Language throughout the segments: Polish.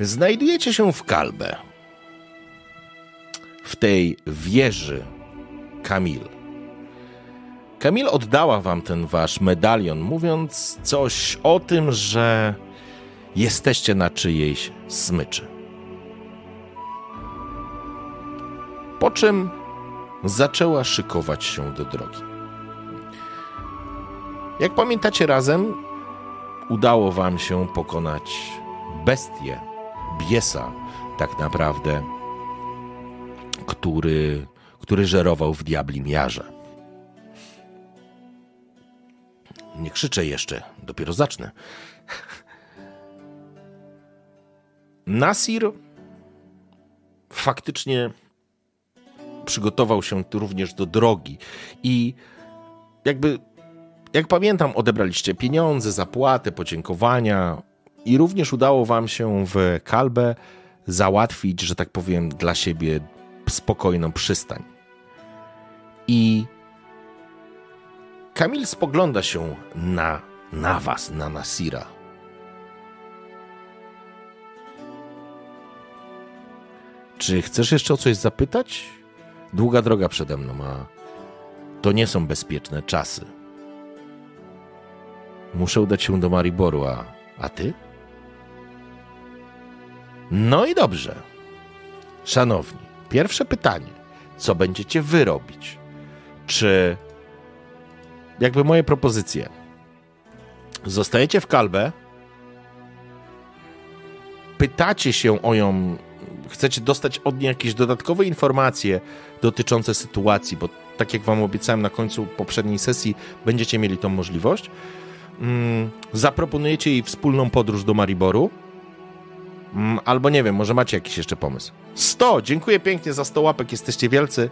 Znajdujecie się w Kalbę. W tej wieży Kamil. Kamil oddała wam ten wasz medalion, mówiąc coś o tym, że jesteście na czyjejś smyczy. Po czym zaczęła szykować się do drogi. Jak pamiętacie razem, udało wam się pokonać bestię, biesa, tak naprawdę, który, który żerował w diablim jarze. Nie krzyczę jeszcze, dopiero zacznę. Nasir faktycznie przygotował się również do drogi i jakby, jak pamiętam, odebraliście pieniądze, zapłatę, podziękowania i również udało wam się w Kalbę załatwić, że tak powiem, dla siebie spokojną przystań. I Kamil spogląda się na, na was, na Nasira. Czy chcesz jeszcze o coś zapytać? Długa droga przede mną, a to nie są bezpieczne czasy. Muszę udać się do Mariboru, a, a ty? No i dobrze. Szanowni, pierwsze pytanie. Co będziecie wy robić? Czy jakby moje propozycje. Zostajecie w kalbę, pytacie się o ją, chcecie dostać od niej jakieś dodatkowe informacje dotyczące sytuacji, bo tak jak wam obiecałem na końcu poprzedniej sesji, będziecie mieli tą możliwość. Mm, zaproponujecie jej wspólną podróż do Mariboru. Mm, albo nie wiem, może macie jakiś jeszcze pomysł. 100! Dziękuję pięknie za 100 łapek, jesteście wielcy.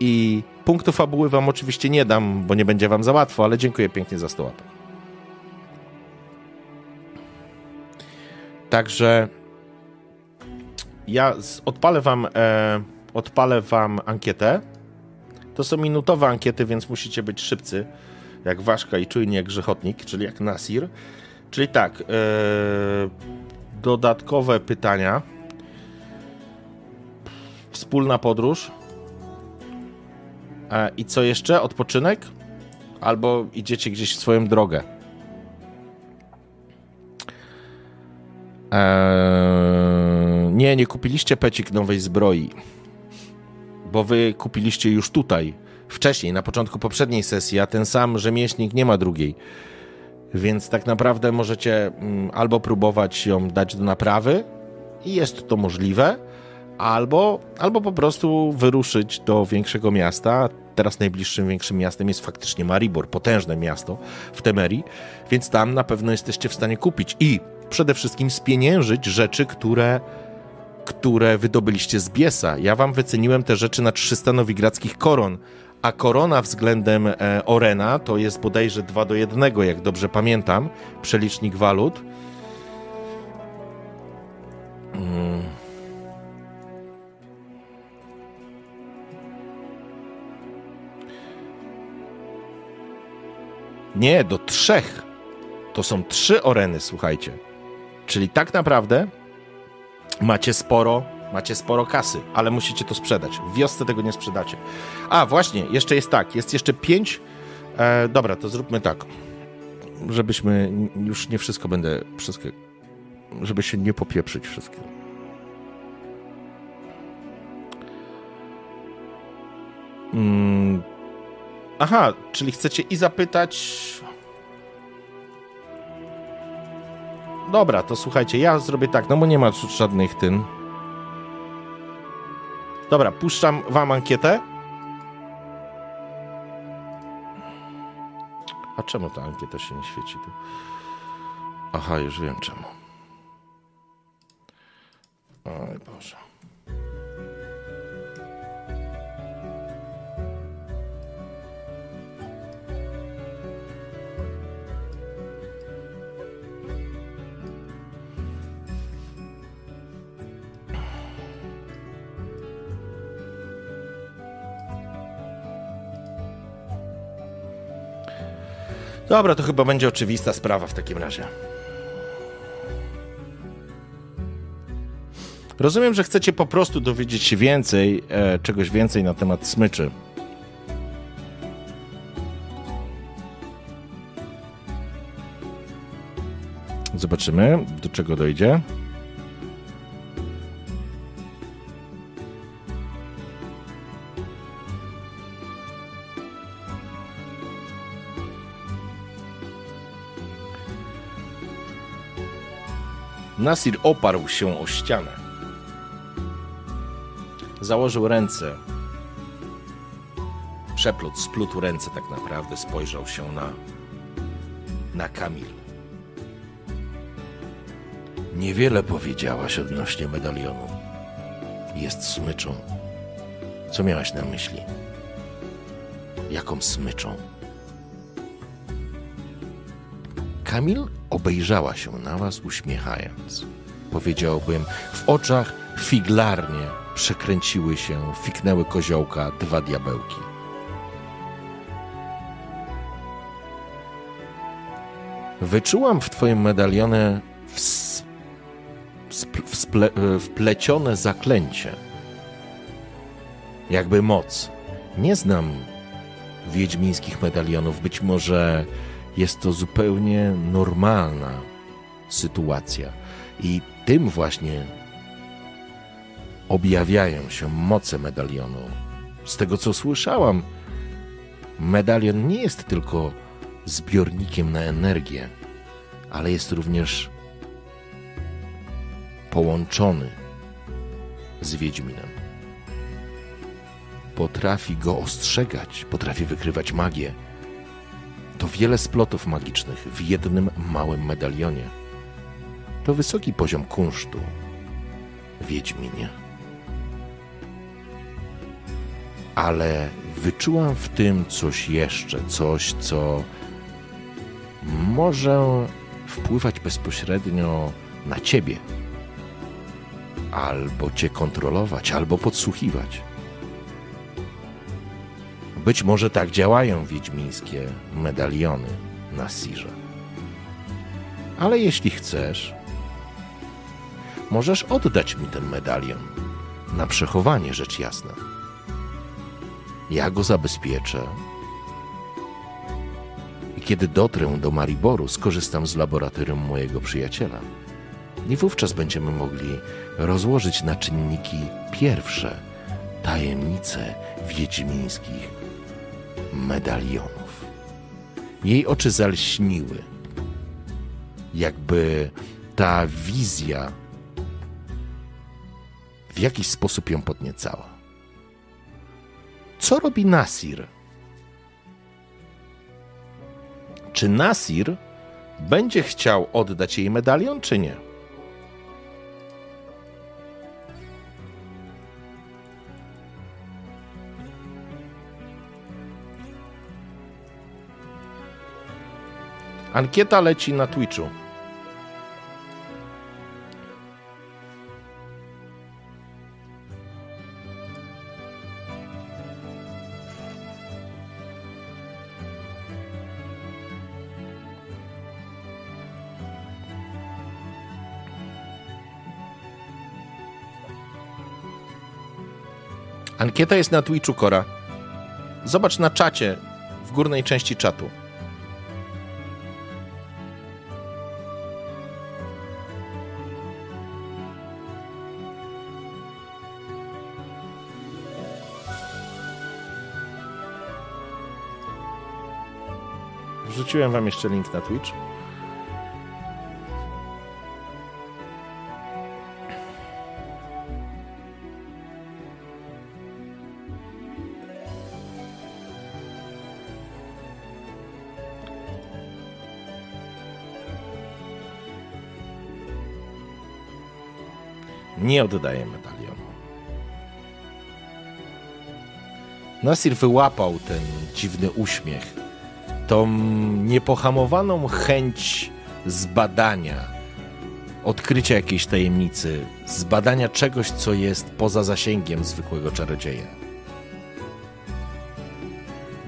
I punktu fabuły wam oczywiście nie dam, bo nie będzie wam za łatwo, ale dziękuję pięknie za 100 łapek. Także ja odpalę wam, e, odpalę wam ankietę. To są minutowe ankiety, więc musicie być szybcy, jak Waszka i czujnie jak Grzechotnik, czyli jak Nasir. Czyli tak, e, dodatkowe pytania. Wspólna podróż. E, I co jeszcze? Odpoczynek? Albo idziecie gdzieś w swoją drogę? Eee, nie, nie kupiliście pecik nowej zbroi, bo wy kupiliście już tutaj, wcześniej, na początku poprzedniej sesji, a ten sam rzemieślnik nie ma drugiej. Więc tak naprawdę możecie mm, albo próbować ją dać do naprawy, i jest to możliwe, albo, albo po prostu wyruszyć do większego miasta. Teraz najbliższym większym miastem jest faktycznie Maribor, potężne miasto w Temerii, więc tam na pewno jesteście w stanie kupić i przede wszystkim spieniężyć rzeczy, które, które wydobyliście z Biesa. Ja wam wyceniłem te rzeczy na 300 nowigradzkich koron, a korona względem e, Orena to jest bodajże 2 do 1, jak dobrze pamiętam, przelicznik walut. Hmm. Nie, do trzech. To są trzy oreny, słuchajcie. Czyli tak naprawdę macie sporo, macie sporo kasy, ale musicie to sprzedać. W wiosce tego nie sprzedacie. A, właśnie, jeszcze jest tak, jest jeszcze pięć. E, dobra, to zróbmy tak. Żebyśmy już nie wszystko będę, wszystko, żeby się nie popieprzyć wszystkiego. Mm, Aha, czyli chcecie i zapytać. Dobra, to słuchajcie, ja zrobię tak, no bo nie ma żadnych tym. Dobra, puszczam wam ankietę. A czemu ta ankieta się nie świeci tu? Aha, już wiem czemu. Oj Boże. Dobra, to chyba będzie oczywista sprawa w takim razie. Rozumiem, że chcecie po prostu dowiedzieć się więcej, e, czegoś więcej na temat smyczy. Zobaczymy, do czego dojdzie. Nasir oparł się o ścianę. Założył ręce. Przeplótł, splótł ręce tak naprawdę, spojrzał się na, na Kamil. Niewiele powiedziałaś odnośnie medalionu. Jest smyczą. Co miałaś na myśli? Jaką smyczą? Kamil obejrzała się na was, uśmiechając. Powiedziałbym, w oczach figlarnie przekręciły się, fiknęły koziołka dwa diabełki. Wyczułam w twoim medalionie wplecione zaklęcie. Jakby moc. Nie znam wiedźmińskich medalionów. Być może jest to zupełnie normalna sytuacja. I tym właśnie objawiają się moce medalionu. Z tego co słyszałam, medalion nie jest tylko zbiornikiem na energię, ale jest również połączony z Wiedźminem. Potrafi go ostrzegać, potrafi wykrywać magię. To wiele splotów magicznych w jednym małym medalionie. To wysoki poziom kunsztu, Wiedźminie. Ale wyczułam w tym coś jeszcze, coś, co może wpływać bezpośrednio na ciebie, albo cię kontrolować, albo podsłuchiwać. Być może tak działają wiedźmińskie medaliony na Sirze. Ale jeśli chcesz, możesz oddać mi ten medalion na przechowanie, rzecz jasna. Ja go zabezpieczę i kiedy dotrę do Mariboru, skorzystam z laboratorium mojego przyjaciela. I wówczas będziemy mogli rozłożyć na czynniki pierwsze tajemnice wiedźmińskich medalionów. Jej oczy zalśniły, jakby ta wizja w jakiś sposób ją podniecała. Co robi Nasir? Czy Nasir będzie chciał oddać jej medalion, czy nie? Ankieta leci na Twitchu. Ankieta jest na Twitchu, Kora. Zobacz na czacie, w górnej części czatu. Wrzuciłem wam jeszcze link na Twitch. Nie oddaje medalionu. Nasir wyłapał ten dziwny uśmiech, tą niepohamowaną chęć zbadania, odkrycia jakiejś tajemnicy, zbadania czegoś, co jest poza zasięgiem zwykłego czarodzieja.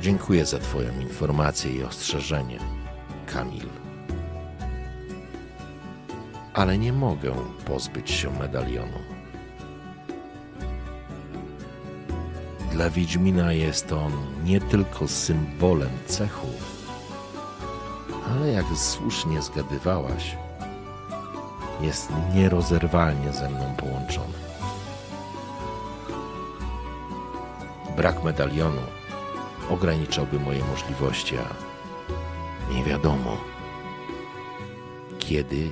Dziękuję za Twoją informację i ostrzeżenie, Kamil. Ale nie mogę pozbyć się medalionu. Dla Wiedźmina jest on nie tylko symbolem cechu, ale jak słusznie zgadywałaś, jest nierozerwalnie ze mną połączony. Brak medalionu ograniczałby moje możliwości, a nie wiadomo, kiedy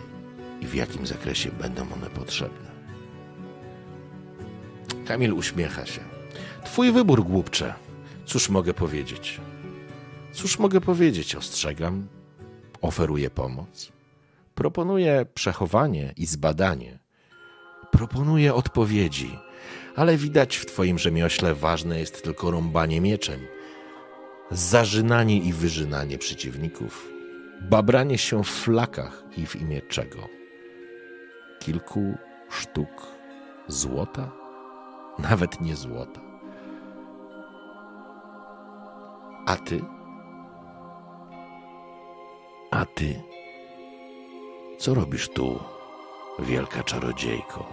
i w jakim zakresie będą one potrzebne. Kamil uśmiecha się. Twój wybór, głupcze. Cóż mogę powiedzieć? Cóż mogę powiedzieć? Ostrzegam, oferuję pomoc, proponuję przechowanie i zbadanie, proponuję odpowiedzi, ale widać w Twoim rzemiośle ważne jest tylko rąbanie mieczem, zażynanie i wyżynanie przeciwników, babranie się w flakach i w imię czego? Kilku sztuk złota? Nawet nie złota. A ty? A ty? Co robisz tu, wielka czarodziejko,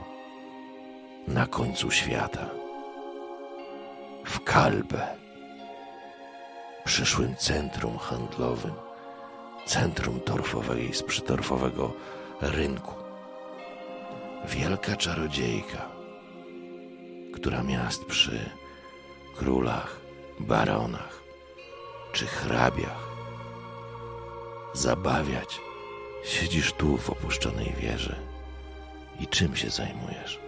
na końcu świata? W Kalbę, przyszłym centrum handlowym, centrum torfowego i sprzytorfowego rynku. Wielka czarodziejka, która miast przy królach, baronach, czy hrabiach. Zabawiać. Siedzisz tu w opuszczonej wieży. I czym się zajmujesz?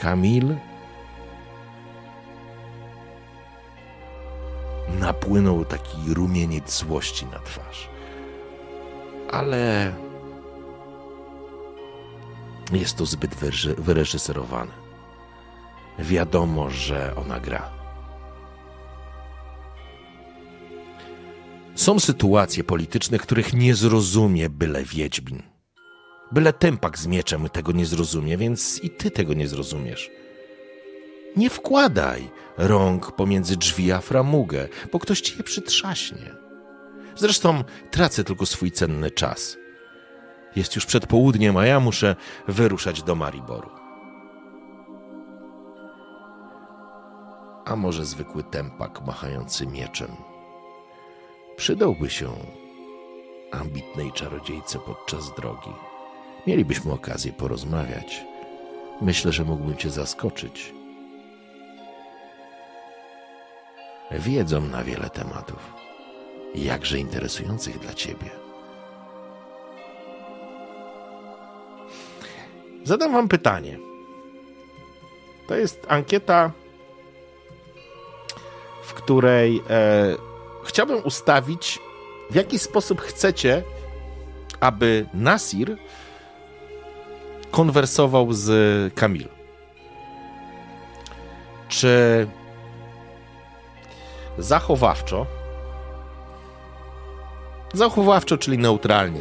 Kamil napłynął taki rumieniec złości na twarz. Ale jest to zbyt wyreżyserowane. Wiadomo, że ona gra. Są sytuacje polityczne, których nie zrozumie byle Wiedźmin. Byle tempak z mieczem tego nie zrozumie, więc i ty tego nie zrozumiesz. Nie wkładaj rąk pomiędzy drzwi a framugę, bo ktoś ci je przytrzaśnie. Zresztą tracę tylko swój cenny czas. Jest już przed południem, a ja muszę wyruszać do Mariboru. A może zwykły tempak machający mieczem przydałby się ambitnej czarodziejce podczas drogi. Mielibyśmy okazję porozmawiać. Myślę, że mógłbym Cię zaskoczyć. Wiedzą na wiele tematów, jakże interesujących dla Ciebie. Zadam Wam pytanie. To jest ankieta, w której e, chciałbym ustawić, w jaki sposób chcecie, aby Nasir konwersował z Kamil. Czy zachowawczo, zachowawczo, czyli neutralnie,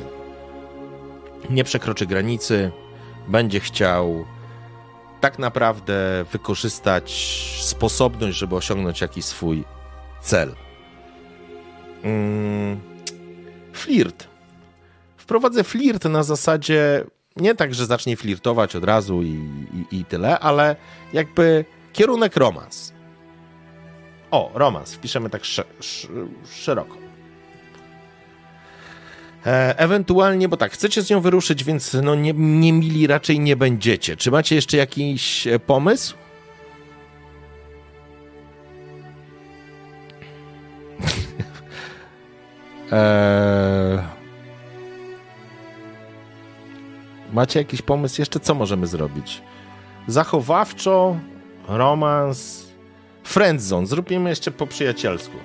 nie przekroczy granicy, będzie chciał tak naprawdę wykorzystać sposobność, żeby osiągnąć jakiś swój cel. Mm, flirt. Wprowadzę flirt na zasadzie nie tak, że zacznie flirtować od razu i, i, i tyle, ale jakby kierunek romans. O, romans. Wpiszemy tak sz, sz, szeroko. E, ewentualnie, bo tak, chcecie z nią wyruszyć, więc no nie, nie mili raczej nie będziecie. Czy macie jeszcze jakiś e, pomysł? Eee... Macie jakiś pomysł jeszcze, co możemy zrobić? Zachowawczo, romans, friendzone. Zrobimy jeszcze po przyjacielsku.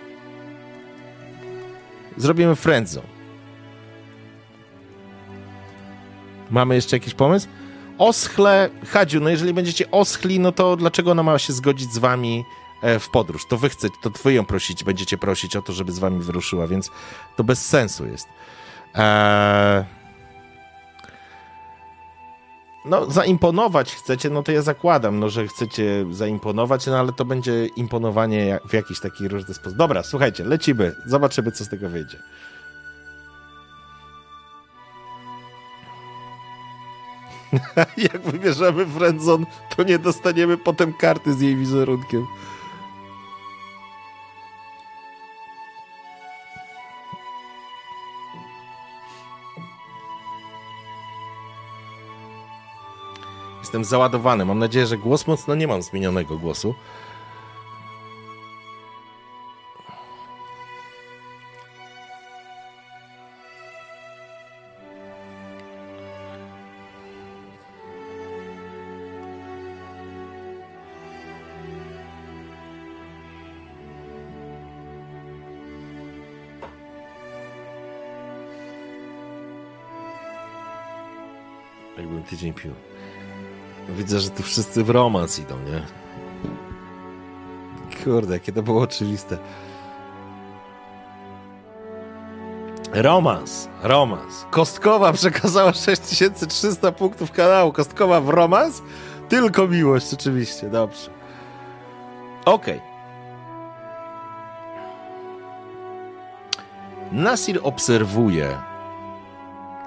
Zrobimy friendzone. Mamy jeszcze jakiś pomysł? Oschle, Hadziu, no jeżeli będziecie oschli, no to dlaczego ona ma się zgodzić z wami w podróż? To wy chcecie, to wy ją prosić, będziecie prosić o to, żeby z wami wyruszyła, więc to bez sensu jest. Eee... No, zaimponować chcecie, no to ja zakładam, no, że chcecie zaimponować, no ale to będzie imponowanie w jakiś taki różny sposób. Dobra, słuchajcie, lecimy, zobaczymy, co z tego wyjdzie. Jak wybierzemy Friendzone, to nie dostaniemy potem karty z jej wizerunkiem. Jestem załadowany. Mam nadzieję, że głos mocno nie mam zmienionego głosu. Tydzień pił. Widzę, że tu wszyscy w romans idą, nie? Kurde, jakie to było oczywiste. Romans, romans. Kostkowa przekazała 6300 punktów kanału. Kostkowa w romans? Tylko miłość, oczywiście, dobrze. Okej. Okay. Nasir obserwuje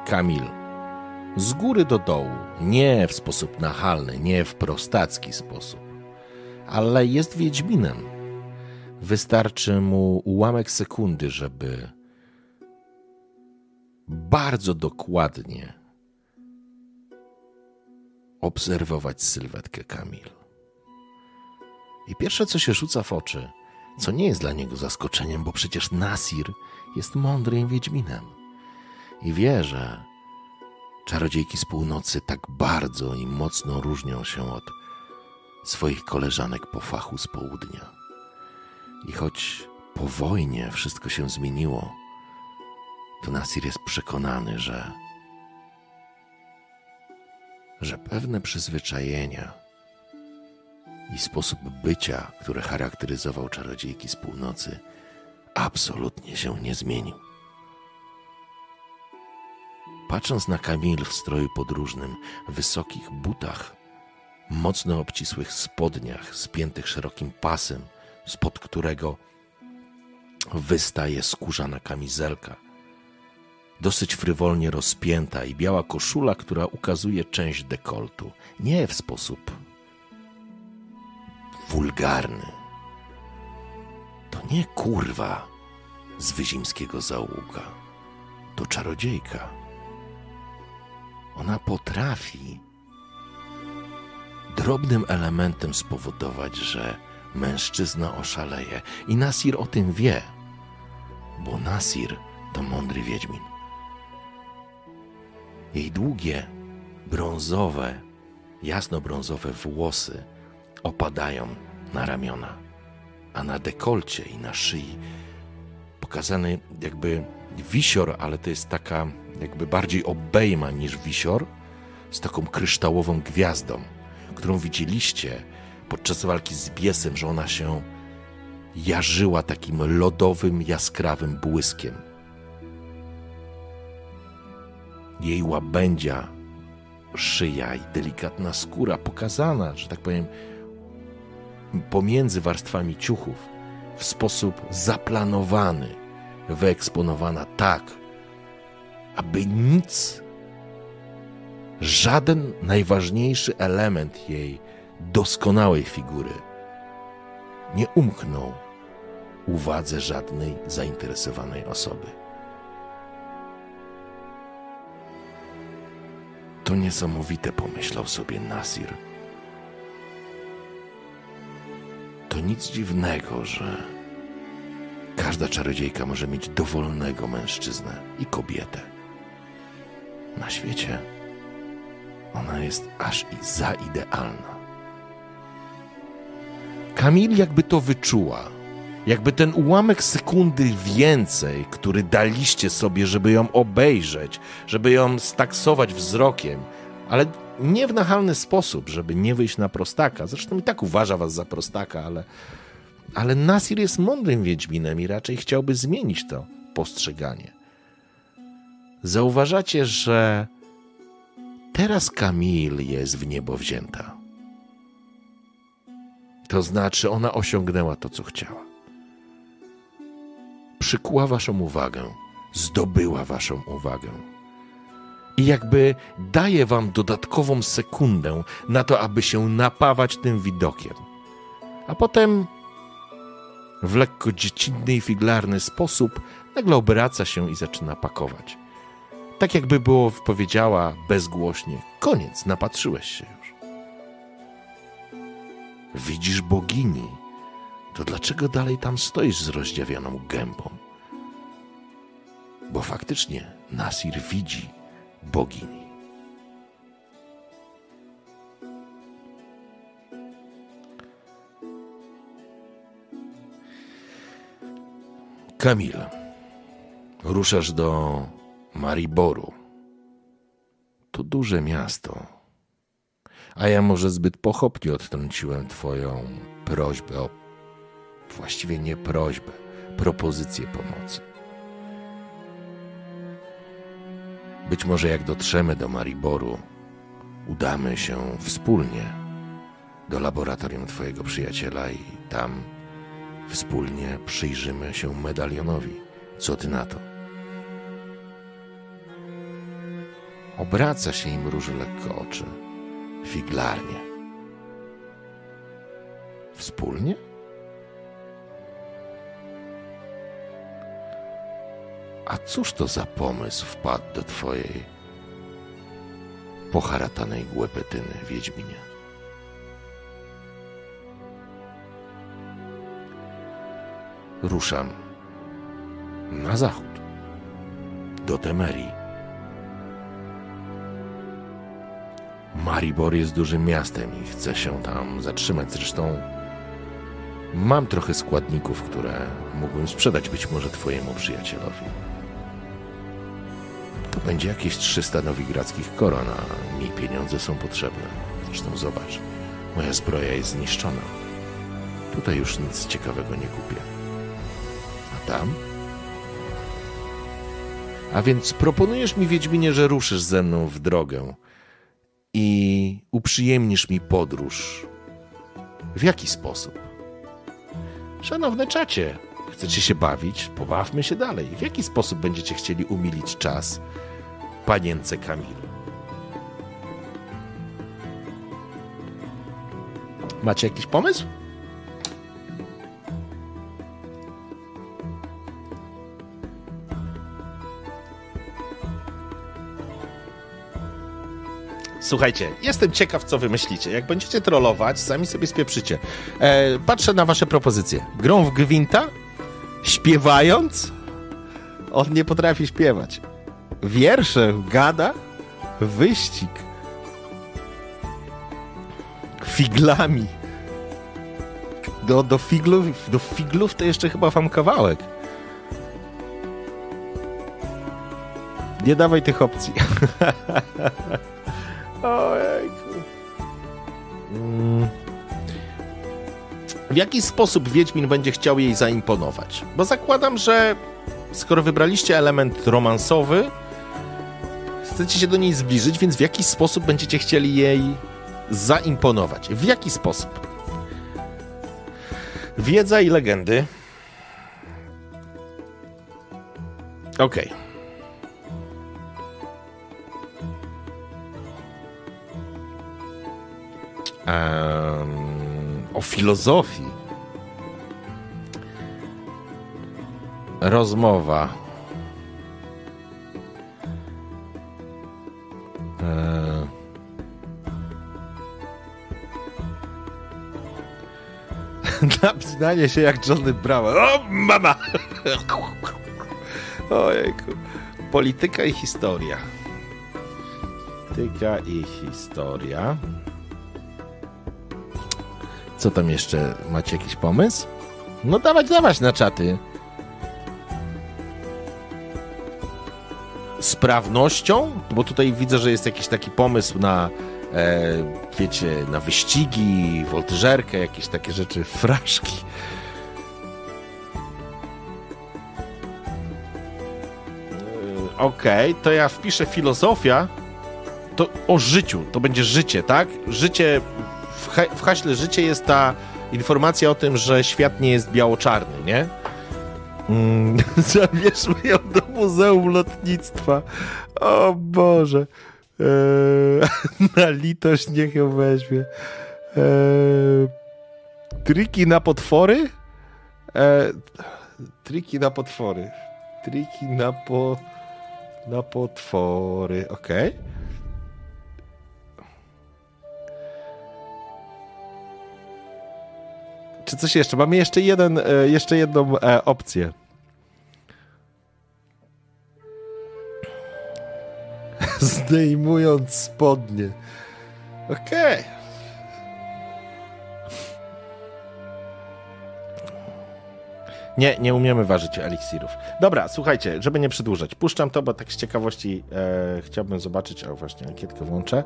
Kamil z góry do dołu, nie w sposób nachalny, nie w prostacki sposób, ale jest Wiedźminem. Wystarczy mu ułamek sekundy, żeby bardzo dokładnie obserwować sylwetkę Kamil. I pierwsze, co się rzuca w oczy, co nie jest dla niego zaskoczeniem, bo przecież Nasir jest mądrym Wiedźminem i wie, że Czarodziejki z północy tak bardzo i mocno różnią się od swoich koleżanek po fachu z południa. I choć po wojnie wszystko się zmieniło, to Nasir jest przekonany, że, że pewne przyzwyczajenia i sposób bycia, które charakteryzował czarodziejki z północy, absolutnie się nie zmienił. Patrząc na Kamil w stroju podróżnym, wysokich butach, mocno obcisłych spodniach, spiętych szerokim pasem, spod którego wystaje skórzana kamizelka, dosyć frywolnie rozpięta i biała koszula, która ukazuje część dekoltu. Nie w sposób wulgarny. To nie kurwa z wyzimskiego załuka. To czarodziejka. Ona potrafi drobnym elementem spowodować, że mężczyzna oszaleje. I Nasir o tym wie, bo Nasir to mądry wiedźmin. Jej długie, brązowe, jasno-brązowe włosy opadają na ramiona, a na dekolcie i na szyi pokazany jakby wisior, ale to jest taka jakby bardziej obejma niż wisior, z taką kryształową gwiazdą, którą widzieliście podczas walki z biesem, że ona się jarzyła takim lodowym, jaskrawym błyskiem. Jej łabędzia, szyja i delikatna skóra pokazana, że tak powiem, pomiędzy warstwami ciuchów, w sposób zaplanowany, wyeksponowana tak, aby nic, żaden najważniejszy element jej doskonałej figury nie umknął uwadze żadnej zainteresowanej osoby. To niesamowite, pomyślał sobie Nasir. To nic dziwnego, że każda czarodziejka może mieć dowolnego mężczyznę i kobietę na świecie. Ona jest aż i za idealna. Kamil jakby to wyczuła Jakby ten ułamek sekundy więcej, który daliście sobie, żeby ją obejrzeć, żeby ją staksować wzrokiem, ale nie w nachalny sposób, żeby nie wyjść na prostaka. Zresztą i tak uważa was za prostaka, ale, ale Nasir jest mądrym wiedźminem i raczej chciałby zmienić to postrzeganie. Zauważacie, że teraz Kamil jest w niebo wzięta. To znaczy, ona osiągnęła to, co chciała. Przykuła waszą uwagę, zdobyła waszą uwagę. I jakby daje wam dodatkową sekundę na to, aby się napawać tym widokiem. A potem w lekko dziecinny i figlarny sposób nagle obraca się i zaczyna pakować. Tak jakby było powiedziała bezgłośnie: Koniec, napatrzyłeś się już. Widzisz bogini, to dlaczego dalej tam stoisz z rozdziawioną gębą? Bo faktycznie Nasir widzi bogini. Kamil, ruszasz do Mariboru. To duże miasto. A ja może zbyt pochopnie odtrąciłem Twoją prośbę o właściwie nie prośbę, propozycję pomocy. Być może jak dotrzemy do Mariboru, udamy się wspólnie do laboratorium Twojego przyjaciela i tam wspólnie przyjrzymy się medalionowi. Co Ty na to? Obraca się im mruży lekko oczy. Figlarnie. Wspólnie? A cóż to za pomysł wpadł do twojej poharatanej głepetyny, Wiedźminie? Ruszam na zachód, do Temerii. Maribor jest dużym miastem i chcę się tam zatrzymać. Zresztą mam trochę składników, które mógłbym sprzedać być może twojemu przyjacielowi. To będzie jakieś 300 nowigradzkich koron, a mi pieniądze są potrzebne. Zresztą zobacz, moja zbroja jest zniszczona. Tutaj już nic ciekawego nie kupię. A tam? A więc proponujesz mi, Wiedźminie, że ruszysz ze mną w drogę i uprzyjemnisz mi podróż. W jaki sposób? Szanowne czacie, chcecie się bawić? Pobawmy się dalej. W jaki sposób będziecie chcieli umilić czas panience Kamilu? Macie jakiś pomysł? Słuchajcie, jestem ciekaw, co wymyślicie. Jak będziecie trollować, sami sobie spieprzycie. E, patrzę na wasze propozycje. Grą w gwinta? Śpiewając? On nie potrafi śpiewać. Wiersze gada? Wyścig. Figlami. Do, do, figlów, do figlów to jeszcze chyba wam kawałek. Nie dawaj tych opcji. Ojejku. Mm. W jaki sposób Wiedźmin będzie chciał jej zaimponować? Bo zakładam, że skoro wybraliście element romansowy, chcecie się do niej zbliżyć, więc w jaki sposób będziecie chcieli jej zaimponować? W jaki sposób? Wiedza i legendy. Okej. Okay. O filozofii. Rozmowa. Napinanie się jak Johnny Bravo. O, mama! Ojejku. Polityka i historia. Polityka i historia. Co tam jeszcze? Macie jakiś pomysł? No dawać, dawać na czaty. Sprawnością, bo tutaj widzę, że jest jakiś taki pomysł na, e, wiecie, na wyścigi, woltyżerkę, jakieś takie rzeczy, fraszki. E, okej, okay, to ja wpiszę filozofia. To o życiu, to będzie życie, tak? Życie, w, ha w haśle życie jest ta informacja o tym, że świat nie jest biało-czarny, nie? Mm, zabierzmy ją do Muzeum Lotnictwa. O Boże. Eee, na litość niech ją weźmie. Eee, triki na potwory? Eee, triki na potwory. Triki na po... na potwory. Okej. Okay. Czy coś jeszcze? Mamy jeszcze, jeden, e, jeszcze jedną e, opcję. Zdejmując spodnie. Okej. Okay. Nie, nie umiemy ważyć eliksirów. Dobra, słuchajcie, żeby nie przedłużać, puszczam to, bo tak z ciekawości e, chciałbym zobaczyć, o właśnie, ankietkę włączę.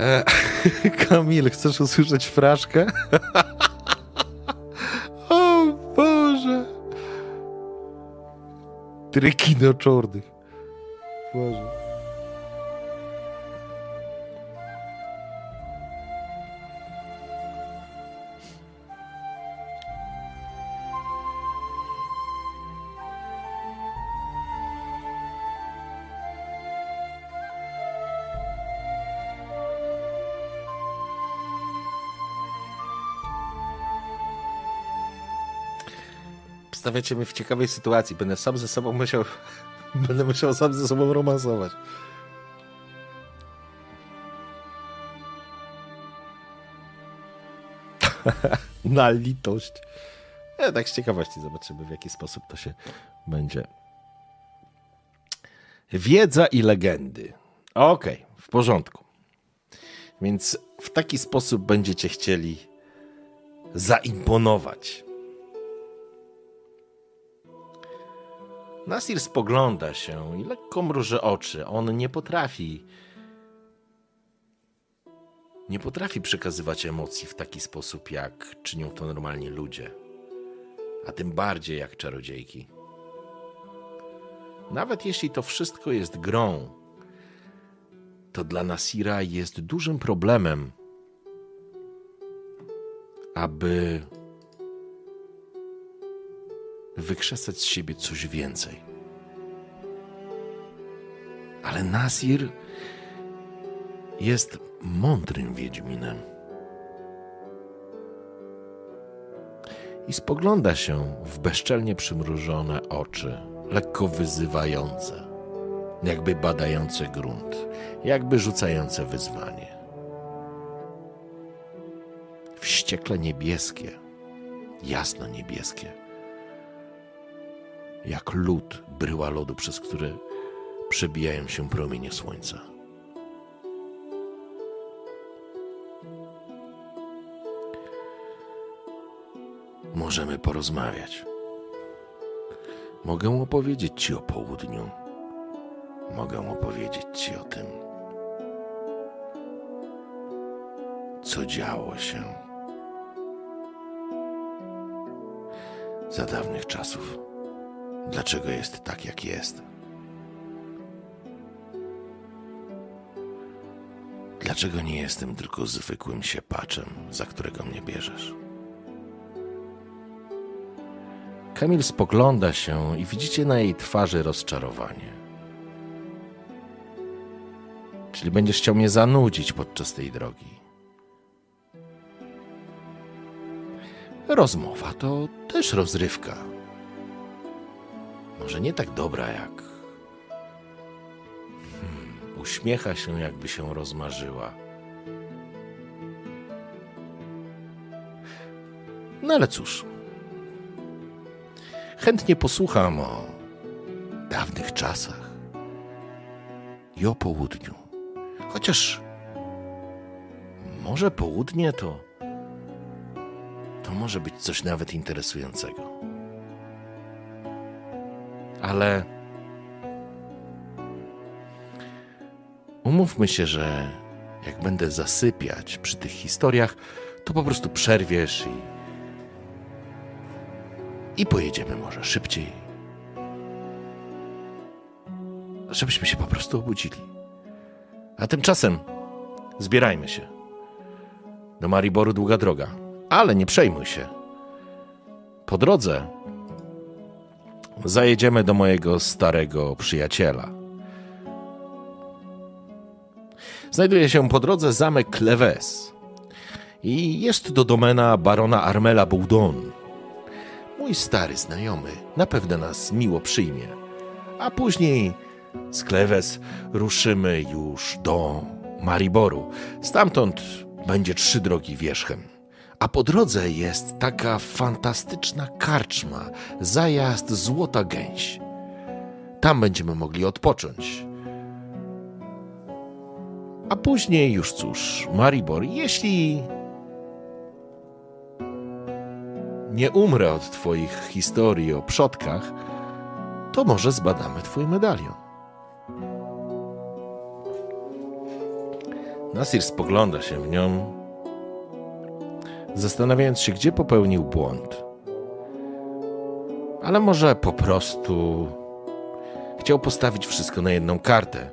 E, Kamil, chcesz usłyszeć fraszkę? o Boże. Tryki do czornych. Boże. Stawiacie mnie w ciekawej sytuacji. Będę sam ze sobą musiał, będę musiał sam ze sobą romansować. Na litość. Ja tak z ciekawości zobaczymy, w jaki sposób to się będzie. Wiedza i legendy. Okej, okay, w porządku. Więc w taki sposób będziecie chcieli zaimponować Nasir spogląda się i lekko mruży oczy. On nie potrafi. Nie potrafi przekazywać emocji w taki sposób, jak czynią to normalnie ludzie, a tym bardziej jak czarodziejki. Nawet jeśli to wszystko jest grą, to dla Nasira jest dużym problemem, aby wykrzesać z siebie coś więcej. Ale Nasir jest mądrym Wiedźminem. I spogląda się w bezczelnie przymrużone oczy, lekko wyzywające, jakby badające grunt, jakby rzucające wyzwanie. Wściekle niebieskie, jasno niebieskie jak lód bryła lodu, przez który przebijają się promienie słońca. Możemy porozmawiać. Mogę opowiedzieć Ci o południu. Mogę opowiedzieć Ci o tym, co działo się za dawnych czasów dlaczego jest tak, jak jest. Dlaczego nie jestem tylko zwykłym siepaczem, za którego mnie bierzesz? Kamil spogląda się i widzicie na jej twarzy rozczarowanie. Czyli będziesz chciał mnie zanudzić podczas tej drogi. Rozmowa to też rozrywka. Może nie tak dobra jak. Hmm, uśmiecha się, jakby się rozmarzyła. No ale cóż. Chętnie posłucham o dawnych czasach i o południu. Chociaż może południe to to może być coś nawet interesującego. Ale umówmy się, że jak będę zasypiać przy tych historiach, to po prostu przerwiesz i, i pojedziemy może szybciej. Żebyśmy się po prostu obudzili. A tymczasem zbierajmy się. Do Mariboru długa droga, ale nie przejmuj się. Po drodze zajedziemy do mojego starego przyjaciela. Znajduje się po drodze zamek Cleves i jest to domena barona Armela Boudon. Mój stary znajomy na pewno nas miło przyjmie, a później z Cleves ruszymy już do Mariboru. Stamtąd będzie trzy drogi wierzchem. A po drodze jest taka fantastyczna karczma, zajazd Złota Gęś. Tam będziemy mogli odpocząć. A później już cóż, Maribor, jeśli nie umrę od Twoich historii o przodkach, to może zbadamy Twój medalion. Nasir spogląda się w nią, zastanawiając się, gdzie popełnił błąd. Ale może po prostu chciał postawić wszystko na jedną kartę.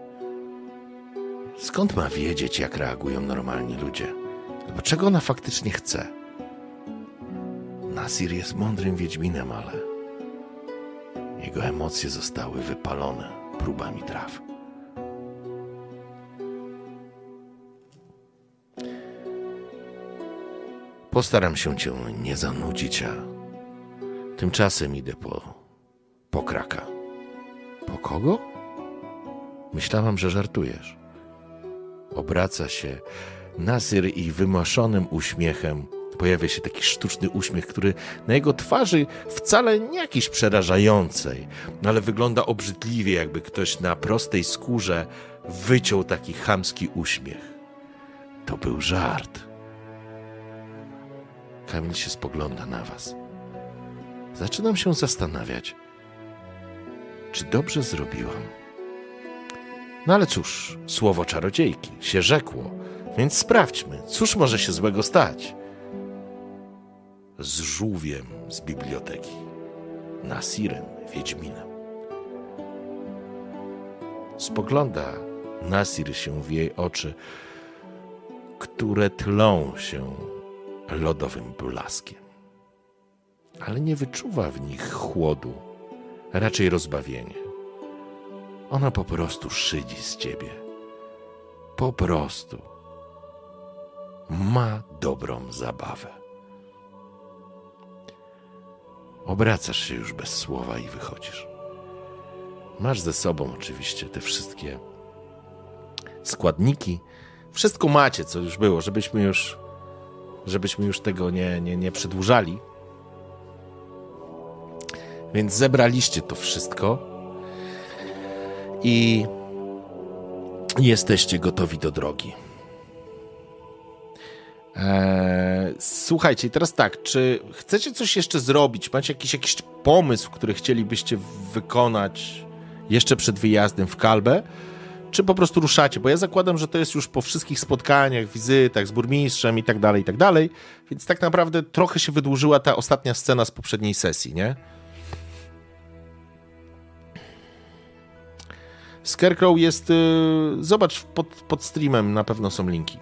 Skąd ma wiedzieć, jak reagują normalni ludzie? Albo czego ona faktycznie chce? Nasir jest mądrym wiedźminem, ale jego emocje zostały wypalone próbami traw. Postaram się cię nie zanudzić, a tymczasem idę po, po kraka. Po kogo? Myślałam, że żartujesz. Obraca się Nasyr i wymuszonym uśmiechem pojawia się taki sztuczny uśmiech, który na jego twarzy wcale nie jakiś przerażającej, ale wygląda obrzydliwie, jakby ktoś na prostej skórze wyciął taki chamski uśmiech. To był żart. Kamil się spogląda na was. Zaczynam się zastanawiać, czy dobrze zrobiżąłam. No ale cóż, słowo czarodziejki się rzekło, więc sprawdźmy, cóż może się złego stać. Z żółwiem z biblioteki, Nasirem, Wiedźminem. Spogląda Nasir się w jej oczy, które tlą się lodowym blaskiem. Ale nie wyczuwa w nich chłodu, raczej rozbawienie. Ona po prostu szydzi z ciebie. Po prostu ma dobrą zabawę. Obracasz się już bez słowa i wychodzisz. Masz ze sobą oczywiście te wszystkie składniki. Wszystko macie, co już było, żebyśmy już żebyśmy już tego nie, nie, nie przedłużali. Więc zebraliście to wszystko i jesteście gotowi do drogi. Eee, słuchajcie, teraz tak, czy chcecie coś jeszcze zrobić? Macie jakiś, jakiś pomysł, który chcielibyście wykonać jeszcze przed wyjazdem w Kalbę? Czy po prostu ruszacie? Bo ja zakładam, że to jest już po wszystkich spotkaniach, wizytach z burmistrzem i tak dalej, i tak dalej. Więc tak naprawdę trochę się wydłużyła ta ostatnia scena z poprzedniej sesji, nie? Scarecrow jest. Yy, zobacz pod, pod streamem, na pewno są linki.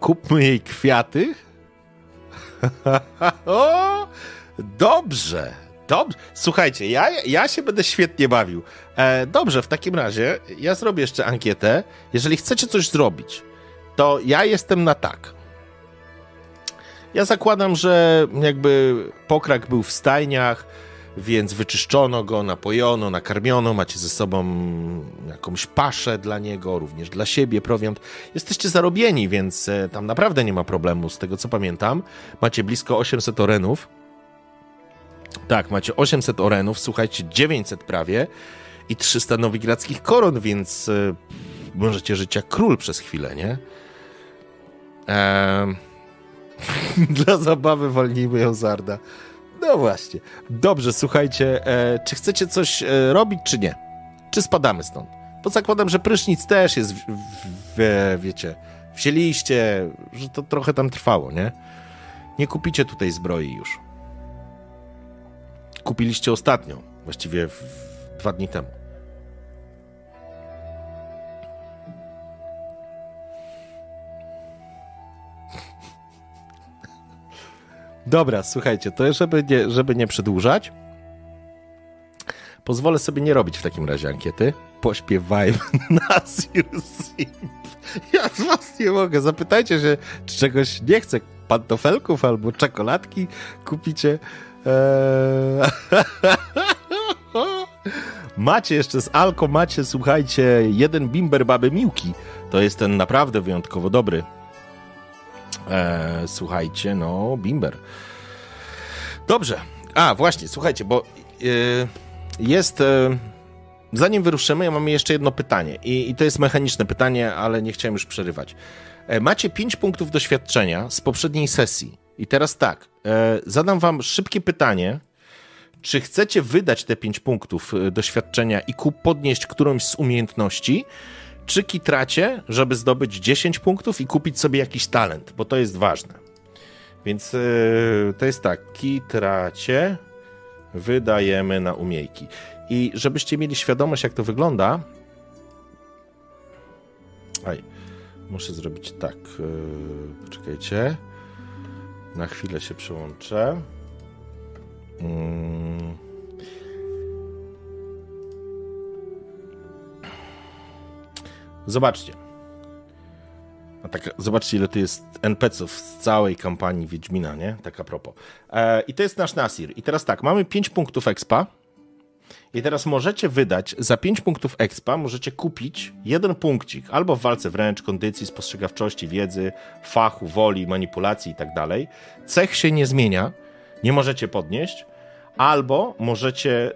Kupmy jej kwiaty? o! Dobrze, Dobrze, słuchajcie, ja, ja się będę świetnie bawił. E, dobrze, w takim razie ja zrobię jeszcze ankietę. Jeżeli chcecie coś zrobić, to ja jestem na tak. Ja zakładam, że jakby pokrak był w stajniach, więc wyczyszczono go, napojono, nakarmiono, macie ze sobą jakąś paszę dla niego, również dla siebie prowiant. Jesteście zarobieni, więc e, tam naprawdę nie ma problemu, z tego co pamiętam. Macie blisko 800 orenów tak, macie 800 orenów, słuchajcie, 900 prawie i 300 nowigradzkich koron, więc y, możecie żyć jak król przez chwilę, nie? Dla zabawy walnijmy ją Zarda. No właśnie. Dobrze, słuchajcie, e, czy chcecie coś e, robić, czy nie? Czy spadamy stąd? Bo zakładam, że prysznic też jest, w, w, w, wiecie, wzięliście, że to trochę tam trwało, nie? Nie kupicie tutaj zbroi już. Kupiliście ostatnio, właściwie dwa dni temu. Dobra, słuchajcie, to żeby nie, żeby nie przedłużać, pozwolę sobie nie robić w takim razie ankiety. Pośpiewajmy na Simp. Ja z was nie mogę. Zapytajcie się, czy czegoś nie chce. Pantofelków albo czekoladki kupicie. Eee... macie jeszcze z Alko, macie, słuchajcie, jeden bimber baby Miłki. To jest ten naprawdę wyjątkowo dobry. Eee, słuchajcie, no, bimber. Dobrze. A, właśnie, słuchajcie, bo yy, jest... Yy, zanim wyruszymy, ja mam jeszcze jedno pytanie. I, I, to jest mechaniczne pytanie, ale nie chciałem już przerywać. E, macie 5 punktów doświadczenia z poprzedniej sesji. I teraz tak, e, zadam wam szybkie pytanie. Czy chcecie wydać te 5 punktów e, doświadczenia i podnieść którąś z umiejętności, czy kitracie, żeby zdobyć 10 punktów i kupić sobie jakiś talent, bo to jest ważne. Więc yy, to jest tak, kitracie, wydajemy na umiejki. I żebyście mieli świadomość, jak to wygląda. Aj, muszę zrobić tak. Yy, poczekajcie. Na chwilę się przełączę. Yy. Zobaczcie. A tak, zobaczcie, ile tu jest NPC-ów z całej kampanii Wiedźmina, nie? Tak a propos. E, I to jest nasz Nasir. I teraz tak, mamy 5 punktów expa. I teraz możecie wydać, za 5 punktów expa możecie kupić jeden punkcik, albo w walce wręcz, kondycji, spostrzegawczości, wiedzy, fachu, woli, manipulacji i tak dalej. Cech się nie zmienia, nie możecie podnieść, albo możecie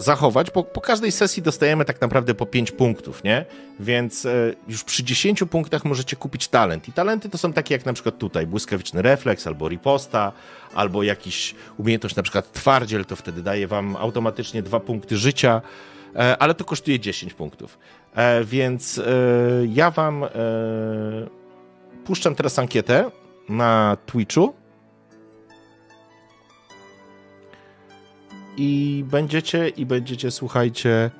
zachować, bo po każdej sesji dostajemy tak naprawdę po 5 punktów, nie? Więc e, już przy 10 punktach możecie kupić talent. I talenty to są takie jak na przykład tutaj błyskawiczny refleks, albo riposta, albo jakiś umiejętność na przykład twardziel, to wtedy daje wam automatycznie 2 punkty życia, e, ale to kosztuje 10 punktów. E, więc ja wam puszczam teraz ankietę na Twitchu i będziecie, i będziecie, słuchajcie,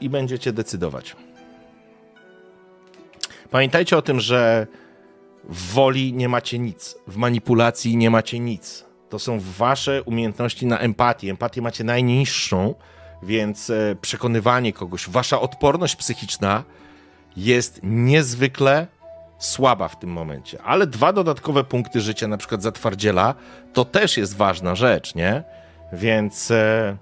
i będziecie decydować. Pamiętajcie o tym, że w woli nie macie nic, w manipulacji nie macie nic. To są wasze umiejętności na empatię. Empatię macie najniższą, więc e, przekonywanie kogoś, wasza odporność psychiczna jest niezwykle słaba w tym momencie. Ale dwa dodatkowe punkty życia, na przykład za twardziela, to też jest ważna rzecz, nie? Więc e,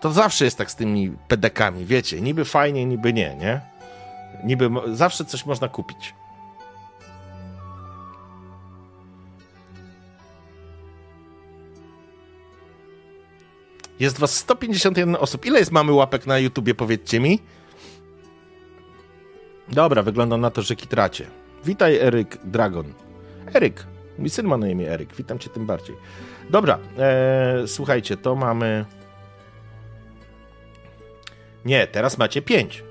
to zawsze jest tak z tymi pedekami, wiecie, niby fajnie, niby nie, nie? Niby zawsze coś można kupić. Jest was 151 osób. Ile jest mamy łapek na YouTubie, powiedzcie mi? Dobra, wygląda na to, że kitracie. Witaj, Eryk Dragon. Eryk, mój syn ma na imię Eryk, witam cię tym bardziej. Dobra, e, słuchajcie, to mamy... Nie, teraz macie 5.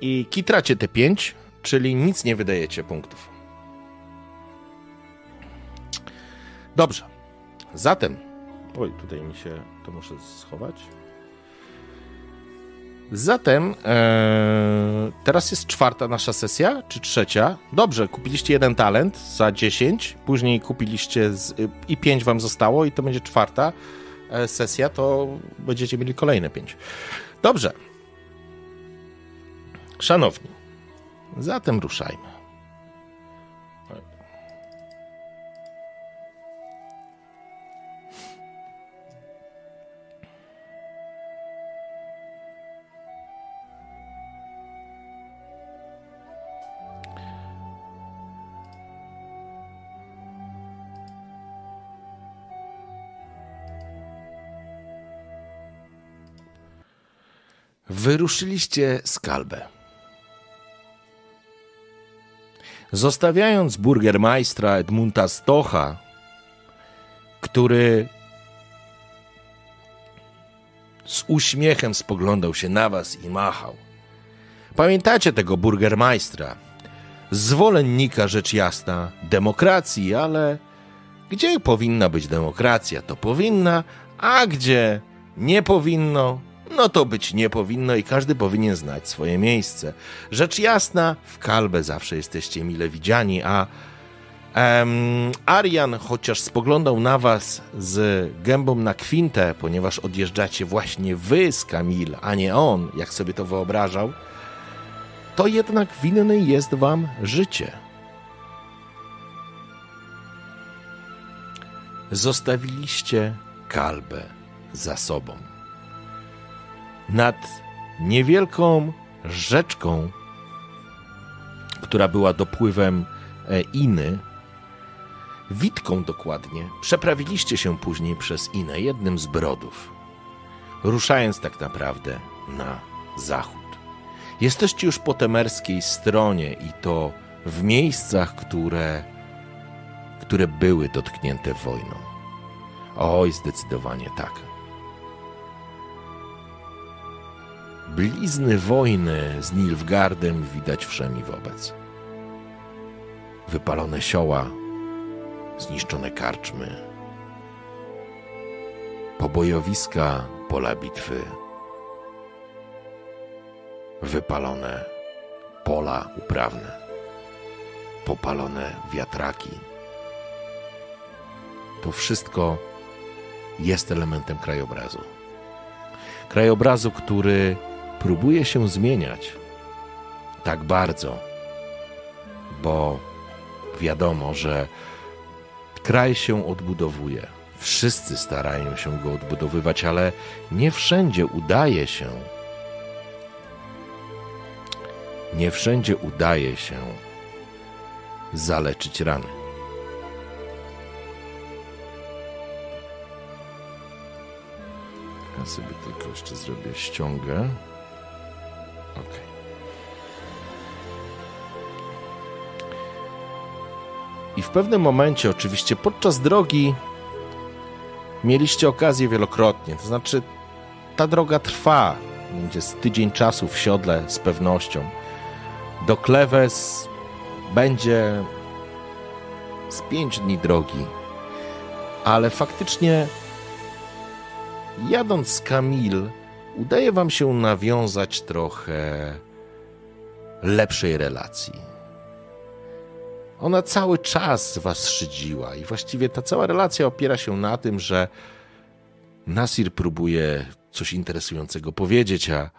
I kitracie te 5, czyli nic nie wydajecie punktów. Dobrze. Zatem... Oj, tutaj mi się... To muszę schować. Zatem e, teraz jest czwarta nasza sesja, czy trzecia? Dobrze, kupiliście jeden talent za 10, później kupiliście z, i 5 wam zostało i to będzie czwarta e, sesja, to będziecie mieli kolejne 5. Dobrze. Szanowni, zatem ruszajmy. Wyruszyliście z Kalbę. Zostawiając burgermajstra Edmunda Stocha, który z uśmiechem spoglądał się na was i machał. Pamiętacie tego burgermajstra, zwolennika rzecz jasna demokracji, ale gdzie powinna być demokracja, to powinna, a gdzie nie powinno, no to być nie powinno i każdy powinien znać swoje miejsce. Rzecz jasna, w kalbę zawsze jesteście mile widziani, a um, Arian, chociaż spoglądał na was z gębą na kwintę, ponieważ odjeżdżacie właśnie wy z Kamil, a nie on, jak sobie to wyobrażał, to jednak winny jest wam życie. Zostawiliście kalbę za sobą. Nad niewielką rzeczką, która była dopływem e, Iny, Witką dokładnie, przeprawiliście się później przez Inę, jednym z brodów, ruszając tak naprawdę na zachód. Jesteście już po temerskiej stronie i to w miejscach, które, które były dotknięte wojną. Oj, zdecydowanie tak. Blizny wojny z Nilfgardem widać wszemi wobec. Wypalone sioła, zniszczone karczmy, pobojowiska, pola bitwy, wypalone pola uprawne, popalone wiatraki. To wszystko jest elementem krajobrazu. Krajobrazu, który próbuje się zmieniać tak bardzo, bo wiadomo, że kraj się odbudowuje. Wszyscy starają się go odbudowywać, ale nie wszędzie udaje się. Nie wszędzie udaje się zaleczyć rany. Ja sobie tylko jeszcze zrobię ściągę. I w pewnym momencie, oczywiście podczas drogi, mieliście okazję wielokrotnie. To znaczy, ta droga trwa. Będzie z tydzień czasu w siodle z pewnością. Do Klewes będzie z pięć dni drogi. Ale faktycznie, jadąc z Kamil, udaje wam się nawiązać trochę lepszej relacji. Ona cały czas was szydziła i właściwie ta cała relacja opiera się na tym, że Nasir próbuje coś interesującego powiedzieć, a,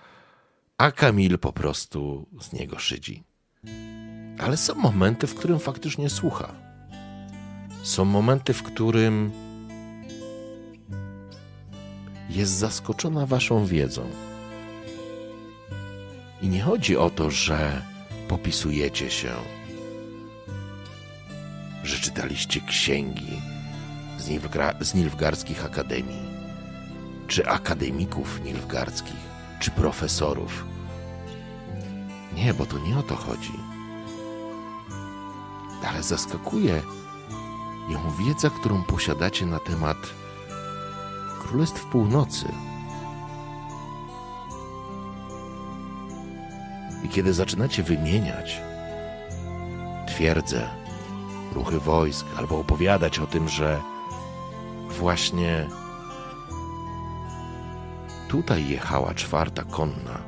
a Kamil po prostu z niego szydzi. Ale są momenty, w którym faktycznie słucha. Są momenty, w którym jest zaskoczona waszą wiedzą. I nie chodzi o to, że popisujecie się, że czytaliście księgi z, Nilfgra- z nilfgarskich akademii, czy akademików nilfgarskich, czy profesorów. Nie, bo to nie o to chodzi. Ale zaskakuje ją wiedza, którą posiadacie na temat Królestw Północy. I kiedy zaczynacie wymieniać twierdzę, ruchy wojsk, albo opowiadać o tym, że właśnie tutaj jechała czwarta konna.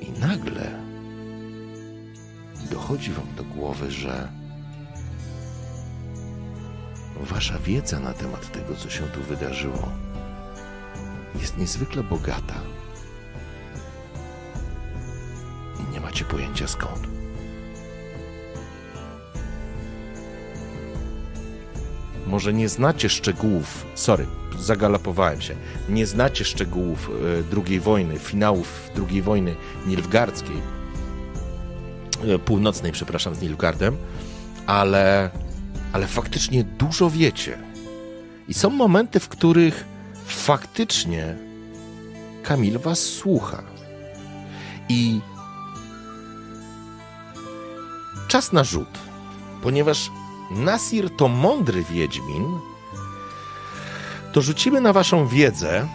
I nagle dochodzi wam do głowy, że Wasza wiedza na temat tego, co się tu wydarzyło, jest niezwykle bogata. I nie macie pojęcia skąd. Może nie znacie szczegółów, sorry, zagalopowałem się, nie znacie szczegółów e, II wojny, finałów II wojny nilfgardzkiej, e, północnej, przepraszam, z Nilfgardem, ale ale faktycznie dużo wiecie. I są momenty, w których faktycznie Kamil was słucha. I czas na rzut, ponieważ Nasir to mądry wiedźmin, to rzucimy na waszą wiedzę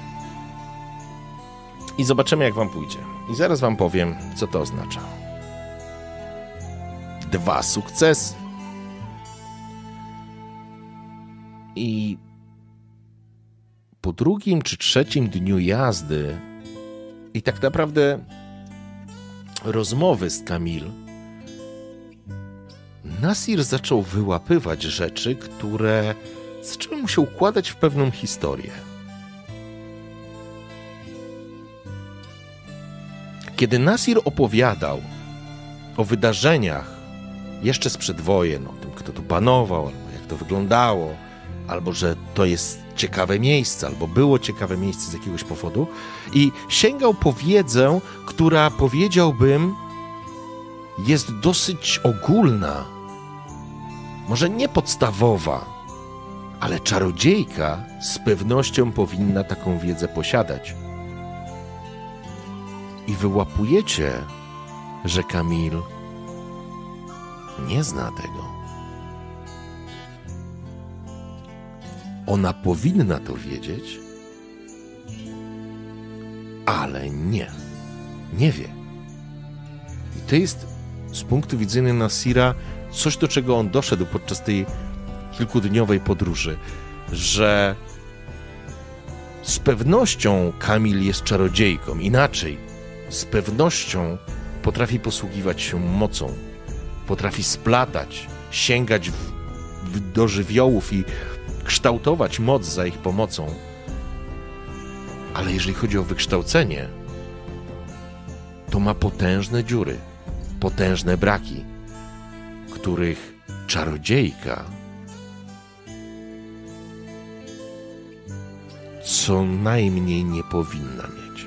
i zobaczymy, jak wam pójdzie. I zaraz wam powiem, co to oznacza. Dwa sukcesy. I po drugim czy trzecim dniu jazdy i tak naprawdę rozmowy z Kamil, Nasir zaczął wyłapywać rzeczy, które zaczęły mu się układać w pewną historię. Kiedy Nasir opowiadał o wydarzeniach jeszcze sprzed wojen, o tym, kto tu panował, albo jak to wyglądało, albo że to jest ciekawe miejsce, albo było ciekawe miejsce z jakiegoś powodu, i sięgał po wiedzę, która powiedziałbym jest dosyć ogólna, może nie podstawowa, ale czarodziejka z pewnością powinna taką wiedzę posiadać. I wyłapujecie, że Kamil nie zna tego. Ona powinna to wiedzieć, ale nie. Nie wie. I to jest z punktu widzenia Nasira coś, do czego on doszedł podczas tej kilkudniowej podróży, że z pewnością Kamil jest czarodziejką, inaczej, z pewnością potrafi posługiwać się mocą, potrafi splatać, sięgać w, w, do żywiołów i kształtować moc za ich pomocą. Ale jeżeli chodzi o wykształcenie, to ma potężne dziury, potężne braki, których czarodziejka co najmniej nie powinna mieć.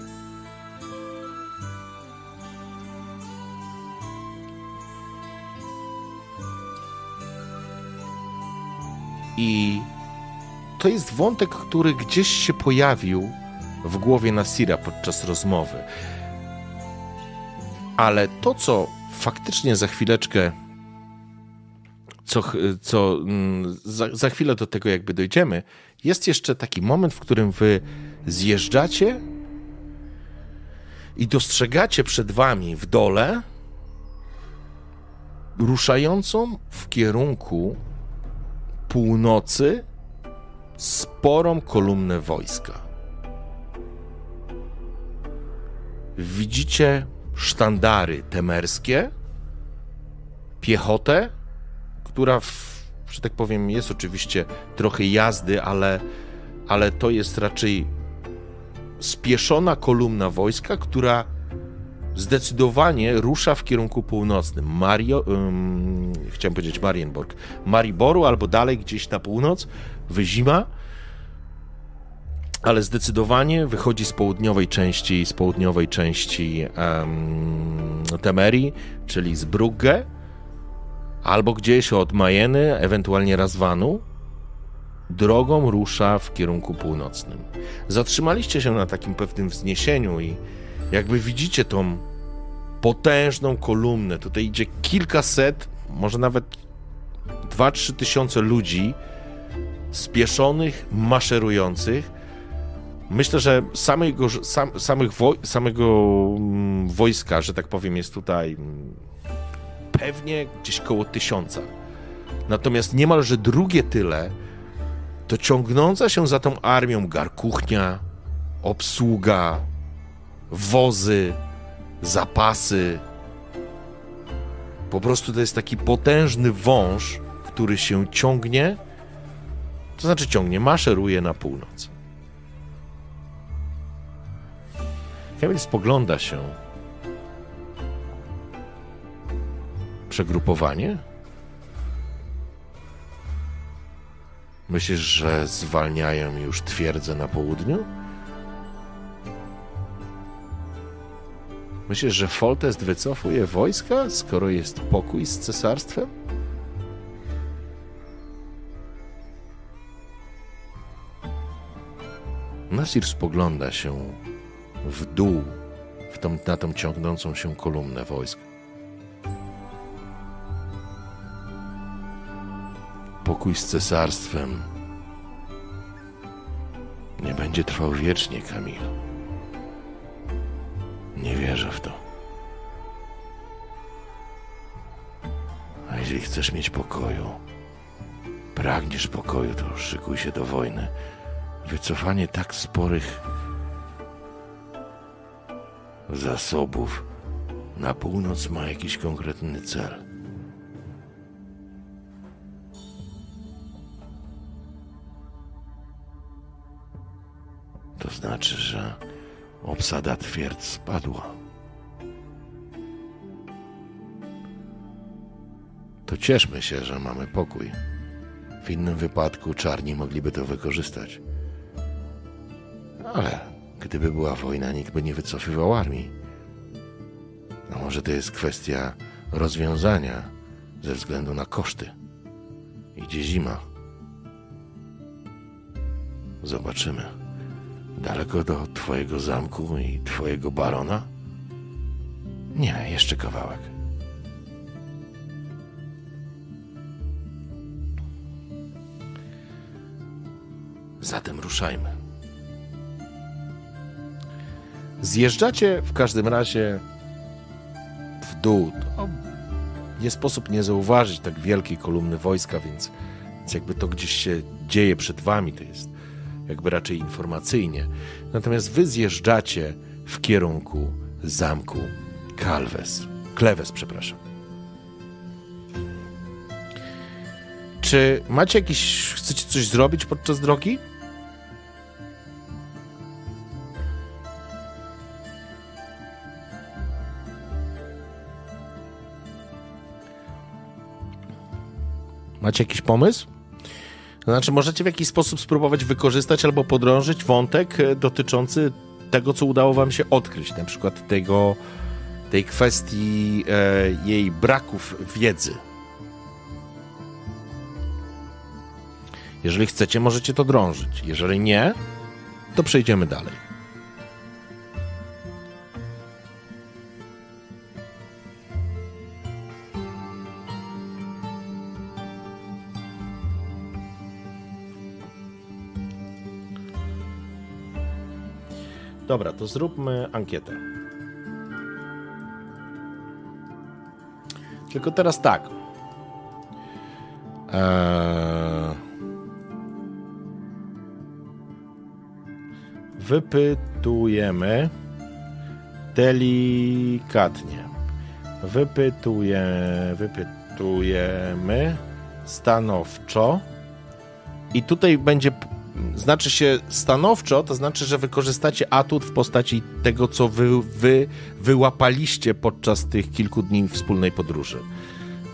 I to jest wątek, który gdzieś się pojawił w głowie Nasira podczas rozmowy. Ale to, co faktycznie za chwileczkę, co, co mm, za, za chwilę do tego jakby dojdziemy, jest jeszcze taki moment, w którym wy zjeżdżacie i dostrzegacie przed wami w dole ruszającą w kierunku północy sporą kolumnę wojska. Widzicie sztandary temerskie, piechotę, która, w, że tak powiem, jest oczywiście trochę jazdy, ale, ale to jest raczej spieszona kolumna wojska, która zdecydowanie rusza w kierunku północnym. Mario, um, chciałem powiedzieć Marienborg, Mariboru albo dalej gdzieś na północ, Wyzima, ale zdecydowanie wychodzi z południowej części, z południowej części um, Temerii, czyli z Brugge, albo gdzieś od Majeny, ewentualnie Razwanu, drogą rusza w kierunku północnym. Zatrzymaliście się na takim pewnym wzniesieniu i jakby widzicie tą potężną kolumnę. Tutaj idzie kilkaset, może nawet dwa, trzy tysiące ludzi spieszonych, maszerujących. Myślę, że samego, sam, samych samego mm, wojska, że tak powiem, jest tutaj mm, pewnie gdzieś koło tysiąca. Natomiast niemalże drugie tyle to ciągnąca się za tą armią garkuchnia, obsługa, wozy, zapasy. Po prostu to jest taki potężny wąż, który się ciągnie, to znaczy ciągnie, maszeruje na północ. Kamil spogląda się. Przegrupowanie? Myślisz, że zwalniają już twierdzę na południu? Myślisz, że Foltest wycofuje wojska, skoro jest pokój z cesarstwem? Nasir spogląda się w dół w tą, na tą ciągnącą się kolumnę wojsk. Pokój z cesarstwem nie będzie trwał wiecznie, Kamil. Nie wierzę w to. A jeśli chcesz mieć pokoju, pragniesz pokoju, to szykuj się do wojny. Wycofanie tak sporych zasobów na północ ma jakiś konkretny cel. To znaczy, że obsada twierdz spadła. To cieszmy się, że mamy pokój. W innym wypadku czarni mogliby to wykorzystać. Ale gdyby była wojna, nikt by nie wycofywał armii. A może to jest kwestia rozwiązania ze względu na koszty. Idzie zima. Zobaczymy. Daleko do twojego zamku i twojego barona? Nie, jeszcze kawałek. Zatem ruszajmy. Zjeżdżacie w każdym razie w dół. Nie sposób nie zauważyć tak wielkiej kolumny wojska, więc, więc jakby to gdzieś się dzieje przed wami, to jest jakby raczej informacyjnie. Natomiast wy zjeżdżacie w kierunku zamku Kalwes. Klewes, przepraszam. Czy macie jakiś, chcecie coś zrobić podczas drogi? Macie jakiś pomysł? To znaczy, możecie w jakiś sposób spróbować wykorzystać albo podrążyć wątek e, dotyczący tego, co udało wam się odkryć, na przykład tego, tej kwestii e, jej braków wiedzy. Jeżeli chcecie, możecie to drążyć. Jeżeli nie, to przejdziemy dalej. Dobra, to zróbmy ankietę. Tylko teraz tak. Eee... Wypytujemy delikatnie. Wypytuje, wypytujemy stanowczo. I tutaj będzie znaczy się stanowczo, to znaczy, że wykorzystacie atut w postaci tego, co wy, wy wyłapaliście podczas tych kilku dni wspólnej podróży.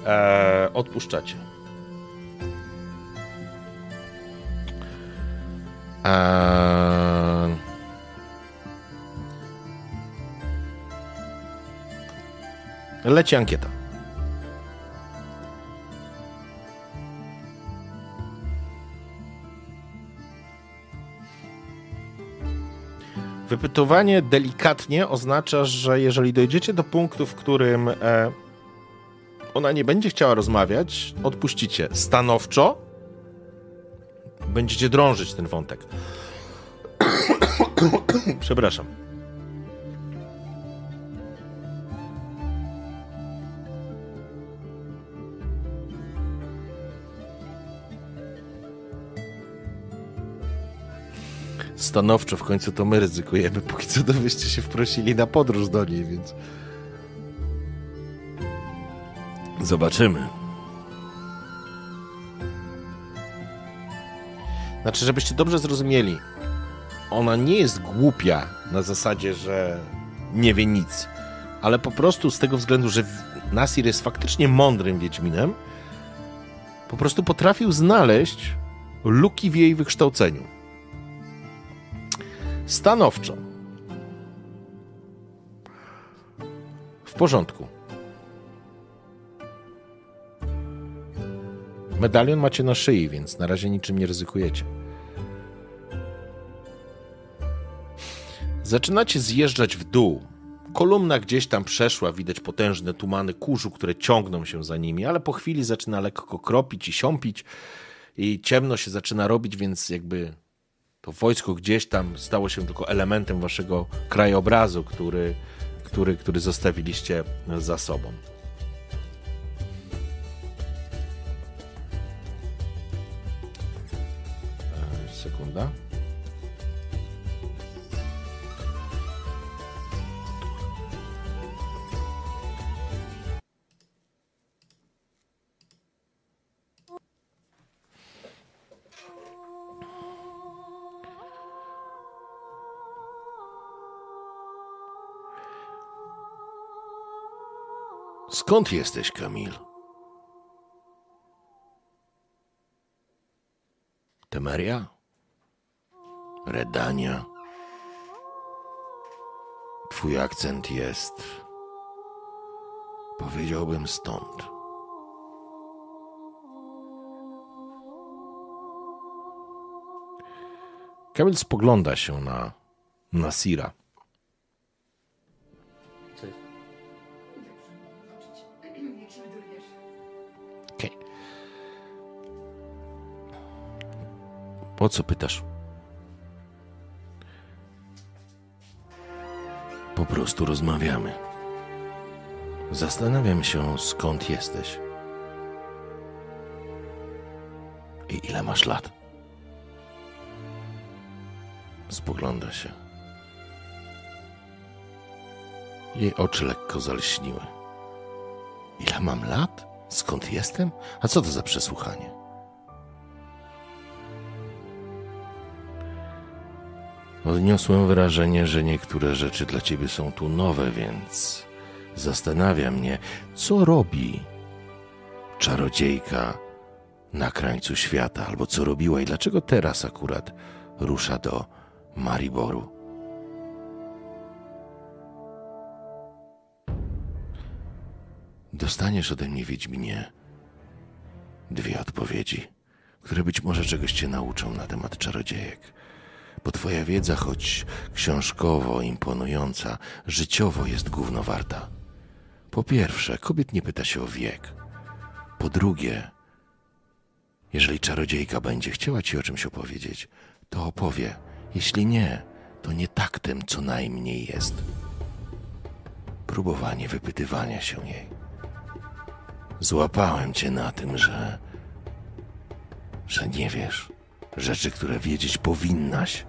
Eee, odpuszczacie. Eee... Leci ankieta. Wypytowanie delikatnie oznacza, że jeżeli dojdziecie do punktu, w którym e, ona nie będzie chciała rozmawiać, odpuścicie. Stanowczo będziecie drążyć ten wątek. Przepraszam. Stanowczo, w końcu to my ryzykujemy. Póki co to byście się wprosili na podróż do niej, więc. Zobaczymy. Znaczy, żebyście dobrze zrozumieli, ona nie jest głupia na zasadzie, że nie wie nic, ale po prostu z tego względu, że Nasir jest faktycznie mądrym Wiedźminem, po prostu potrafił znaleźć luki w jej wykształceniu. Stanowczo. W porządku. Medalion macie na szyi, więc na razie niczym nie ryzykujecie. Zaczynacie zjeżdżać w dół Kolumna gdzieś tam przeszła, widać potężne tumany kurzu, które ciągną się za nimi, ale po chwili zaczyna lekko kropić i siąpić i ciemno się zaczyna robić, więc jakby to wojsko gdzieś tam stało się tylko elementem waszego krajobrazu, który, który, który zostawiliście za sobą. E, sekunda. Skąd jesteś, Kamil? Temeria? Redania? Twój akcent jest. Powiedziałbym stąd. Kamil spogląda się na Nasira. Po co pytasz? Po prostu rozmawiamy. Zastanawiam się, skąd jesteś. I ile masz lat? Spogląda się. Jej oczy lekko zalśniły. Ile mam lat? Skąd jestem? A co to za przesłuchanie? Odniosłem wrażenie, że niektóre rzeczy dla ciebie są tu nowe, więc zastanawia mnie, co robi czarodziejka na krańcu świata, albo co robiła i dlaczego teraz akurat rusza do Mariboru. Dostaniesz ode mnie, Wiedźminie, dwie odpowiedzi, które być może czegoś cię nauczą na temat czarodziejek bo twoja wiedza, choć książkowo imponująca, życiowo jest gówno warta. Po pierwsze, kobiet nie pyta się o wiek. Po drugie, jeżeli czarodziejka będzie chciała ci o czymś opowiedzieć, to opowie. Jeśli nie, to nie tak tym co najmniej jest. Próbowanie wypytywania się jej. Złapałem cię na tym, że. że nie wiesz. Rzeczy, które wiedzieć powinnaś.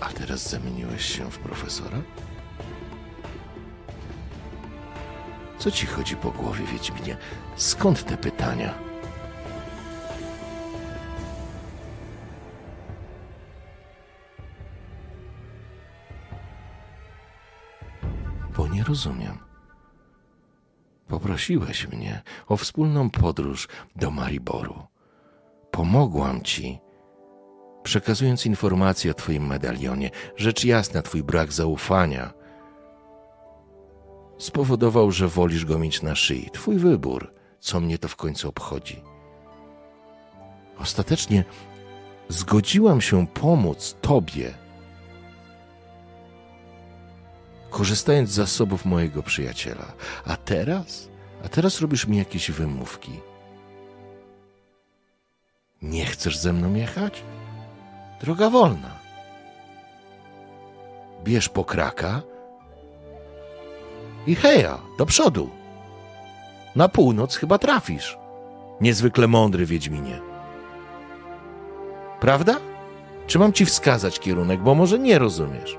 A teraz zamieniłeś się w profesora? Co ci chodzi po głowie, Wiedźminie? Skąd te pytania? Bo nie rozumiem. Poprosiłeś mnie o wspólną podróż do Mariboru. Pomogłam ci przekazując informacje o Twoim medalionie. Rzecz jasna, Twój brak zaufania spowodował, że wolisz go mieć na szyi. Twój wybór, co mnie to w końcu obchodzi. Ostatecznie zgodziłam się pomóc Tobie, korzystając z zasobów mojego przyjaciela. A teraz? A teraz robisz mi jakieś wymówki. Nie chcesz ze mną jechać? Droga wolna. Bierz pokraka i heja, do przodu. Na północ chyba trafisz. Niezwykle mądry Wiedźminie. Prawda? Czy mam ci wskazać kierunek, bo może nie rozumiesz?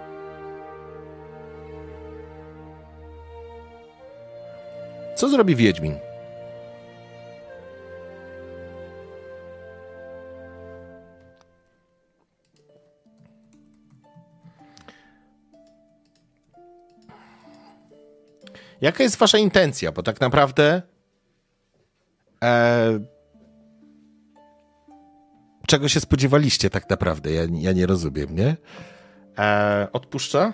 Co zrobi Wiedźmin? Jaka jest wasza intencja? Bo tak naprawdę e, czego się spodziewaliście tak naprawdę? Ja, ja nie rozumiem, nie? E, odpuszcza?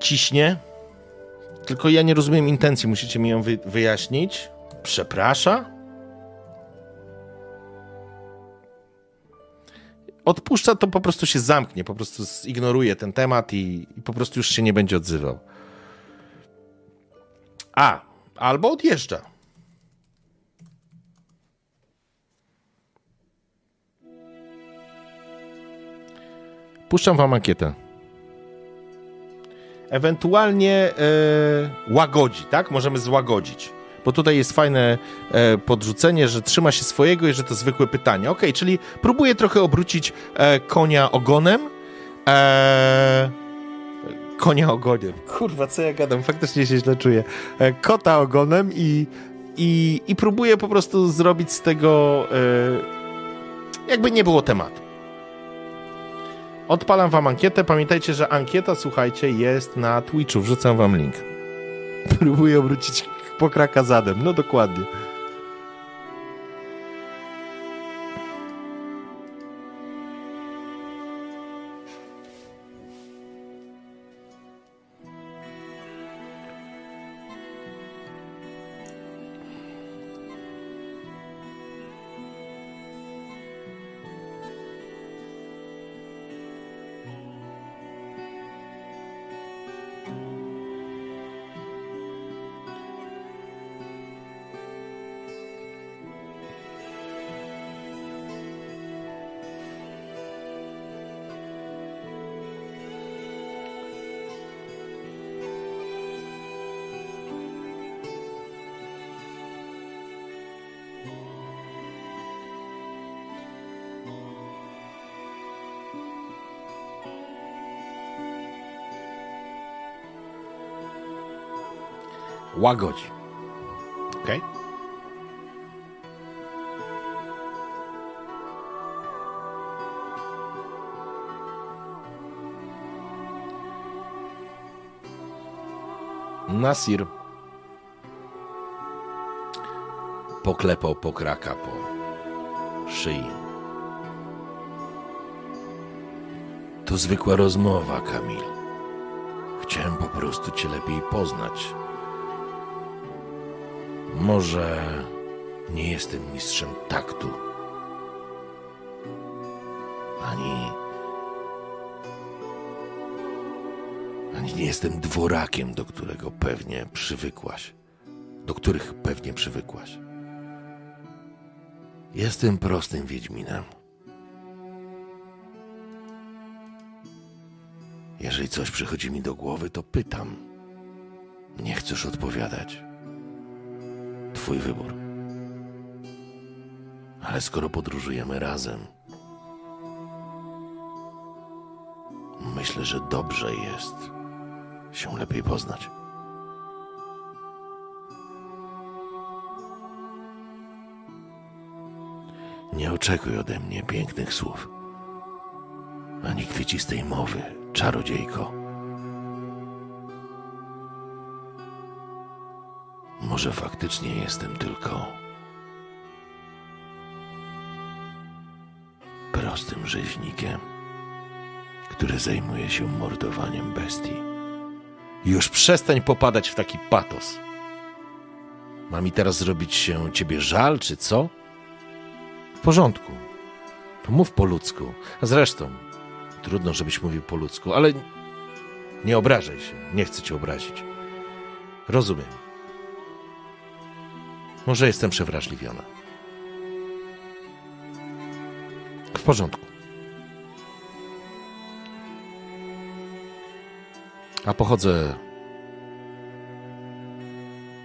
Ciśnie? Tylko ja nie rozumiem intencji. Musicie mi ją wy, wyjaśnić. Przeprasza? odpuszcza, to po prostu się zamknie, po prostu zignoruje ten temat i, i po prostu już się nie będzie odzywał. A, albo odjeżdża. Puszczam wam ankietę. Ewentualnie yy, łagodzi, tak? Możemy złagodzić. Bo tutaj jest fajne e, podrzucenie, że trzyma się swojego i że to zwykłe pytanie. Ok, czyli próbuję trochę obrócić e, konia ogonem. E, konia ogoniem. Kurwa, co ja gadam? Faktycznie się źle czuję. E, kota ogonem i, i, i próbuję po prostu zrobić z tego e, jakby nie było tematu. Odpalam wam ankietę. Pamiętajcie, że ankieta, słuchajcie, jest na Twitchu. Wrzucam wam link. Próbuję obrócić pokraka zadem. No dokładnie. Łagodzi. Ok? Nasir poklepał pokraka po szyi. To zwykła rozmowa, Kamil. Chciałem po prostu cię lepiej poznać. Może nie jestem mistrzem taktu. Ani. Ani nie jestem dworakiem, do którego pewnie przywykłaś. Do których pewnie przywykłaś. Jestem prostym Wiedźminem. Jeżeli coś przychodzi mi do głowy, to pytam. Nie chcesz odpowiadać. Twój wybór. Ale skoro podróżujemy razem, myślę, że dobrze jest się lepiej poznać. Nie oczekuj ode mnie pięknych słów, ani kwiecistej mowy, czarodziejko. Może faktycznie jestem tylko prostym rzeźnikiem, który zajmuje się mordowaniem bestii. Już przestań popadać w taki patos. Ma mi teraz zrobić się ciebie żal, czy co? W porządku. Mów po ludzku. A zresztą, trudno, żebyś mówił po ludzku, ale nie obrażaj się. Nie chcę cię obrazić. Rozumiem. Może jestem przewrażliwiona. W porządku. A pochodzę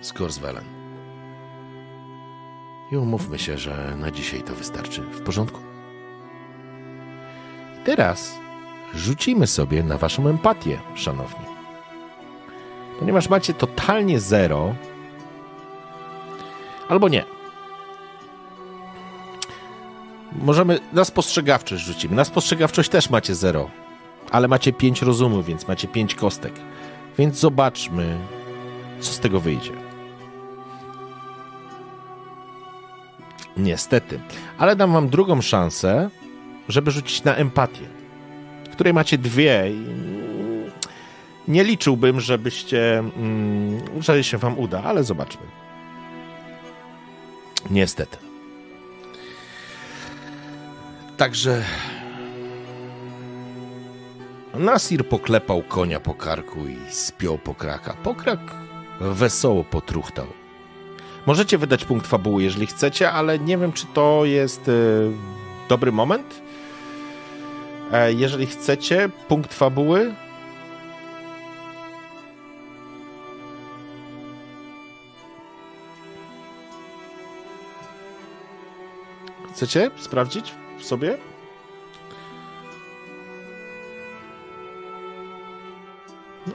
z Korswellen. I umówmy się, że na dzisiaj to wystarczy. W porządku? Teraz rzucimy sobie na waszą empatię, szanowni. Ponieważ macie totalnie zero, Albo nie. Możemy na spostrzegawczość rzucimy. Na spostrzegawczość też macie 0, ale macie 5 rozumów, więc macie 5 kostek. Więc zobaczmy, co z tego wyjdzie. Niestety. Ale dam wam drugą szansę, żeby rzucić na empatię, której macie dwie. Nie liczyłbym, żebyście, mm, że się wam uda, ale zobaczmy. Niestety. Także Nasir poklepał konia po karku i spiął pokraka. Pokrak wesoło potruchtał. Możecie wydać punkt fabuły, jeżeli chcecie, ale nie wiem, czy to jest e, dobry moment. E, jeżeli chcecie, punkt fabuły. Chcecie sprawdzić sobie?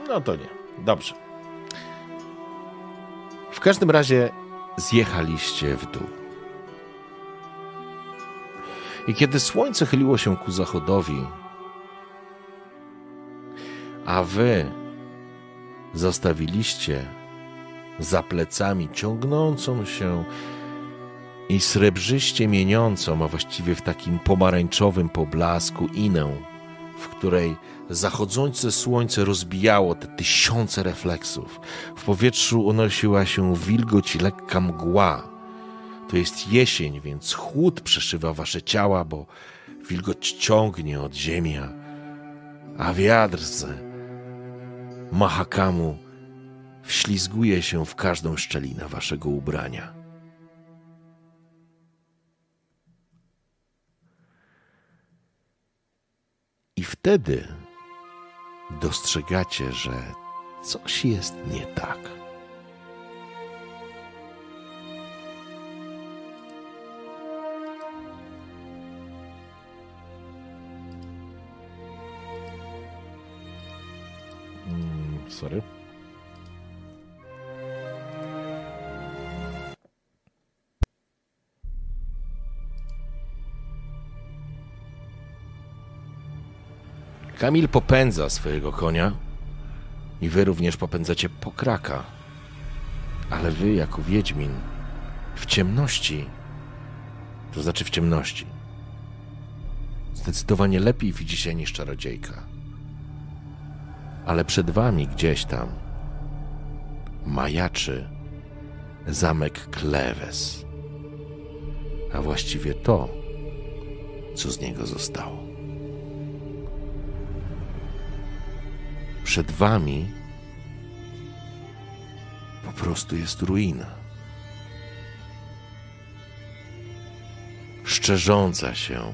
No to nie. Dobrze. W każdym razie zjechaliście w dół. I kiedy słońce chyliło się ku zachodowi, a wy zostawiliście za plecami ciągnącą się i srebrzyście mieniącą, a właściwie w takim pomarańczowym poblasku inę, w której zachodzące słońce rozbijało te tysiące refleksów. W powietrzu unosiła się wilgoć i lekka mgła. To jest jesień, więc chłód przeszywa wasze ciała, bo wilgoć ciągnie od ziemi, a wiatr z Mahakamu wślizguje się w każdą szczelinę waszego ubrania. I wtedy dostrzegacie, że coś jest nie tak. Mm, sorry. Kamil popędza swojego konia i wy również popędzacie pokraka. Ale wy, jako Wiedźmin, w ciemności, to znaczy w ciemności, zdecydowanie lepiej widzicie niż czarodziejka. Ale przed wami gdzieś tam majaczy zamek Klewes, a właściwie to, co z niego zostało. Przed wami po prostu jest ruina. Szczerząca się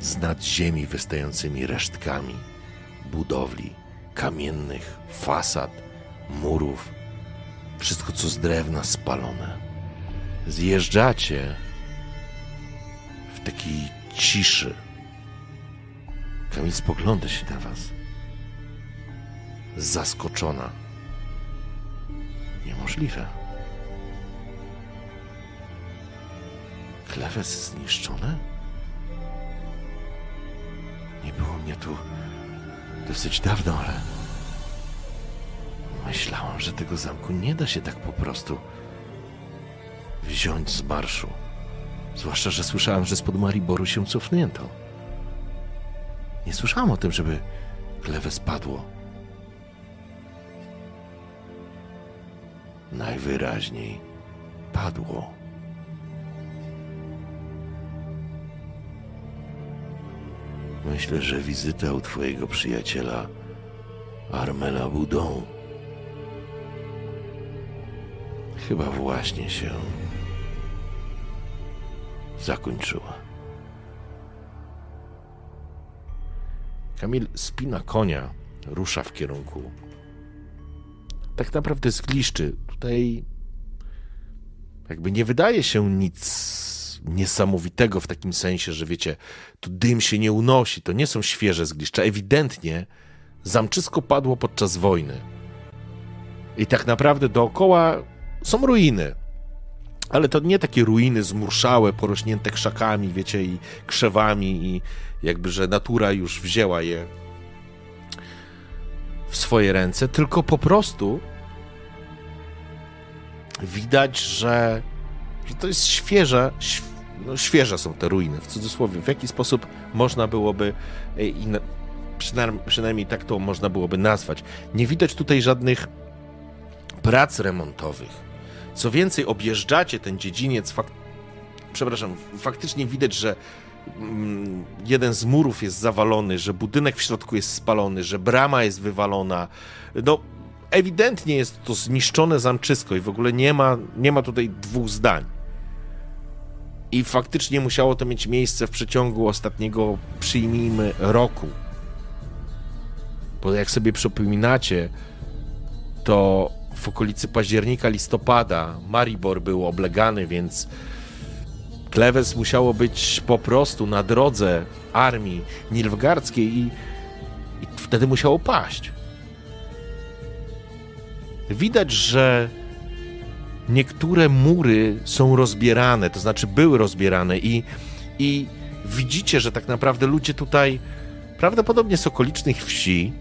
z nad ziemi wystającymi resztkami budowli, kamiennych fasad, murów, wszystko co z drewna spalone. Zjeżdżacie w takiej ciszy Kamil spogląda się na was. Zaskoczona. Niemożliwe. Klewes zniszczone? Nie było mnie tu dosyć dawno, ale myślałam, że tego zamku nie da się tak po prostu wziąć z marszu. Zwłaszcza, że słyszałam, że spod Mariboru się cofnięto. Nie słyszałam o tym, żeby klewe spadło. Najwyraźniej padło. Myślę, że wizyta u twojego przyjaciela Armela Budą chyba właśnie się zakończyła. Kamil spina konia, rusza w kierunku. Tak naprawdę zgliszczy. Tutaj jakby nie wydaje się nic niesamowitego w takim sensie, że wiecie, tu dym się nie unosi, to nie są świeże zgliszcza. Ewidentnie zamczysko padło podczas wojny. I tak naprawdę dookoła są ruiny. Ale to nie takie ruiny zmurszałe, porośnięte krzakami, wiecie, i krzewami, i jakby, że natura już wzięła je w swoje ręce, tylko po prostu widać, że, że to jest świeże, no świeże są te ruiny, w cudzysłowie. W jaki sposób można byłoby, e, przynajmniej, przynajmniej tak to można byłoby nazwać. Nie widać tutaj żadnych prac remontowych co więcej, objeżdżacie ten dziedziniec, fak... przepraszam, faktycznie widać, że mm, jeden z murów jest zawalony, że budynek w środku jest spalony, że brama jest wywalona. No, ewidentnie jest to zniszczone zamczysko i w ogóle nie ma, nie ma tutaj dwóch zdań. I faktycznie musiało to mieć miejsce w przeciągu ostatniego, przyjmijmy, roku. Bo jak sobie przypominacie, to w okolicy października, listopada Maribor był oblegany, więc Klewes musiało być po prostu na drodze armii nilfgardzkiej i, i wtedy musiało paść. Widać, że niektóre mury są rozbierane, to znaczy były rozbierane i, i widzicie, że tak naprawdę ludzie tutaj, prawdopodobnie z okolicznych wsi,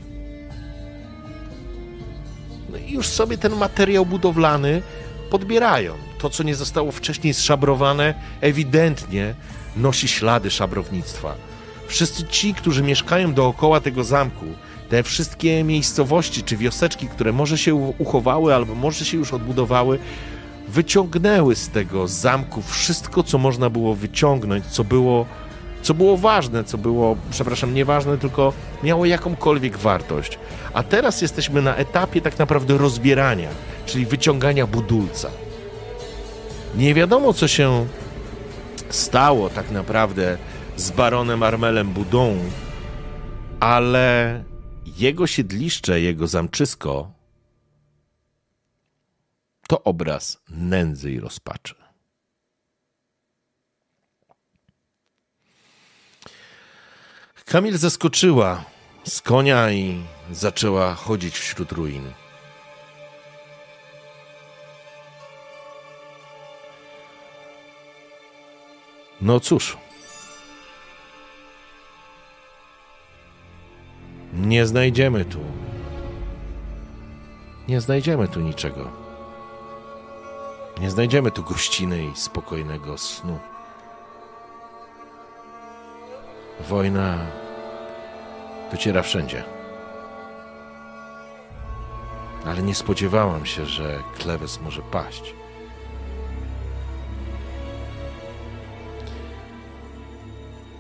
już sobie ten materiał budowlany podbierają. To, co nie zostało wcześniej zszabrowane, ewidentnie nosi ślady szabrownictwa. Wszyscy ci, którzy mieszkają dookoła tego zamku, te wszystkie miejscowości czy wioseczki, które może się uchowały albo może się już odbudowały, wyciągnęły z tego zamku wszystko, co można było wyciągnąć, co było, co było ważne, co było, przepraszam, nieważne, tylko miało jakąkolwiek wartość. A teraz jesteśmy na etapie tak naprawdę rozbierania, czyli wyciągania budulca. Nie wiadomo, co się stało tak naprawdę z baronem Armelem Budą, ale jego siedliszcze, jego zamczysko to obraz nędzy i rozpaczy. Kamil zaskoczyła z konia i zaczęła chodzić wśród ruin. No cóż. Nie znajdziemy tu. Nie znajdziemy tu niczego. Nie znajdziemy tu gościny i spokojnego snu. Wojna dociera wszędzie. Ale nie spodziewałam się, że Klewes może paść.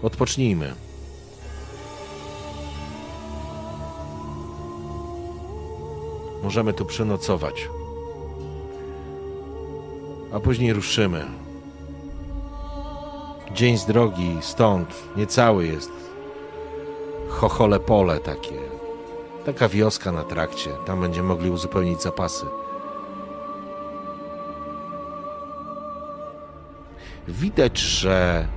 Odpocznijmy. Możemy tu przenocować. A później ruszymy. Dzień z drogi stąd niecały jest. Chochole pole takie. Taka wioska na trakcie. Tam będziemy mogli uzupełnić zapasy. Widać, że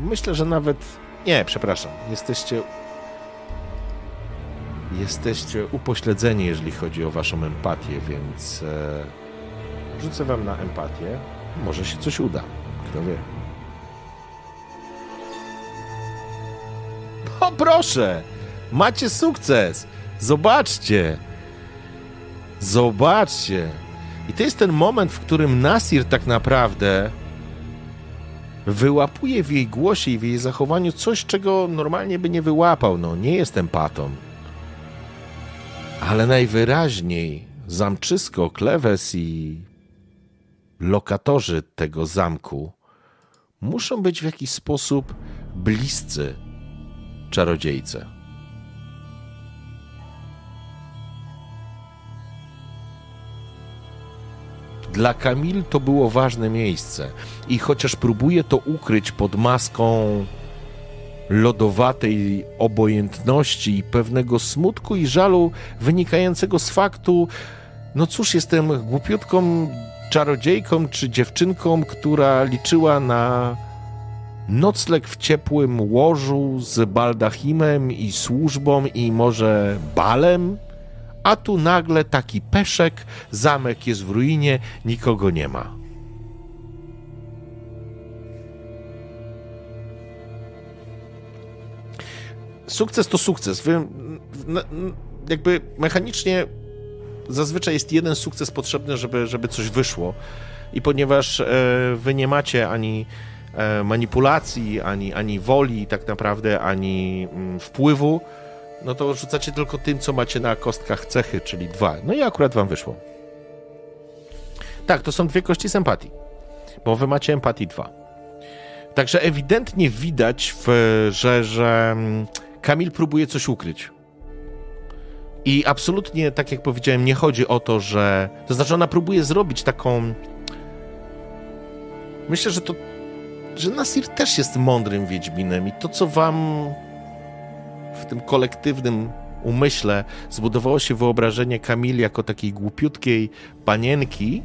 myślę, że nawet nie, przepraszam. Jesteście jesteście upośledzeni, jeżeli chodzi o waszą empatię, więc e, rzucę wam na empatię. Może się coś uda. Kto wie. O proszę! Macie sukces! Zobaczcie! Zobaczcie! I to jest ten moment, w którym Nasir tak naprawdę wyłapuje w jej głosie i w jej zachowaniu coś, czego normalnie by nie wyłapał. No, nie jestem patą. Ale najwyraźniej zamczysko, klewes i lokatorzy tego zamku muszą być w jakiś sposób bliscy czarodziejce. Dla Kamil to było ważne miejsce i chociaż próbuje to ukryć pod maską lodowatej obojętności i pewnego smutku i żalu wynikającego z faktu, no cóż, jestem głupiutką czarodziejką czy dziewczynką, która liczyła na nocleg w ciepłym łożu z baldachimem i służbą i może balem, a tu nagle taki peszek, zamek jest w ruinie, nikogo nie ma. sukces to sukces. Wy, jakby mechanicznie zazwyczaj jest jeden sukces potrzebny, żeby, żeby coś wyszło. I ponieważ e, wy nie macie ani e, manipulacji, ani, ani woli tak naprawdę, ani mm, wpływu, no to rzucacie tylko tym, co macie na kostkach cechy, czyli dwa. No i akurat wam wyszło. Tak, to są dwie kości z empatii, bo wy macie empatii 2. Także ewidentnie widać, w, że, że mm, Kamil próbuje coś ukryć. I absolutnie, tak jak powiedziałem, nie chodzi o to, że. To znaczy, ona próbuje zrobić taką. Myślę, że to. że Nasir też jest mądrym Wiedźminem i to, co wam w tym kolektywnym umyśle zbudowało się wyobrażenie Kamili jako takiej głupiutkiej panienki,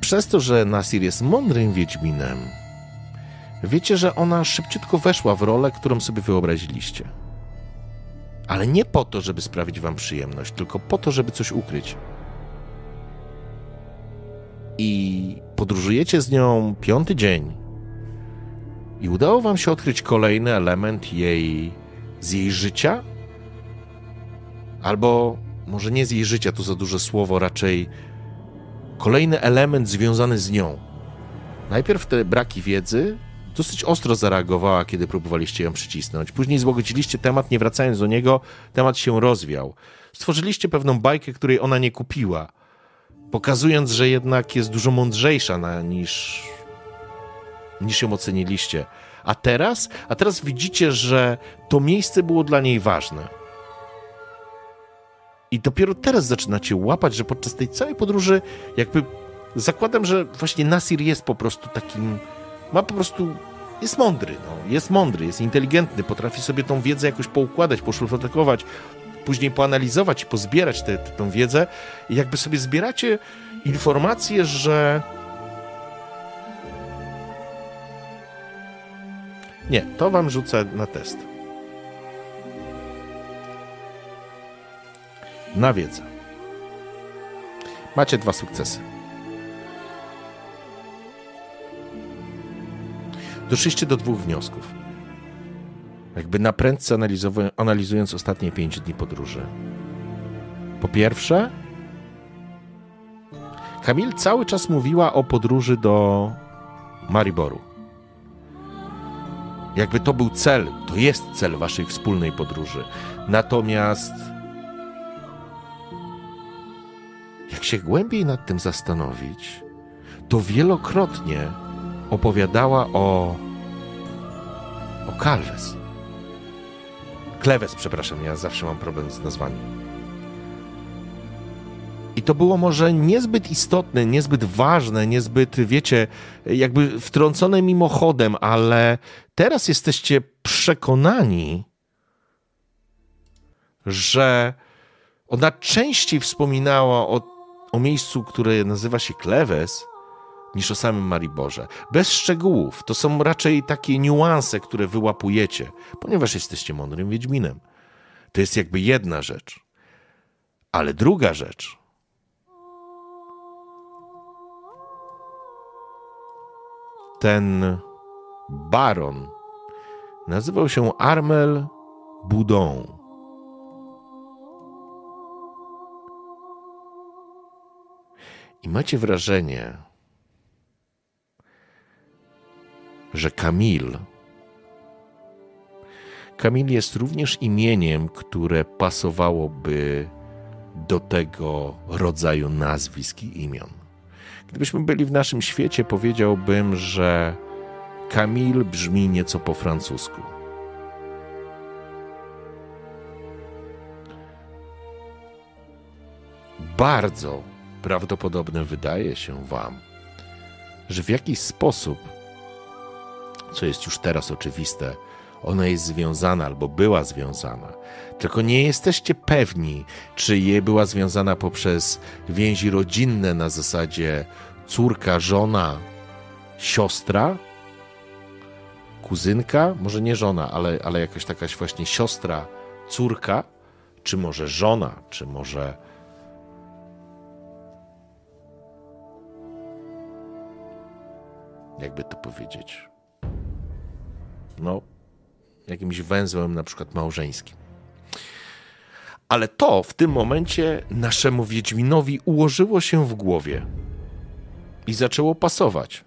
przez to, że Nasir jest mądrym Wiedźminem, wiecie, że ona szybciutko weszła w rolę, którą sobie wyobraziliście. Ale nie po to, żeby sprawić wam przyjemność, tylko po to, żeby coś ukryć. I podróżujecie z nią piąty dzień. I udało wam się odkryć kolejny element jej z jej życia? Albo może nie z jej życia, to za duże słowo, raczej kolejny element związany z nią. Najpierw te braki wiedzy dosyć ostro zareagowała, kiedy próbowaliście ją przycisnąć. Później złagodziliście temat, nie wracając do niego, temat się rozwiał. Stworzyliście pewną bajkę, której ona nie kupiła, pokazując, że jednak jest dużo mądrzejsza na, niż, niż ją oceniliście. A teraz? A teraz widzicie, że to miejsce było dla niej ważne. I dopiero teraz zaczynacie łapać, że podczas tej całej podróży, jakby zakładam, że właśnie Nasir jest po prostu takim. Ma po prostu. Jest mądry, no. jest mądry, jest inteligentny, potrafi sobie tą wiedzę jakoś poukładać, poszuflakować, później poanalizować i pozbierać tę wiedzę. I jakby sobie zbieracie informacje, że Nie, to wam rzucę na test. Na wiedzę. Macie dwa sukcesy. Doszliście do dwóch wniosków. Jakby na prędce analizując ostatnie pięć dni podróży. Po pierwsze, Kamil cały czas mówiła o podróży do Mariboru. Jakby to był cel, to jest cel waszej wspólnej podróży. Natomiast jak się głębiej nad tym zastanowić, to wielokrotnie opowiadała o o Kalwes. Klewes, przepraszam, ja zawsze mam problem z nazwami. I to było może niezbyt istotne, niezbyt ważne, niezbyt, wiecie, jakby wtrącone mimochodem, ale teraz jesteście przekonani, że ona częściej wspominała o, o miejscu, które nazywa się Klewes, niż o samym Mariborze. Bez szczegółów. To są raczej takie niuanse, które wyłapujecie, ponieważ jesteście mądrym Wiedźminem. To jest jakby jedna rzecz. Ale druga rzecz ten baron nazywał się Armel Boudon. I macie wrażenie, że Kamil Kamil jest również imieniem, które pasowałoby do tego rodzaju nazwisk i imion. Gdybyśmy byli w naszym świecie, powiedziałbym, że Kamil brzmi nieco po francusku. Bardzo prawdopodobne wydaje się Wam, że w jakiś sposób, co jest już teraz oczywiste, ona jest związana albo była związana. Tylko nie jesteście pewni, czy je była związana poprzez więzi rodzinne na zasadzie córka, żona, siostra, kuzynka, może nie żona, ale, ale jakaś takaś właśnie siostra, córka, czy może żona, czy może. Jakby to powiedzieć? No, jakimś węzłem, na przykład małżeńskim. Ale to w tym momencie naszemu Wiedźminowi ułożyło się w głowie i zaczęło pasować.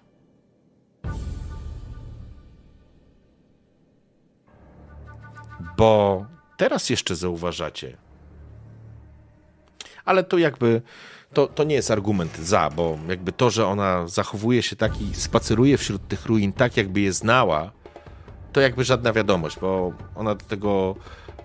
Bo teraz jeszcze zauważacie, ale to jakby to, to nie jest argument za, bo jakby to, że ona zachowuje się tak i spaceruje wśród tych ruin tak, jakby je znała, to jakby żadna wiadomość, bo ona do tego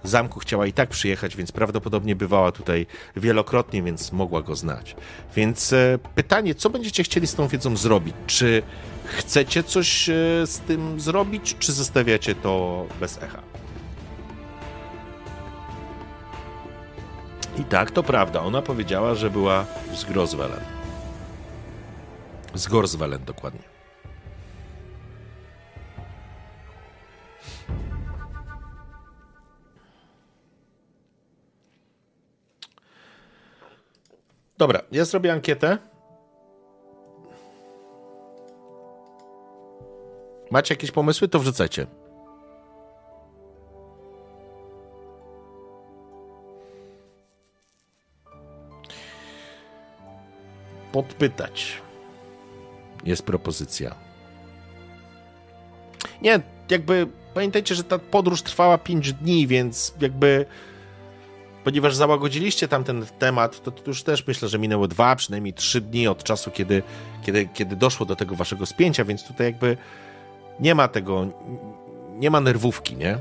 zamku chciała i tak przyjechać, więc prawdopodobnie bywała tutaj wielokrotnie, więc mogła go znać. Więc e, pytanie, co będziecie chcieli z tą wiedzą zrobić? Czy chcecie coś e, z tym zrobić, czy zostawiacie to bez echa? I tak, to prawda. Ona powiedziała, że była z Groswellen. Z Gorswellen dokładnie. Dobra, ja zrobię ankietę. Macie jakieś pomysły, to wrzucajcie. Podpytać. Jest propozycja. Nie, jakby pamiętajcie, że ta podróż trwała 5 dni, więc jakby ponieważ załagodziliście tam ten temat, to, to już też myślę, że minęło dwa, przynajmniej trzy dni od czasu, kiedy, kiedy, kiedy doszło do tego waszego spięcia, więc tutaj jakby nie ma tego, nie ma nerwówki, nie?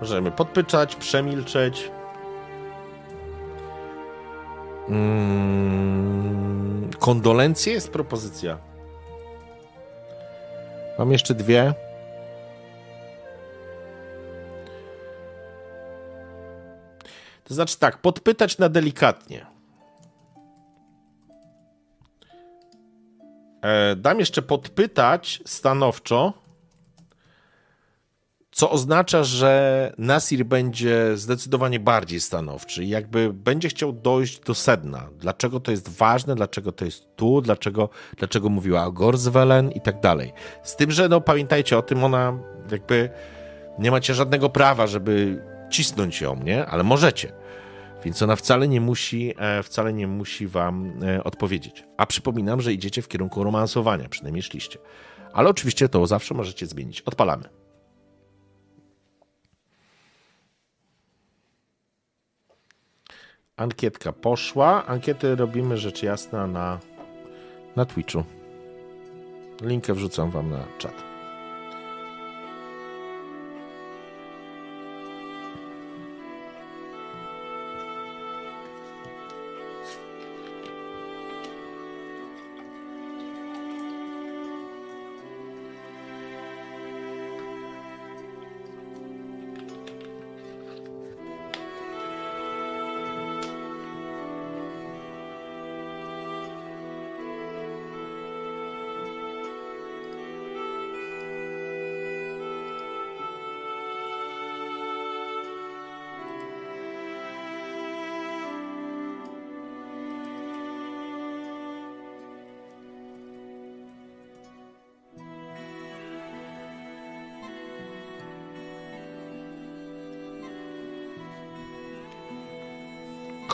Możemy podpyczać, przemilczeć. Mm, kondolencje jest propozycja. Mam jeszcze dwie. To znaczy tak, podpytać na delikatnie. E, dam jeszcze podpytać stanowczo, co oznacza, że Nasir będzie zdecydowanie bardziej stanowczy i jakby będzie chciał dojść do sedna. Dlaczego to jest ważne, dlaczego to jest tu, dlaczego, dlaczego mówiła o Gorswellen i tak dalej. Z tym, że no pamiętajcie o tym, ona jakby nie macie żadnego prawa, żeby cisnąć ją, nie? Ale możecie. Więc ona wcale nie musi, e, wcale nie musi wam e, odpowiedzieć. A przypominam, że idziecie w kierunku romansowania, przynajmniej szliście. Ale oczywiście to zawsze możecie zmienić. Odpalamy. Ankietka poszła. Ankiety robimy rzecz jasna na, na Twitchu. Linkę wrzucam wam na czat.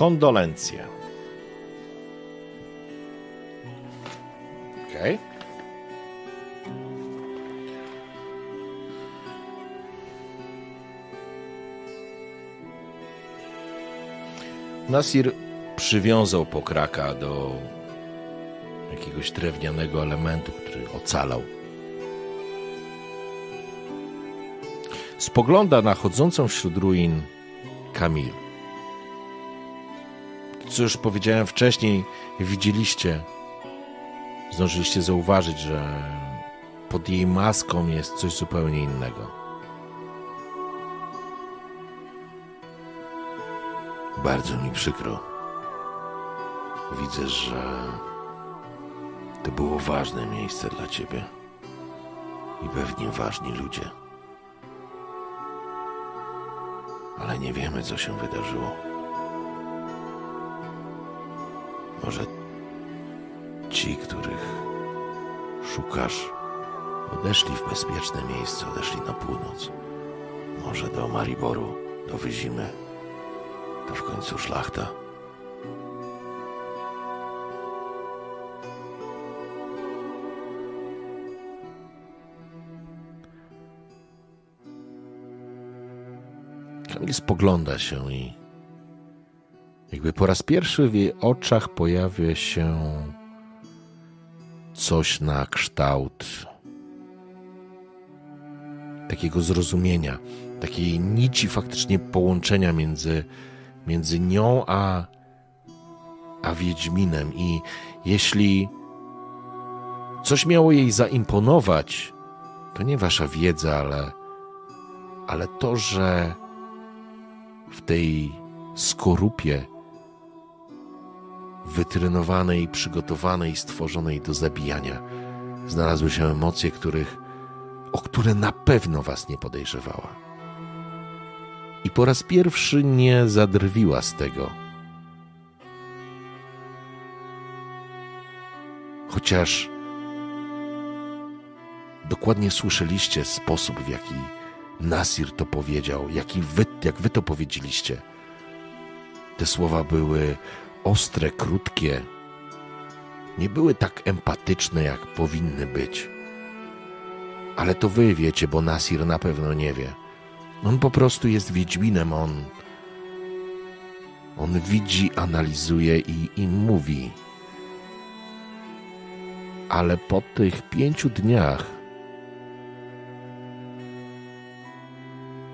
Kondolencje. Ok. Nasir przywiązał pokraka do jakiegoś drewnianego elementu, który ocalał. Spogląda na chodzącą wśród ruin Kamil co już powiedziałem wcześniej, widzieliście, zdążyliście zauważyć, że pod jej maską jest coś zupełnie innego. Bardzo mi przykro. Widzę, że to było ważne miejsce dla ciebie i pewnie ważni ludzie. Ale nie wiemy, co się wydarzyło. Może ci, których szukasz, odeszli w bezpieczne miejsce, odeszli na północ. Może do Mariboru, do Wyzimy, to w końcu szlachta. Kamil spogląda się i jakby po raz pierwszy w jej oczach pojawia się coś na kształt takiego zrozumienia, takiej nici faktycznie połączenia między, między nią a, a Wiedźminem. I jeśli coś miało jej zaimponować, to nie wasza wiedza, ale, ale to, że w tej skorupie wytrenowanej, przygotowanej, stworzonej do zabijania znalazły się emocje, których, o które na pewno was nie podejrzewała. I po raz pierwszy nie zadrwiła z tego. Chociaż dokładnie słyszeliście sposób, w jaki Nasir to powiedział, jaki wy, jak wy to powiedzieliście. Te słowa były ostre, krótkie, nie były tak empatyczne, jak powinny być. Ale to wy wiecie, bo Nasir na pewno nie wie. On po prostu jest Wiedźminem, on. On widzi, analizuje i, i mówi. Ale po tych pięciu dniach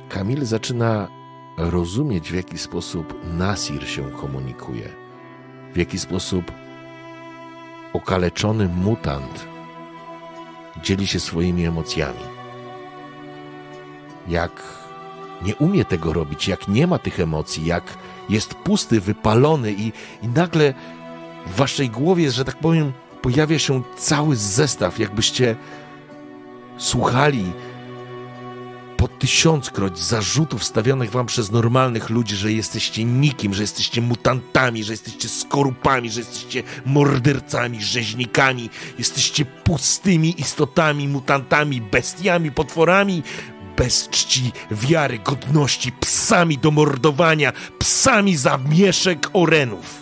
Kamil zaczyna rozumieć, w jaki sposób Nasir się komunikuje, w jaki sposób okaleczony mutant dzieli się swoimi emocjami. Jak nie umie tego robić, jak nie ma tych emocji, jak jest pusty, wypalony i, i nagle w waszej głowie, że tak powiem, pojawia się cały zestaw, jakbyście słuchali po tysiąckroć zarzutów stawionych wam przez normalnych ludzi, że jesteście nikim, że jesteście mutantami, że jesteście skorupami, że jesteście mordercami, rzeźnikami, jesteście pustymi istotami, mutantami, bestiami, potworami, bez czci, wiary, godności, psami do mordowania, psami za mieszek orenów.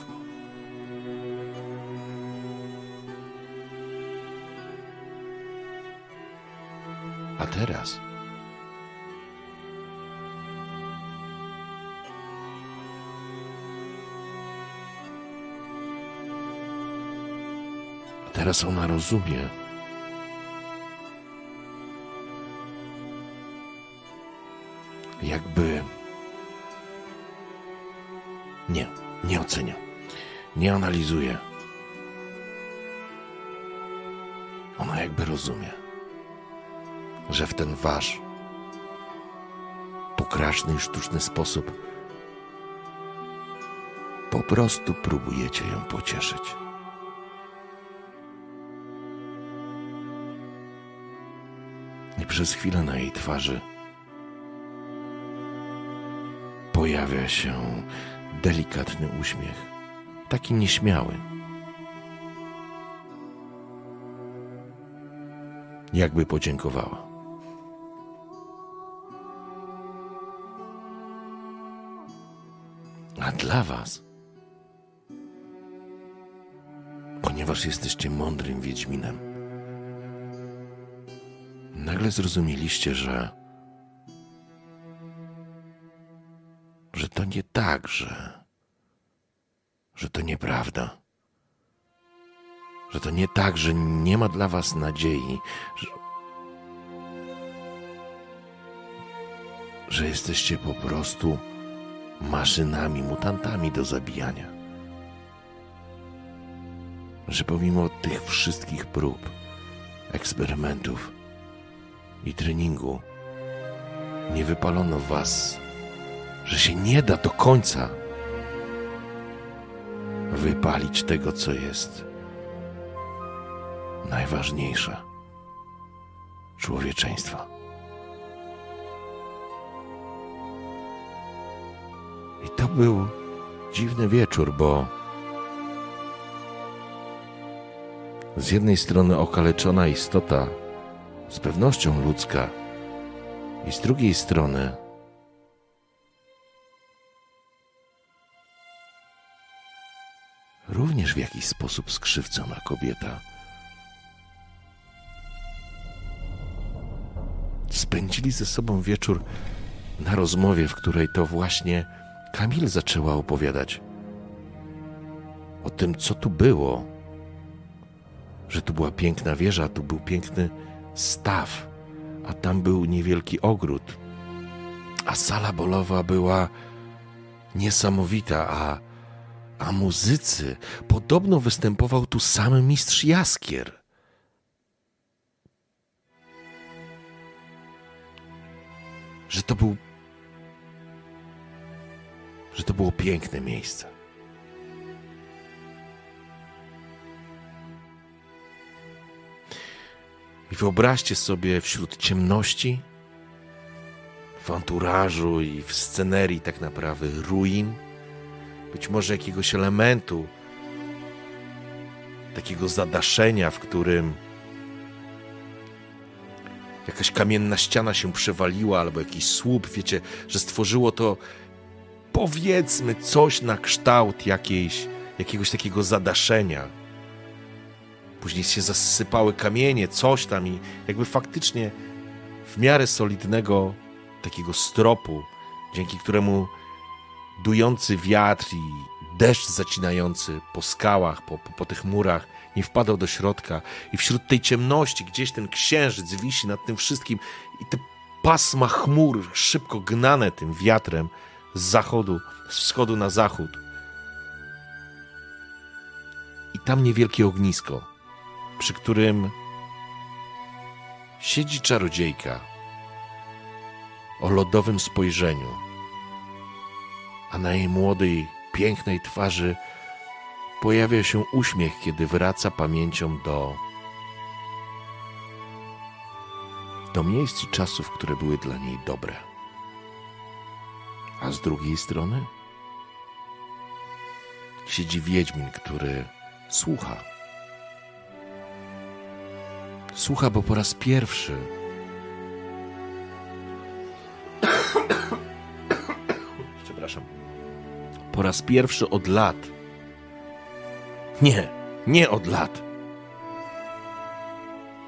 A teraz Teraz ona rozumie. Jakby. Nie, nie ocenia. Nie analizuje. Ona jakby rozumie, że w ten wasz pokraczny i sztuczny sposób po prostu próbujecie ją pocieszyć. Przez chwilę na jej twarzy pojawia się delikatny uśmiech, taki nieśmiały. Jakby podziękowała. A dla Was, ponieważ jesteście mądrym Wiedźminem, nagle zrozumieliście, że. że to nie tak, że. że to nieprawda. Że to nie tak, że nie ma dla was nadziei, że, że jesteście po prostu maszynami, mutantami do zabijania. Że pomimo tych wszystkich prób, eksperymentów, i treningu nie wypalono was, że się nie da do końca wypalić tego, co jest najważniejsze człowieczeństwa. I to był dziwny wieczór, bo z jednej strony okaleczona istota z pewnością ludzka, i z drugiej strony również w jakiś sposób skrzywdzona kobieta. Spędzili ze sobą wieczór na rozmowie, w której to właśnie Kamil zaczęła opowiadać o tym, co tu było. Że tu była piękna wieża, tu był piękny staw, a tam był niewielki ogród. A sala bolowa była niesamowita, a, a muzycy podobno występował tu sam mistrz Jaskier. Że to był. że to było piękne miejsce. I wyobraźcie sobie wśród ciemności, w anturażu i w scenerii tak naprawdę ruin, być może jakiegoś elementu, takiego zadaszenia, w którym jakaś kamienna ściana się przewaliła, albo jakiś słup, wiecie, że stworzyło to powiedzmy coś na kształt jakiejś, jakiegoś takiego zadaszenia. Później się zasypały kamienie, coś tam i jakby faktycznie w miarę solidnego takiego stropu, dzięki któremu dujący wiatr i deszcz zacinający po skałach, po, po, po tych murach nie wpadał do środka i wśród tej ciemności gdzieś ten księżyc wisi nad tym wszystkim i te pasma chmur szybko gnane tym wiatrem z zachodu, z wschodu na zachód. I tam niewielkie ognisko, przy którym siedzi czarodziejka o lodowym spojrzeniu, a na jej młodej, pięknej twarzy pojawia się uśmiech, kiedy wraca pamięcią do do miejsc i czasów, które były dla niej dobre. A z drugiej strony siedzi Wiedźmin, który słucha. Słucha, bo po raz pierwszy przepraszam, po raz pierwszy od lat nie, nie od lat.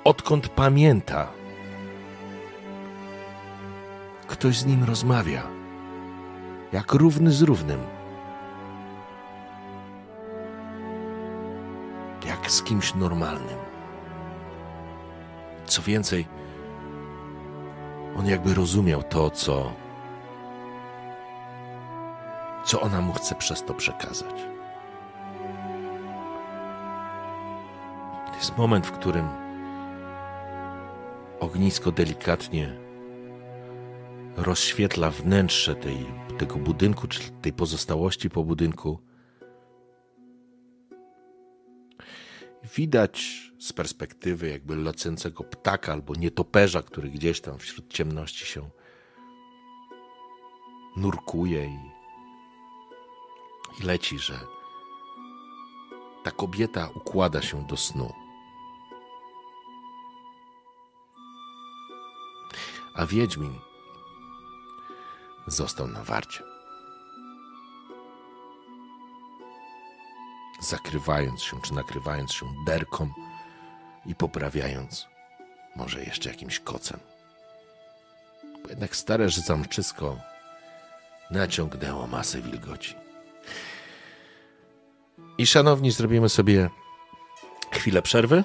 Odkąd pamięta, ktoś z nim rozmawia, jak równy z równym. Jak z kimś normalnym. Co więcej, on jakby rozumiał to, co, co ona mu chce przez to przekazać. jest moment, w którym ognisko delikatnie rozświetla wnętrze tej, tego budynku, czy tej pozostałości po budynku. Widać z perspektywy jakby lecącego ptaka albo nietoperza, który gdzieś tam wśród ciemności się nurkuje i, i leci, że ta kobieta układa się do snu. a Wiedźmin został na warcie. Zakrywając się, czy nakrywając się derką i poprawiając może jeszcze jakimś kocem. Bo jednak stare zamczysko naciągnęło masę wilgoci. I szanowni, zrobimy sobie chwilę przerwy.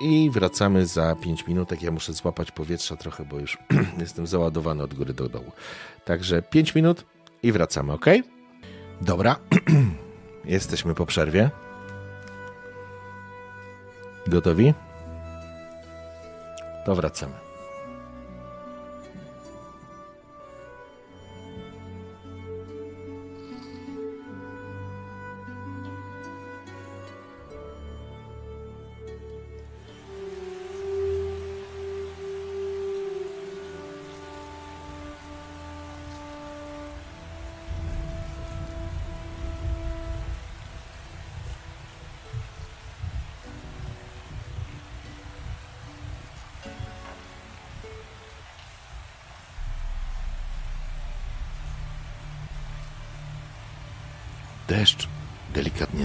I wracamy za 5 minutek. Ja muszę złapać powietrza trochę, bo już jestem załadowany od góry do dołu. Także 5 minut i wracamy, ok? Dobra. Jesteśmy po przerwie. Gotowi? To wracamy.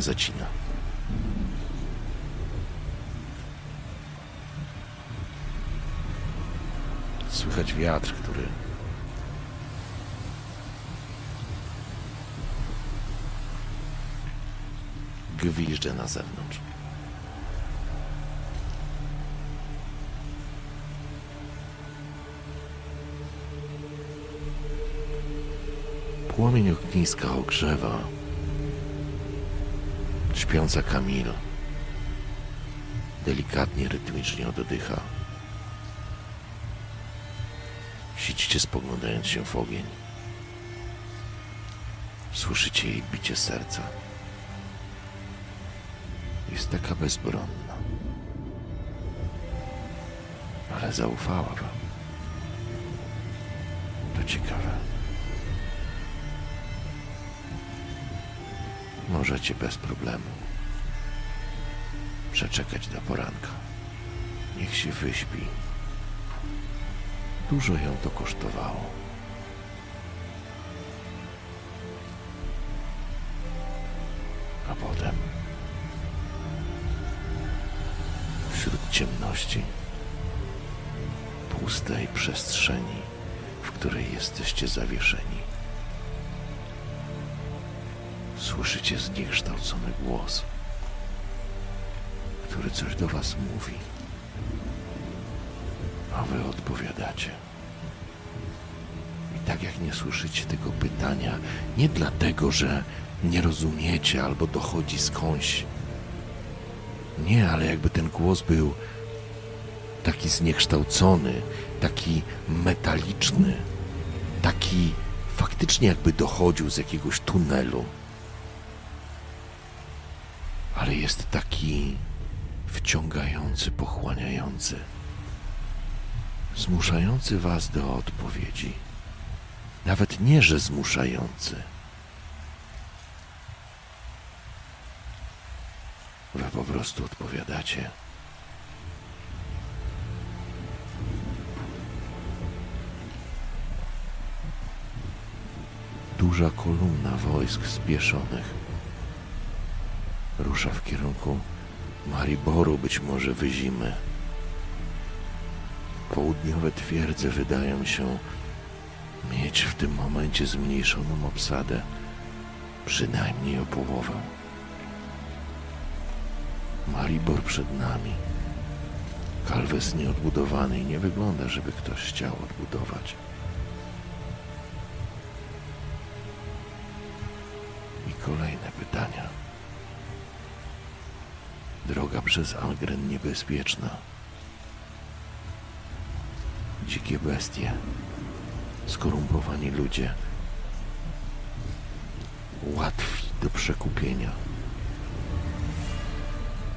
zacina. Słychać wiatr, który gwiżdże na zewnątrz. Płomień ogniska ogrzewa śpiąca Kamil. Delikatnie, rytmicznie oddycha. Siedzicie spoglądając się w ogień. Słyszycie jej bicie serca. Jest taka bezbronna. Ale zaufała wam. To ciekawe. Możecie bez problemu przeczekać do poranka. Niech się wyśpi. Dużo ją to kosztowało. A potem wśród ciemności, pustej przestrzeni, w której jesteście zawieszeni, słyszycie zniekształcony głos, który coś do was mówi, a wy odpowiadacie. I tak jak nie słyszycie tego pytania, nie dlatego, że nie rozumiecie albo dochodzi skądś. Nie, ale jakby ten głos był taki zniekształcony, taki metaliczny, taki faktycznie jakby dochodził z jakiegoś tunelu. Ale jest taki wciągający, pochłaniający, zmuszający was do odpowiedzi. Nawet nie, że zmuszający. Wy po prostu odpowiadacie. Duża kolumna wojsk spieszonych rusza w kierunku Mariboru, być może wyzimy. Południowe twierdze wydają się mieć w tym momencie zmniejszoną obsadę, przynajmniej o połowę. Maribor przed nami. Kalwes nieodbudowany i nie wygląda, żeby ktoś chciał odbudować. Droga przez Algren niebezpieczna. Dzikie bestie, skorumpowani ludzie, łatwi do przekupienia.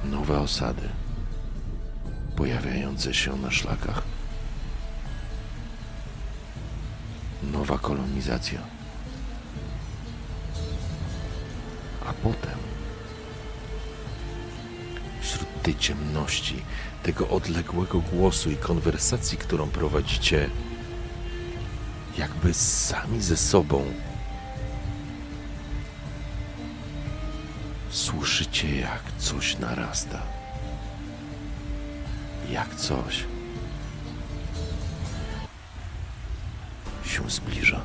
Nowe osady, pojawiające się na szlakach. Nowa kolonizacja. A potem tej ciemności, tego odległego głosu i konwersacji, którą prowadzicie, jakby sami ze sobą, słyszycie, jak coś narasta. Jak coś się zbliża.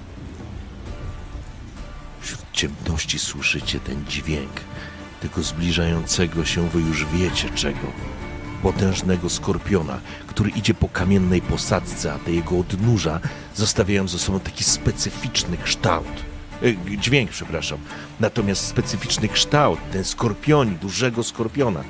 Wśród ciemności słyszycie ten dźwięk tego zbliżającego się, wy już wiecie czego. Potężnego skorpiona, który idzie po kamiennej posadzce, a te jego odnóża zostawiają ze sobą taki specyficzny kształt. E, dźwięk, przepraszam. Natomiast specyficzny kształt, ten skorpioni, dużego skorpiona,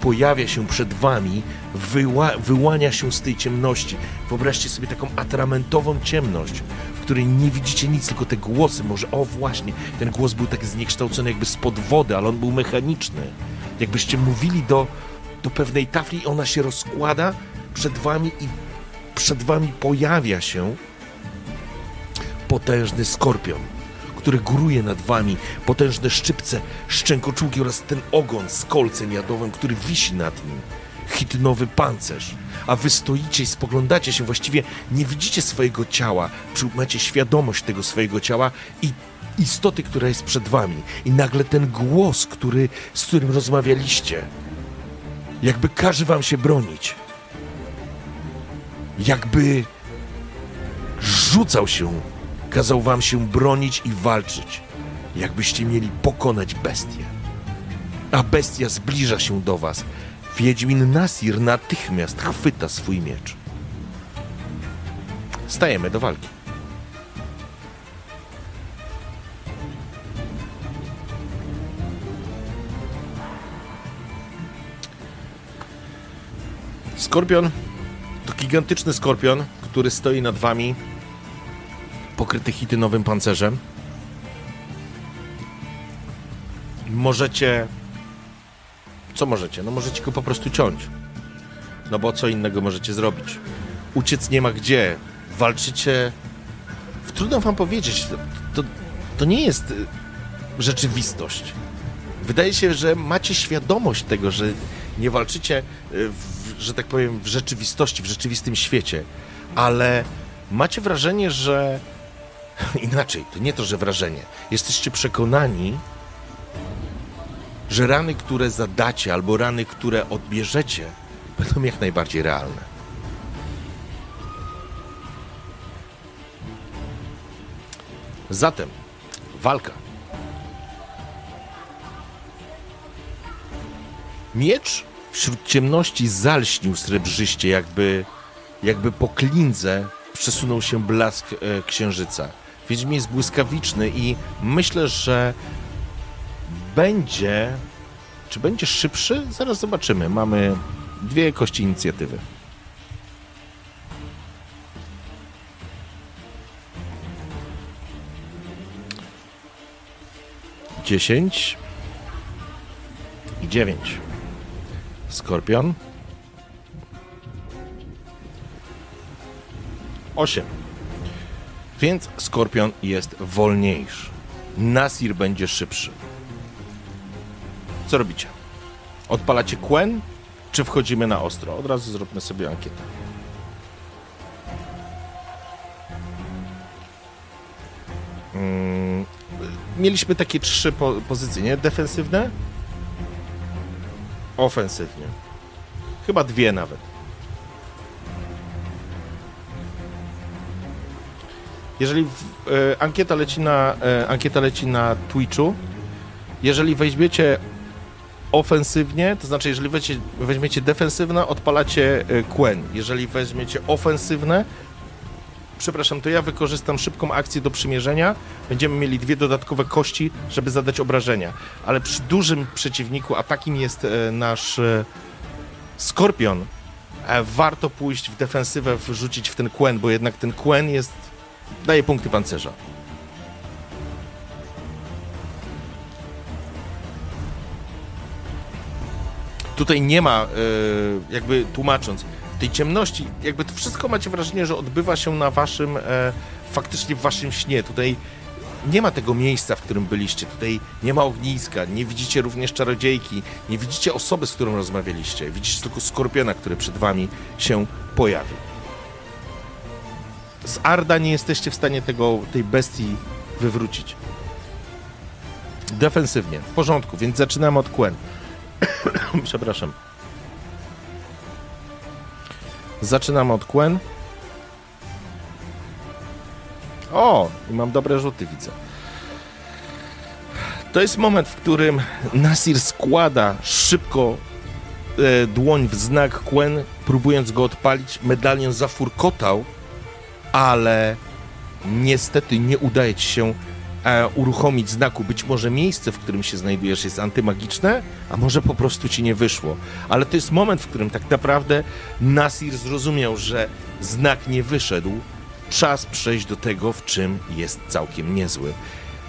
pojawia się przed wami, wyła, wyłania się z tej ciemności. Wyobraźcie sobie taką atramentową ciemność, której nie widzicie nic, tylko te głosy. Może, o właśnie, ten głos był tak zniekształcony jakby spod wody, ale on był mechaniczny. Jakbyście mówili do, do pewnej tafli, ona się rozkłada przed wami i przed wami pojawia się potężny skorpion który góruje nad wami, potężne szczypce, szczękoczułki oraz ten ogon z kolcem jadowym, który wisi nad nim. Hitnowy pancerz. A wy stoicie i spoglądacie się, właściwie nie widzicie swojego ciała, macie świadomość tego swojego ciała i istoty, która jest przed wami. I nagle ten głos, który, z którym rozmawialiście, jakby każe wam się bronić. Jakby rzucał się Kazał wam się bronić i walczyć, jakbyście mieli pokonać bestię. a bestia zbliża się do was. Wiedźmin Nasir natychmiast chwyta swój miecz. Stajemy do walki. Skorpion to gigantyczny skorpion, który stoi nad wami, pokryty hitynowym pancerzem. Możecie. Co możecie? No możecie go po prostu ciąć. No bo co innego możecie zrobić? Uciec nie ma gdzie. Walczycie. Trudno wam powiedzieć. To, to, to nie jest y, rzeczywistość. Wydaje się, że macie świadomość tego, że nie walczycie, y, w, że tak powiem, w rzeczywistości, w rzeczywistym świecie, ale macie wrażenie, że inaczej, to nie to, że wrażenie. Jesteście przekonani, że rany, które zadacie, albo rany, które odbierzecie, będą jak najbardziej realne. Zatem walka. Miecz wśród ciemności zalśnił srebrzyście, jakby, jakby po klindze przesunął się blask e, księżyca. Wiedźmin jest błyskawiczny i myślę, że będzie. Czy będzie szybszy? Zaraz zobaczymy. Mamy dwie kości inicjatywy. Dziesięć i dziewięć. Skorpion. Osiem. Więc Skorpion jest wolniejszy. Nasir będzie szybszy. Co robicie? Odpalacie Quen, czy wchodzimy na ostro? Od razu zróbmy sobie ankietę. Mm, mieliśmy takie trzy po pozycje, nie? Defensywne, ofensywnie. Chyba dwie nawet. Jeżeli w, e, ankieta, leci na, e, ankieta leci na Twitchu, jeżeli weźmiecie ofensywnie, to znaczy jeżeli weźmiecie, weźmiecie defensywne, odpalacie Quen. Jeżeli weźmiecie ofensywne, przepraszam, to ja wykorzystam szybką akcję do przymierzenia. Będziemy mieli dwie dodatkowe kości, żeby zadać obrażenia. Ale przy dużym przeciwniku, a takim jest e, nasz e, Skorpion, e, warto pójść w defensywę, wrzucić w ten Quen, bo jednak ten Quen jest daje punkty pancerza. Tutaj nie ma, jakby tłumacząc, tej ciemności, jakby to wszystko macie wrażenie, że odbywa się na waszym, e, faktycznie w waszym śnie. Tutaj nie ma tego miejsca, w którym byliście. Tutaj nie ma ogniska, nie widzicie również czarodziejki, nie widzicie osoby, z którą rozmawialiście. Widzicie tylko skorpiona, który przed wami się pojawił. Z Arda nie jesteście w stanie tego, tej bestii wywrócić. Defensywnie, w porządku, więc zaczynamy od Quen. Przepraszam. Zaczynamy od Quen. O, i mam dobre rzuty, widzę. To jest moment, w którym Nasir składa szybko e, dłoń w znak Quen, próbując go odpalić. Medalion zafurkotał, ale niestety nie udaje ci się e, uruchomić znaku. Być może miejsce, w którym się znajdujesz, jest antymagiczne, a może po prostu ci nie wyszło. Ale to jest moment, w którym tak naprawdę Nasir zrozumiał, że znak nie wyszedł. Czas przejść do tego, w czym jest całkiem niezły.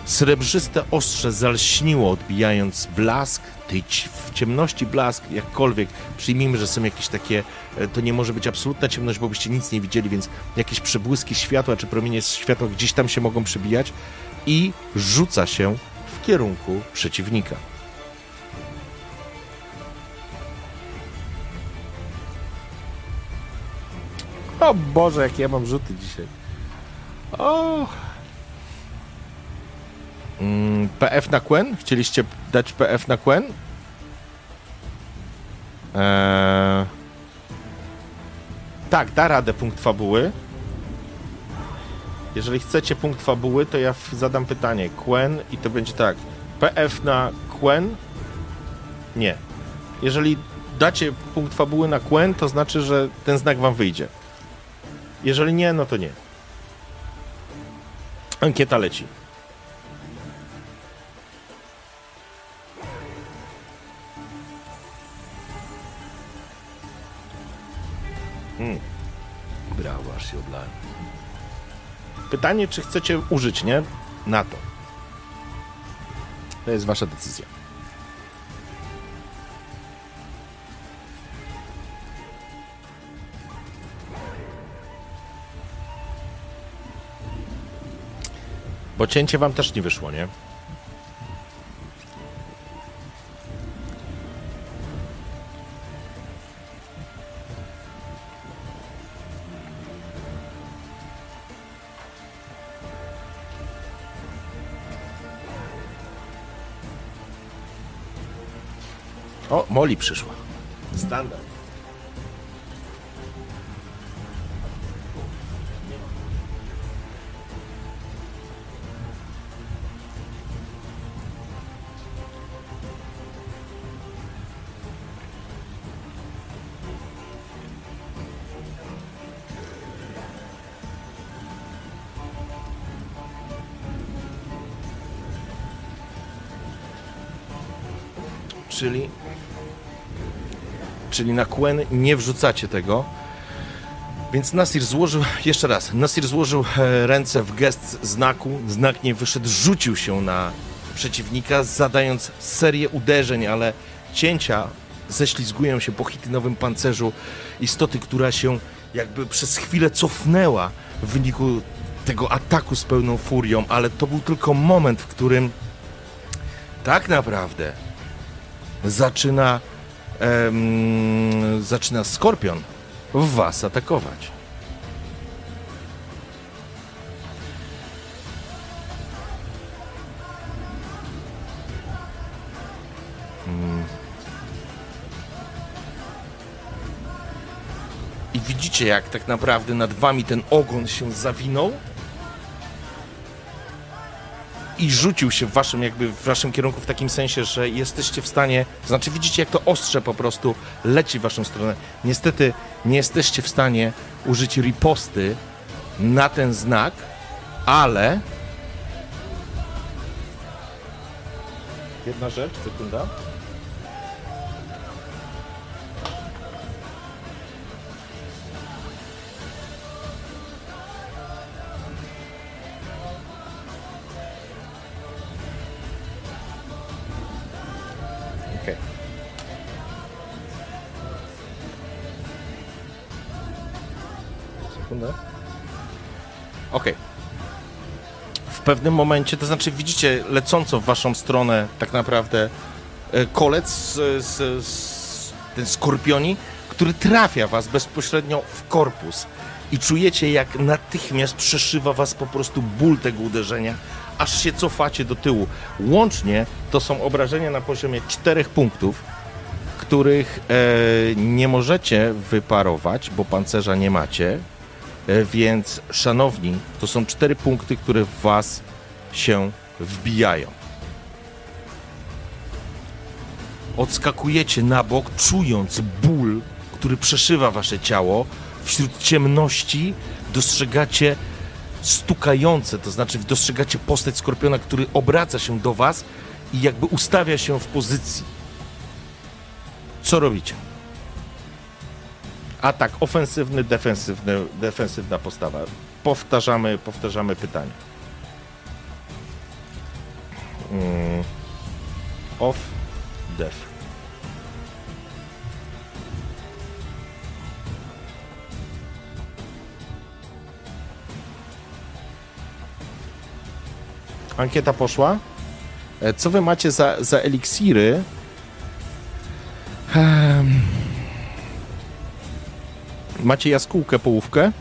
Srebrzyste ostrze zalśniło, odbijając blask, tej w ciemności blask, jakkolwiek. Przyjmijmy, że są jakieś takie, e, to nie może być absolutna ciemność, bo byście nic nie widzieli, więc jakieś przebłyski światła czy promienie światła gdzieś tam się mogą przebijać i rzuca się w kierunku przeciwnika. O Boże, jakie ja mam rzuty dzisiaj. O. Mm, PF na Quen? Chcieliście dać PF na Quen? Eee... Tak, da radę punkt fabuły. Jeżeli chcecie punkt fabuły, to ja zadam pytanie. Quen i to będzie tak. PF na Quen Nie. Jeżeli dacie punkt fabuły na Quen, to znaczy, że ten znak wam wyjdzie. Jeżeli nie, no to nie. Ankieta leci. Brawo, aż się oblałem. Pytanie, czy chcecie użyć, nie? Na to. To jest wasza decyzja. Bo cięcie wam też nie wyszło, nie? O, Moli przyszła. Standard. Czyli czyli na Quen nie wrzucacie tego. Więc Nasir złożył, jeszcze raz, Nasir złożył e, ręce w gest znaku, znak nie wyszedł, rzucił się na przeciwnika, zadając serię uderzeń, ale cięcia ześlizgują się po hitynowym pancerzu istoty, która się jakby przez chwilę cofnęła w wyniku tego ataku z pełną furią, ale to był tylko moment, w którym tak naprawdę zaczyna em, zaczyna Skorpion was atakować. I widzicie, jak tak naprawdę nad wami ten ogon się zawinął i rzucił się w waszym jakby w waszym kierunku w takim sensie, że jesteście w stanie, znaczy widzicie jak to ostrze po prostu leci w waszą stronę. Niestety nie jesteście w stanie użyć riposty na ten znak, ale jedna rzecz, sekunda. Pewnym momencie, to znaczy widzicie lecąco w waszą stronę tak naprawdę e, kolec z, z, z ten skorpioni, który trafia was bezpośrednio w korpus. I czujecie, jak natychmiast przeszywa was po prostu ból tego uderzenia, aż się cofacie do tyłu. Łącznie to są obrażenia na poziomie czterech punktów, których e, nie możecie wyparować, bo pancerza nie macie. E, więc, szanowni, to są cztery punkty, które w was się wbijają. Odskakujecie na bok, czując ból, który przeszywa wasze ciało. Wśród ciemności dostrzegacie stukające, to znaczy dostrzegacie postać skorpiona, który obraca się do was i jakby ustawia się w pozycji. Co robicie? Atak ofensywny, defensywny, defensywna postawa. Powtarzamy, powtarzamy pytanie. Mm. Off, def. Ankieta poszła. E, Co wy macie za, za eliksiry? Em, Macie jaskółkę, połówkę.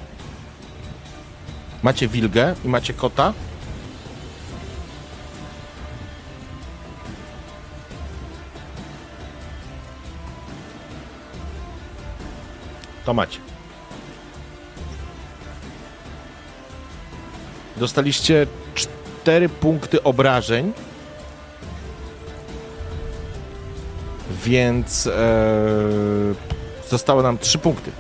Macie wilgę i macie kota. To macie. Dostaliście cztery punkty obrażeń. więc e, zostały nam trzy punkty.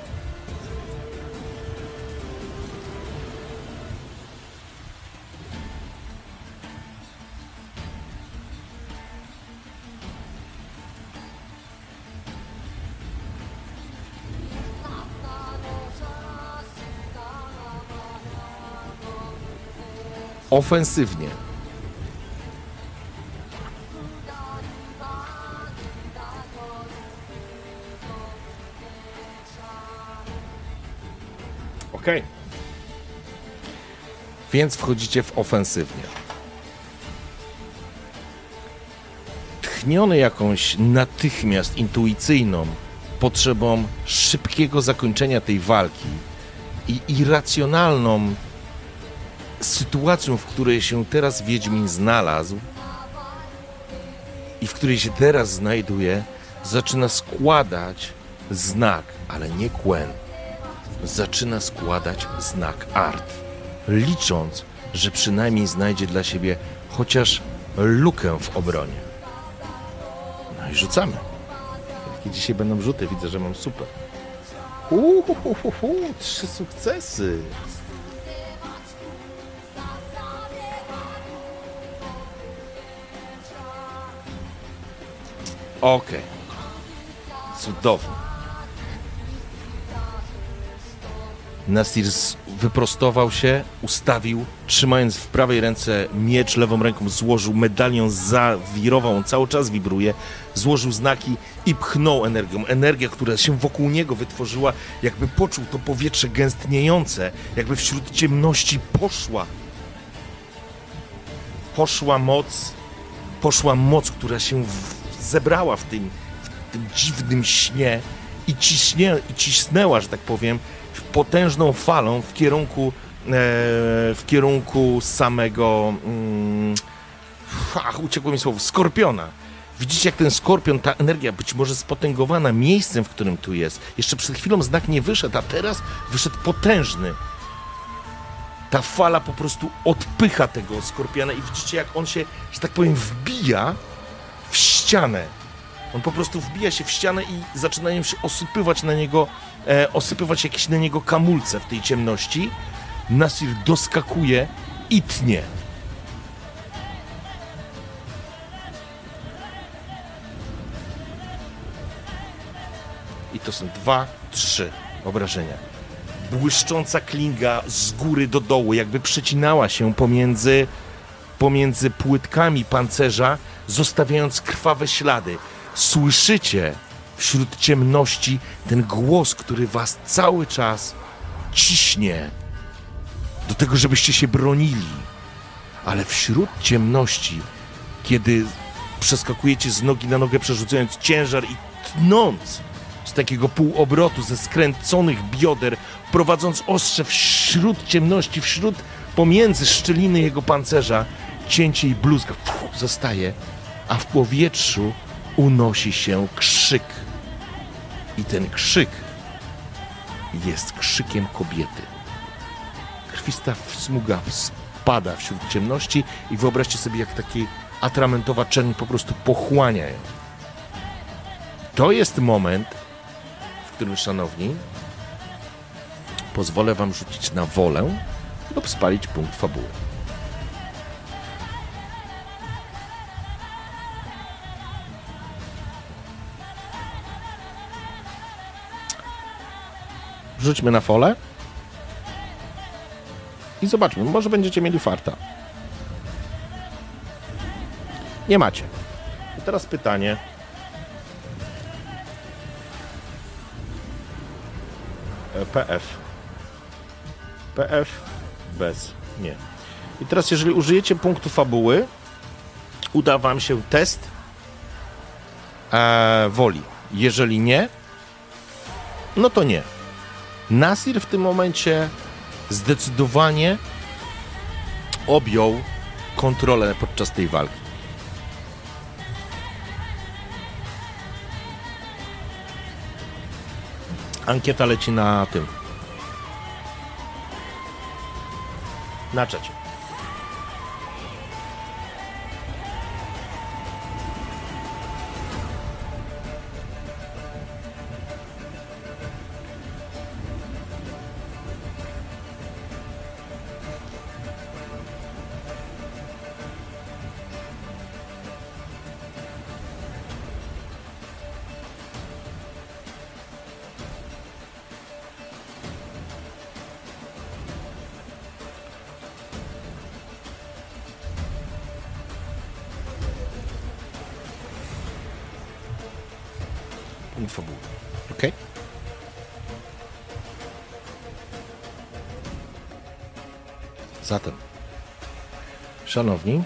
Ofensywnie. Ok. Więc wchodzicie w ofensywnie. Tchniony jakąś natychmiast intuicyjną potrzebą szybkiego zakończenia tej walki i irracjonalną sytuacją, w której się teraz Wiedźmin znalazł i w której się teraz znajduje, zaczyna składać znak, ale nie Quen. Zaczyna składać znak Art, licząc, że przynajmniej znajdzie dla siebie chociaż lukę w obronie. No i rzucamy. Jakie dzisiaj będą rzuty? Widzę, że mam super. Uhuhuhu, trzy sukcesy. Okej. Okay. Nasir wyprostował się, ustawił, trzymając w prawej ręce miecz, lewą ręką złożył medalion, zawirował, on cały czas wibruje, złożył znaki i pchnął energią. Energia, która się wokół niego wytworzyła, jakby poczuł to powietrze gęstniejące, jakby wśród ciemności poszła. Poszła moc, poszła moc, która się w zebrała w tym, w tym dziwnym śnie i, ciśnie, i cisnęła, że tak powiem, potężną falą w kierunku, e, w kierunku samego. Mm, ach, uciekło mi słowo, skorpiona. Widzicie, jak ten skorpion, ta energia być może spotęgowana miejscem, w którym tu jest. Jeszcze przed chwilą znak nie wyszedł, a teraz wyszedł potężny. Ta fala po prostu odpycha tego skorpiona i widzicie, jak on się, że tak powiem, wbija ścianę. On po prostu wbija się w ścianę i zaczynają się osypywać na niego, e, osypywać jakieś na niego kamulce w tej ciemności. Nasir doskakuje i tnie. I to są dwa, trzy obrażenia. Błyszcząca klinga z góry do dołu, jakby przecinała się pomiędzy, pomiędzy płytkami pancerza, zostawiając krwawe ślady. Słyszycie wśród ciemności ten głos, który was cały czas ciśnie do tego, żebyście się bronili. Ale wśród ciemności, kiedy przeskakujecie z nogi na nogę, przerzucając ciężar i tnąc z takiego półobrotu, ze skręconych bioder, prowadząc ostrze wśród ciemności, wśród pomiędzy szczeliny jego pancerza, cięcie i bluzga zostaje a w powietrzu unosi się krzyk. I ten krzyk jest krzykiem kobiety. Krwista smuga spada wśród ciemności i wyobraźcie sobie, jak taki atramentowa czerń po prostu pochłania ją. To jest moment, w którym, szanowni, pozwolę wam rzucić na wolę lub spalić punkt fabuły. Rzućmy na folę. I zobaczmy, może będziecie mieli farta. Nie macie. I teraz pytanie. E, PF. PF bez. Nie. I teraz, jeżeli użyjecie punktu fabuły, uda wam się test e, woli. Jeżeli nie, no to nie. Nasir w tym momencie zdecydowanie objął kontrolę podczas tej walki. Ankieta leci na tym. Na czacie. Rozwojem fabuły. Ok? Zatem, szanowni,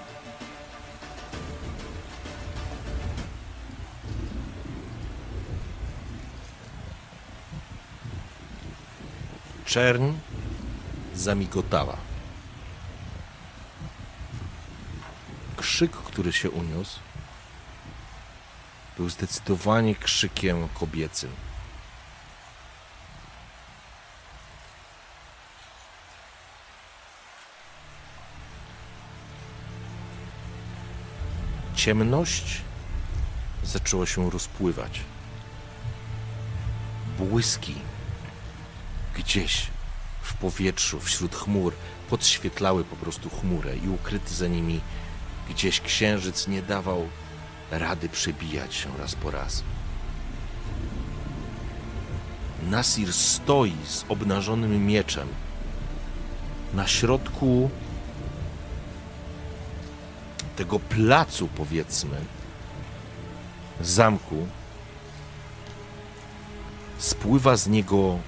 czerń zamigotała. Krzyk, który się uniósł, był zdecydowanie krzykiem kobiecym. Ciemność zaczęła się rozpływać. Błyski gdzieś w powietrzu, wśród chmur, podświetlały po prostu chmurę i ukryty za nimi gdzieś księżyc nie dawał rady przebijać się raz po raz. Nasir stoi z obnażonym mieczem na środku tego placu, powiedzmy, zamku. Spływa z niego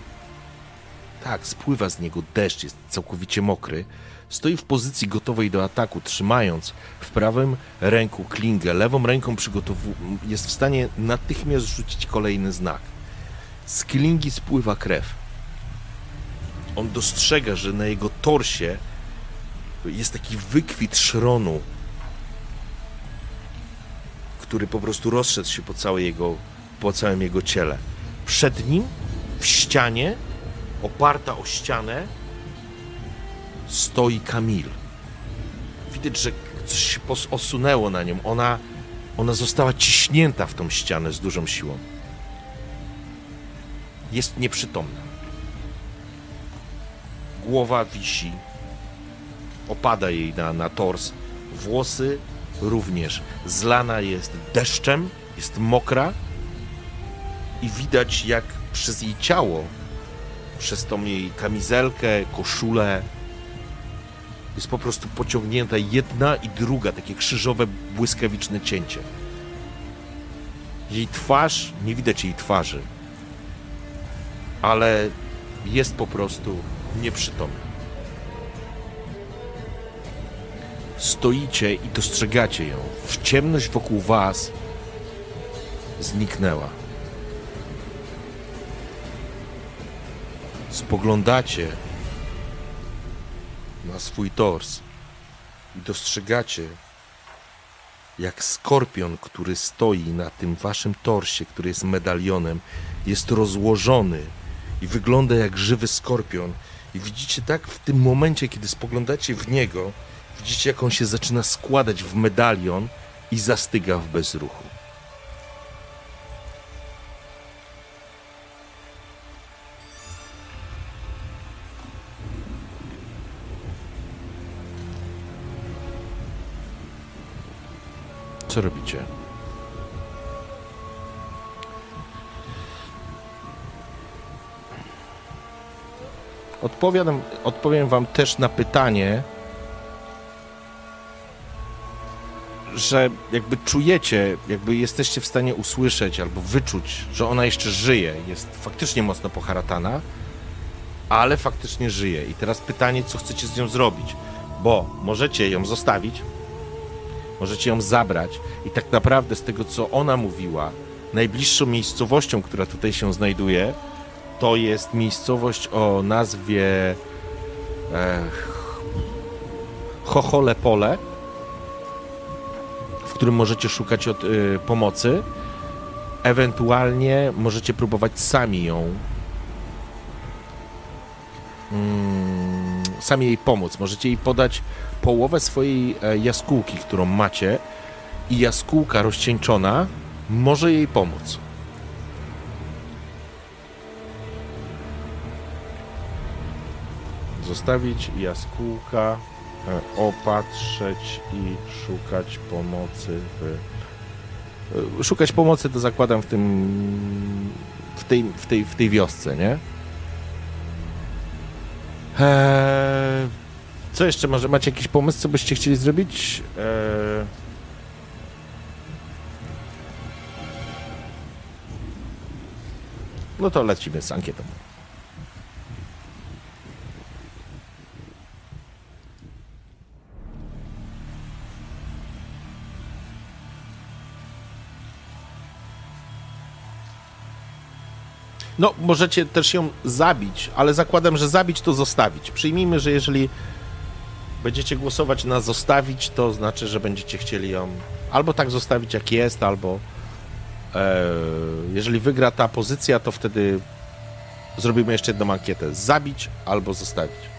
tak, spływa z niego deszcz, jest całkowicie mokry. Stoi w pozycji gotowej do ataku, trzymając w prawym ręku klingę, lewą ręką jest w stanie natychmiast rzucić kolejny znak. Z klingi spływa krew. On dostrzega, że na jego torsie jest taki wykwit szronu, który po prostu rozszedł się po, całej jego, po całym jego ciele. Przed nim w ścianie oparta o ścianę, stoi Kamil. Widać, że coś się osunęło na nią. Ona, ona została ciśnięta w tą ścianę z dużą siłą. Jest nieprzytomna. Głowa wisi, opada jej na, na tors. Włosy również. Zlana jest deszczem, jest mokra i widać, jak przez jej ciało przez tą jej kamizelkę, koszulę. Jest po prostu pociągnięta jedna i druga, takie krzyżowe, błyskawiczne cięcie. Jej twarz, nie widać jej twarzy, ale jest po prostu nieprzytomna. Stoicie i dostrzegacie ją. W ciemność wokół was zniknęła. Spoglądacie na swój tors i dostrzegacie, jak skorpion, który stoi na tym waszym torsie, który jest medalionem, jest rozłożony i wygląda jak żywy skorpion. I widzicie tak w tym momencie, kiedy spoglądacie w niego, widzicie jak on się zaczyna składać w medalion i zastyga w bezruchu. Co robicie? Odpowiadam, odpowiem wam też na pytanie, że jakby czujecie, jakby jesteście w stanie usłyszeć albo wyczuć, że ona jeszcze żyje, jest faktycznie mocno poharatana, ale faktycznie żyje. I teraz pytanie, co chcecie z nią zrobić? Bo możecie ją zostawić, możecie ją zabrać i tak naprawdę z tego, co ona mówiła, najbliższą miejscowością, która tutaj się znajduje, to jest miejscowość o nazwie e, Chochole Pole, w którym możecie szukać od, y, pomocy. Ewentualnie możecie próbować sami ją mm, sami jej pomóc. Możecie jej podać połowę swojej e, jaskółki, którą macie i jaskółka rozcieńczona może jej pomóc. Zostawić jaskółka, e, opatrzeć i szukać pomocy w... E, szukać pomocy to zakładam w tym... w tej, w tej, w tej wiosce, nie? Eee, co jeszcze? Może macie jakiś pomysł, co byście chcieli zrobić? Eee... No to lecimy z ankietą. No, możecie też ją zabić, ale zakładam, że zabić to zostawić. Przyjmijmy, że jeżeli będziecie głosować na zostawić, to znaczy, że będziecie chcieli ją albo tak zostawić, jak jest, albo e, jeżeli wygra ta pozycja, to wtedy zrobimy jeszcze jedną ankietę. Zabić albo zostawić.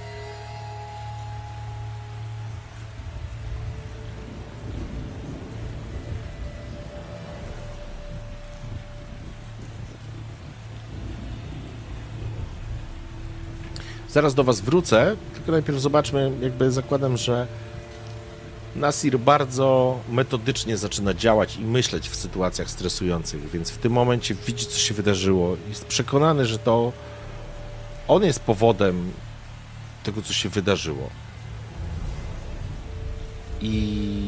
Zaraz do Was wrócę, tylko najpierw zobaczmy, jakby zakładam, że Nasir bardzo metodycznie zaczyna działać i myśleć w sytuacjach stresujących, więc w tym momencie widzi, co się wydarzyło. Jest przekonany, że to on jest powodem tego, co się wydarzyło. I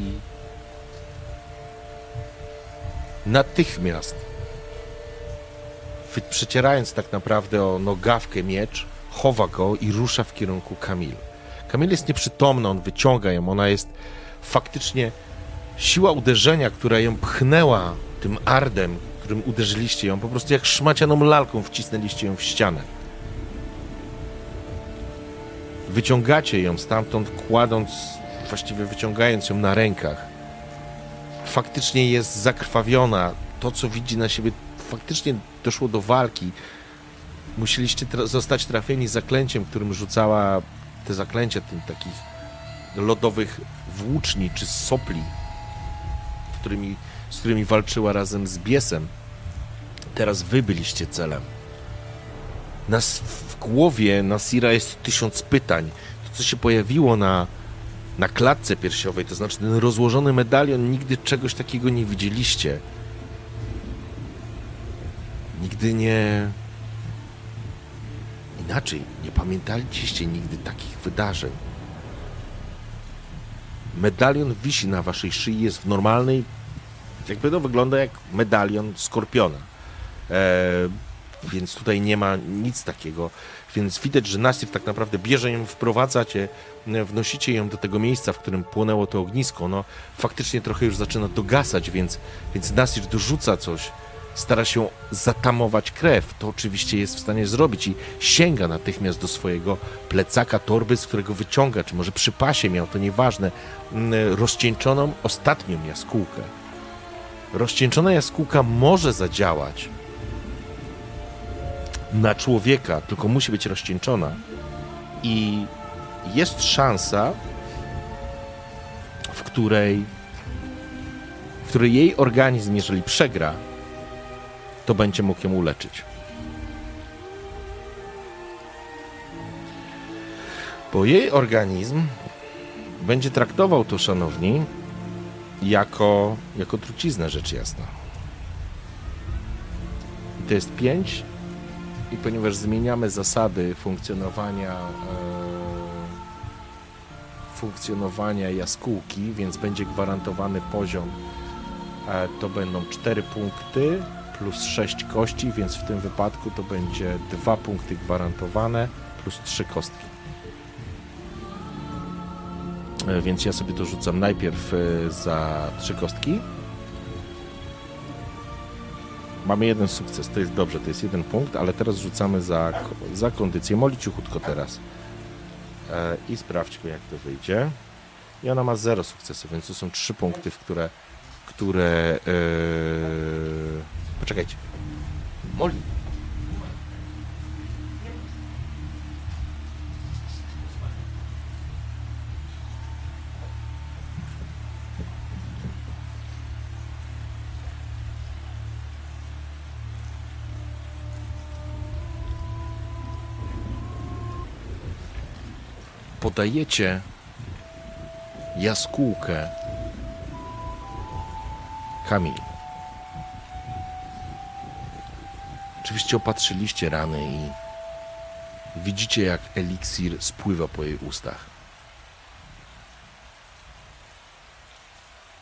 natychmiast, przecierając tak naprawdę o nogawkę miecz, chowa go i rusza w kierunku Kamil. Kamil jest nieprzytomna, on wyciąga ją, ona jest faktycznie siła uderzenia, która ją pchnęła tym ardem, którym uderzyliście ją, po prostu jak szmacianą lalką wcisnęliście ją w ścianę. Wyciągacie ją stamtąd, kładąc, właściwie wyciągając ją na rękach. Faktycznie jest zakrwawiona. To, co widzi na siebie, faktycznie doszło do walki musieliście tra zostać trafieni zaklęciem, którym rzucała te zaklęcia tym takich lodowych włóczni czy sopli, którymi, z którymi walczyła razem z biesem. Teraz wy byliście celem. Nas w głowie Nasira jest tysiąc pytań. To, co się pojawiło na, na klatce piersiowej, to znaczy ten rozłożony medalion, nigdy czegoś takiego nie widzieliście. Nigdy nie Inaczej, nie pamiętaliście nigdy takich wydarzeń. Medalion wisi na waszej szyi, jest w normalnej, jakby to wygląda jak medalion skorpiona. E, więc tutaj nie ma nic takiego. Więc widać, że Nasir tak naprawdę bierze ją, wprowadzacie, wnosicie ją do tego miejsca, w którym płonęło to ognisko. No, faktycznie trochę już zaczyna dogasać, więc, więc Nasir dorzuca coś stara się zatamować krew. To oczywiście jest w stanie zrobić i sięga natychmiast do swojego plecaka, torby, z którego wyciąga, czy może przy pasie miał, to nieważne, mm, rozcieńczoną ostatnią jaskółkę. Rozcieńczona jaskółka może zadziałać na człowieka, tylko musi być rozcieńczona. I jest szansa, w której, w której jej organizm, jeżeli przegra, to będzie mógł ją uleczyć. Bo jej organizm będzie traktował to, szanowni, jako, jako truciznę, rzecz jasna. I to jest pięć, i ponieważ zmieniamy zasady funkcjonowania e, funkcjonowania jaskółki, więc będzie gwarantowany poziom, e, to będą cztery punkty, plus 6 kości, więc w tym wypadku to będzie 2 punkty gwarantowane plus 3 kostki. E, więc ja sobie to rzucam najpierw e, za 3 kostki. Mamy jeden sukces, to jest dobrze, to jest jeden punkt, ale teraz rzucamy za, za kondycję. Moli cichutko teraz. E, I sprawdźmy, jak to wyjdzie. I ona ma 0 sukcesów, więc to są 3 punkty, w które, które yy, Poczekajcie. Moli. podajecie jaskółkę Kamil. Oczywiście opatrzyliście rany i widzicie, jak eliksir spływa po jej ustach.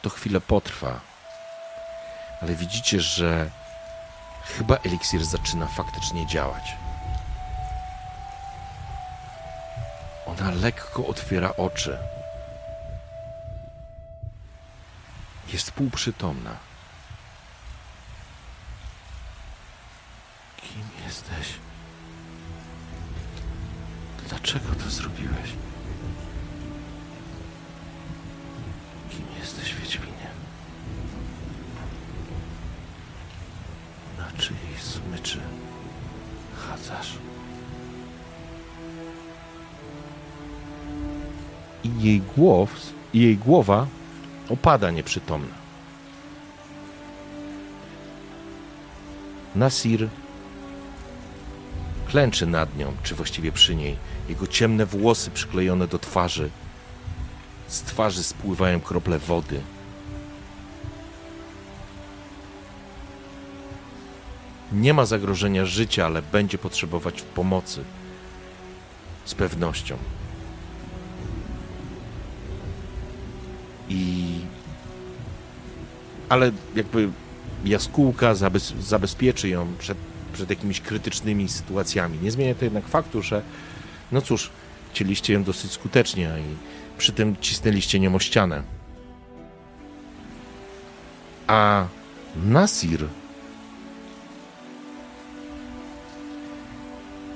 To chwilę potrwa, ale widzicie, że Chyba eliksir zaczyna faktycznie działać. Ona lekko otwiera oczy. Jest półprzytomna. Kim jesteś? Dlaczego to zrobiłeś? Kim jesteś, Wiedźminie? Na czyjej smyczy chadzasz? I jej głow, jej głowa opada nieprzytomna. Nasir klęczy nad nią, czy właściwie przy niej. Jego ciemne włosy przyklejone do twarzy. Z twarzy spływają krople wody. Nie ma zagrożenia życia, ale będzie potrzebować pomocy. Z pewnością. I. Ale jakby jaskółka zabez- zabezpieczy ją przed, przed jakimiś krytycznymi sytuacjami. Nie zmienia to jednak faktu, że no cóż, chcieliście ją dosyć skutecznie i przy tym cisnęliście nią o ścianę. A Nasir.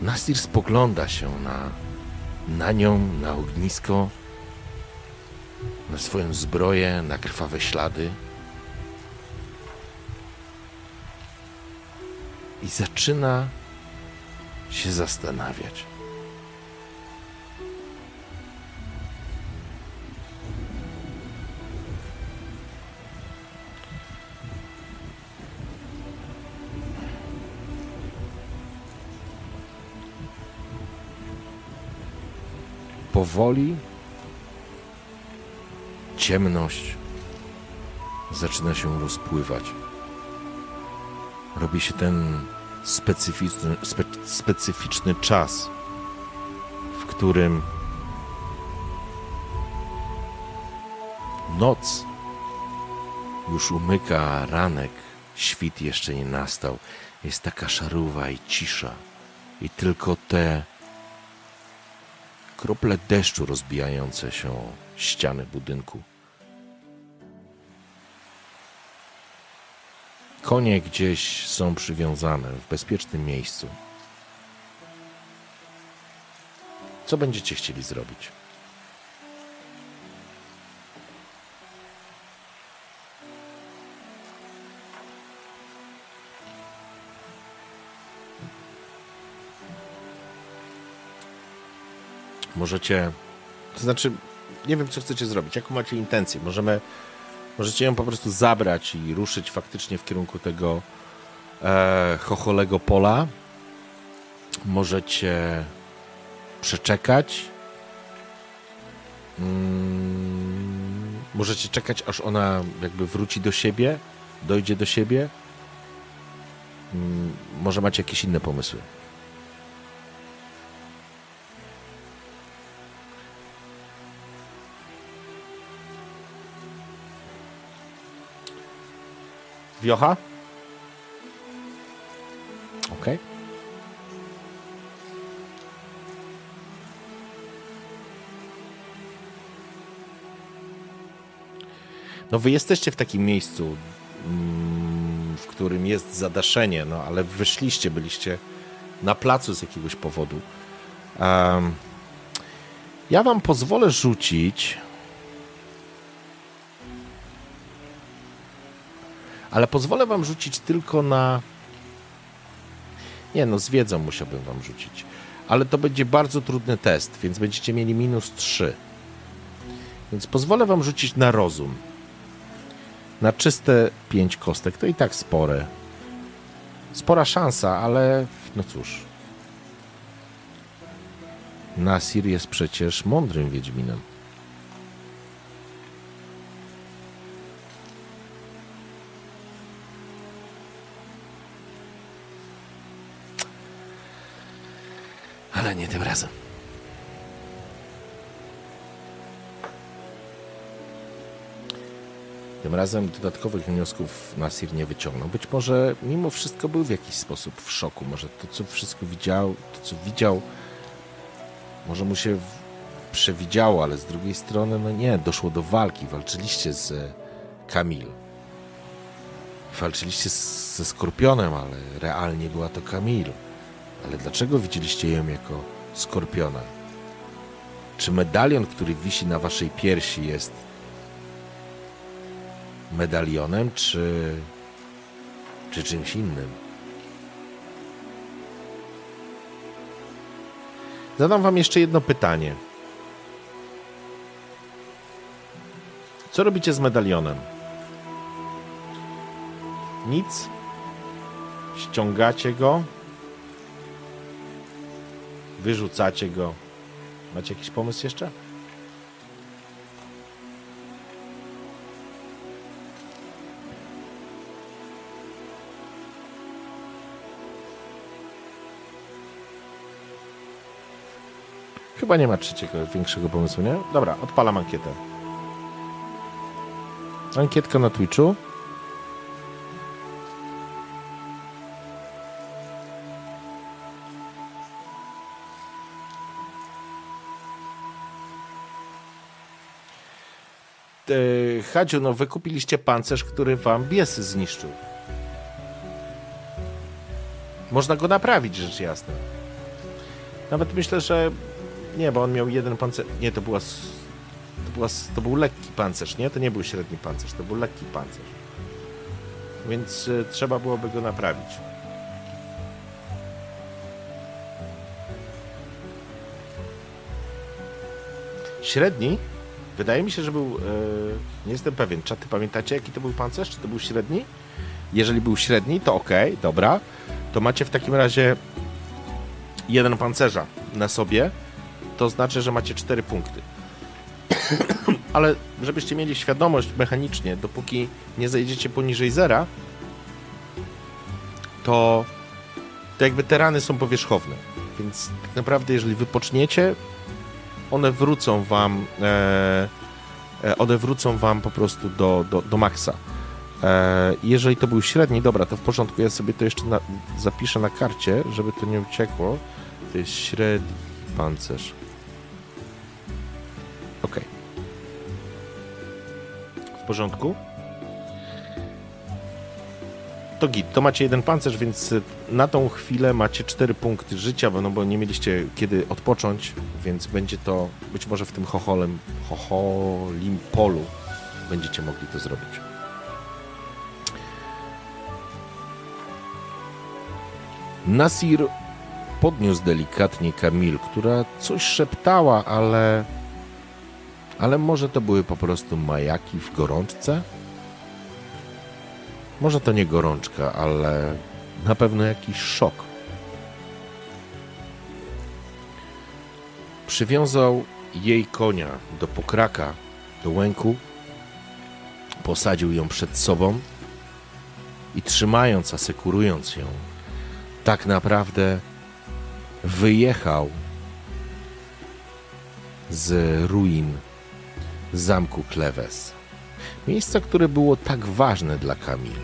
Nasir spogląda się na, na nią, na ognisko, na swoją zbroję, na krwawe ślady. I zaczyna się zastanawiać. Powoli ciemność zaczyna się rozpływać. Robi się ten specyficzny, spe, specyficzny czas, w którym noc już umyka, ranek, świt jeszcze nie nastał. Jest taka szaruwa i cisza. I tylko te krople deszczu rozbijające się o ściany budynku. Konie gdzieś są przywiązane w bezpiecznym miejscu. Co będziecie chcieli zrobić? Możecie. To znaczy, nie wiem, co chcecie zrobić. Jaką macie intencję? Możemy. Możecie ją po prostu zabrać i ruszyć faktycznie w kierunku tego e, chocholego pola. Możecie przeczekać. Mm, możecie czekać, aż ona jakby wróci do siebie, dojdzie do siebie. Mm, może macie jakieś inne pomysły. Wiocha? Okej. No wy jesteście w takim miejscu, mm, w którym jest zadaszenie, no ale wyszliście, byliście na placu z jakiegoś powodu. Um, ja wam pozwolę rzucić ale pozwolę wam rzucić tylko na. Nie, no z wiedzą musiałbym wam rzucić. Ale to będzie bardzo trudny test, więc będziecie mieli minus 3. Więc pozwolę wam rzucić na rozum. Na czyste 5 kostek. To i tak spore. Spora szansa, ale no cóż. Nasir jest przecież mądrym Wiedźminem. Tym razem. Tym razem dodatkowych wniosków Nasir nie wyciągnął. Być może mimo wszystko był w jakiś sposób w szoku. Może to, co wszystko widział, to, co widział, może mu się przewidziało, ale z drugiej strony, no nie, doszło do walki. Walczyliście z Kamil. Walczyliście ze Skorpionem, ale realnie była to Kamil. Ale dlaczego widzieliście ją jako Skorpiona? Czy medalion, który wisi na waszej piersi jest medalionem, czy, czy czymś innym? Zadam wam jeszcze jedno pytanie. Co robicie z medalionem? Nic? Ściągacie go? Wyrzucacie go? Macie jakiś pomysł jeszcze? Chyba nie ma trzeciego, większego pomysłu, nie? Dobra, odpalam ankietę. Ankietka na Twitchu. Hadziu, no wykupiliście pancerz, który wam bies zniszczył. Można go naprawić, rzecz jasna. Nawet myślę, że nie, bo on miał jeden pancerz. Nie, to była. To, była, to był lekki pancerz, nie? To nie był średni pancerz, to był lekki pancerz. Więc y, trzeba byłoby go naprawić. Średni? Wydaje mi się, że był. Yy, nie jestem pewien. Czy ty pamiętacie, jaki to był pancerz? Czy to był średni? Jeżeli był średni, to ok, dobra. To macie w takim razie jeden pancerza na sobie to znaczy, że macie 4 punkty. Ale żebyście mieli świadomość mechanicznie, dopóki nie zejdziecie poniżej zera, to, to jakby te rany są powierzchowne. Więc tak naprawdę, jeżeli wypoczniecie, one wrócą wam, e, e, one wrócą wam po prostu do, do, do maksa. E, jeżeli to był średni, dobra, to w porządku, ja sobie to jeszcze na, zapiszę na karcie, żeby to nie uciekło. To jest średni pancerz. Ok. W porządku. To git, to macie jeden pancerz, więc na tą chwilę macie cztery punkty życia, no bo nie mieliście kiedy odpocząć, więc będzie to być może w tym chocholem, chocholim polu będziecie mogli to zrobić. Nasir podniósł delikatnie Kamil, która coś szeptała, ale ale może to były po prostu majaki w gorączce? Może to nie gorączka, ale na pewno jakiś szok. Przywiązał jej konia do pokraka, do łęku, posadził ją przed sobą i trzymając, asekurując ją, tak naprawdę wyjechał z ruin zamku Klewes. Miejsca, które było tak ważne dla Kamil.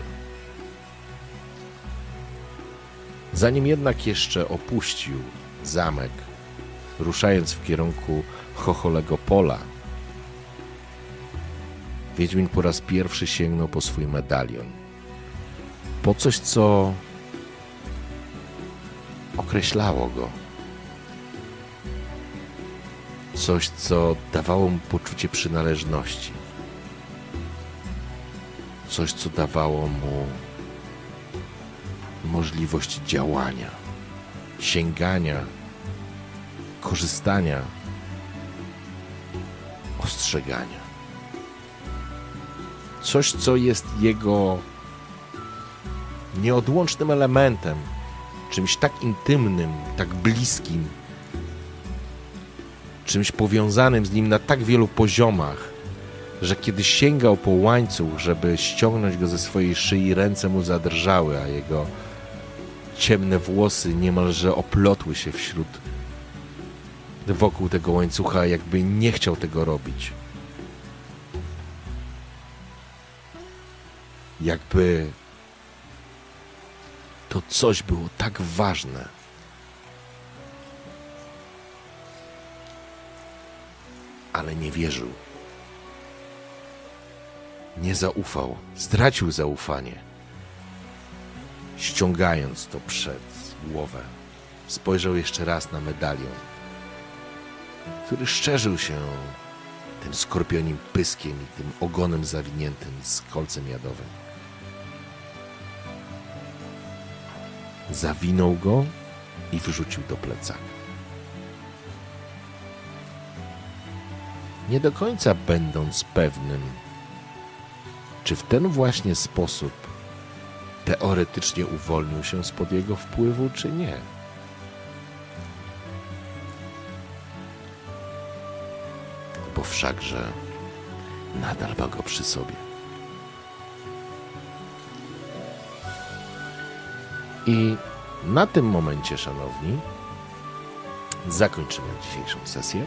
Zanim jednak jeszcze opuścił zamek, ruszając w kierunku Chocholego Pola, Wiedźmin po raz pierwszy sięgnął po swój medalion. Po coś, co określało go coś, co dawało mu poczucie przynależności. Coś, co dawało mu możliwość działania, sięgania, korzystania, ostrzegania. Coś, co jest jego nieodłącznym elementem, czymś tak intymnym, tak bliskim, czymś powiązanym z nim na tak wielu poziomach, że kiedy sięgał po łańcuch, żeby ściągnąć go ze swojej szyi, ręce mu zadrżały, a jego ciemne włosy niemalże oplotły się wśród wokół tego łańcucha, jakby nie chciał tego robić. Jakby to coś było tak ważne. Ale nie wierzył. Nie zaufał, stracił zaufanie. Ściągając to przed głowę, spojrzał jeszcze raz na medalion, który szczerzył się tym skorpionim pyskiem i tym ogonem zawiniętym z kolcem jadowym. Zawinął go i wyrzucił do plecaka. Nie do końca będąc pewnym, czy w ten właśnie sposób teoretycznie uwolnił się spod jego wpływu, czy nie. Bo wszakże nadal ma go przy sobie. I na tym momencie, szanowni, zakończymy dzisiejszą sesję.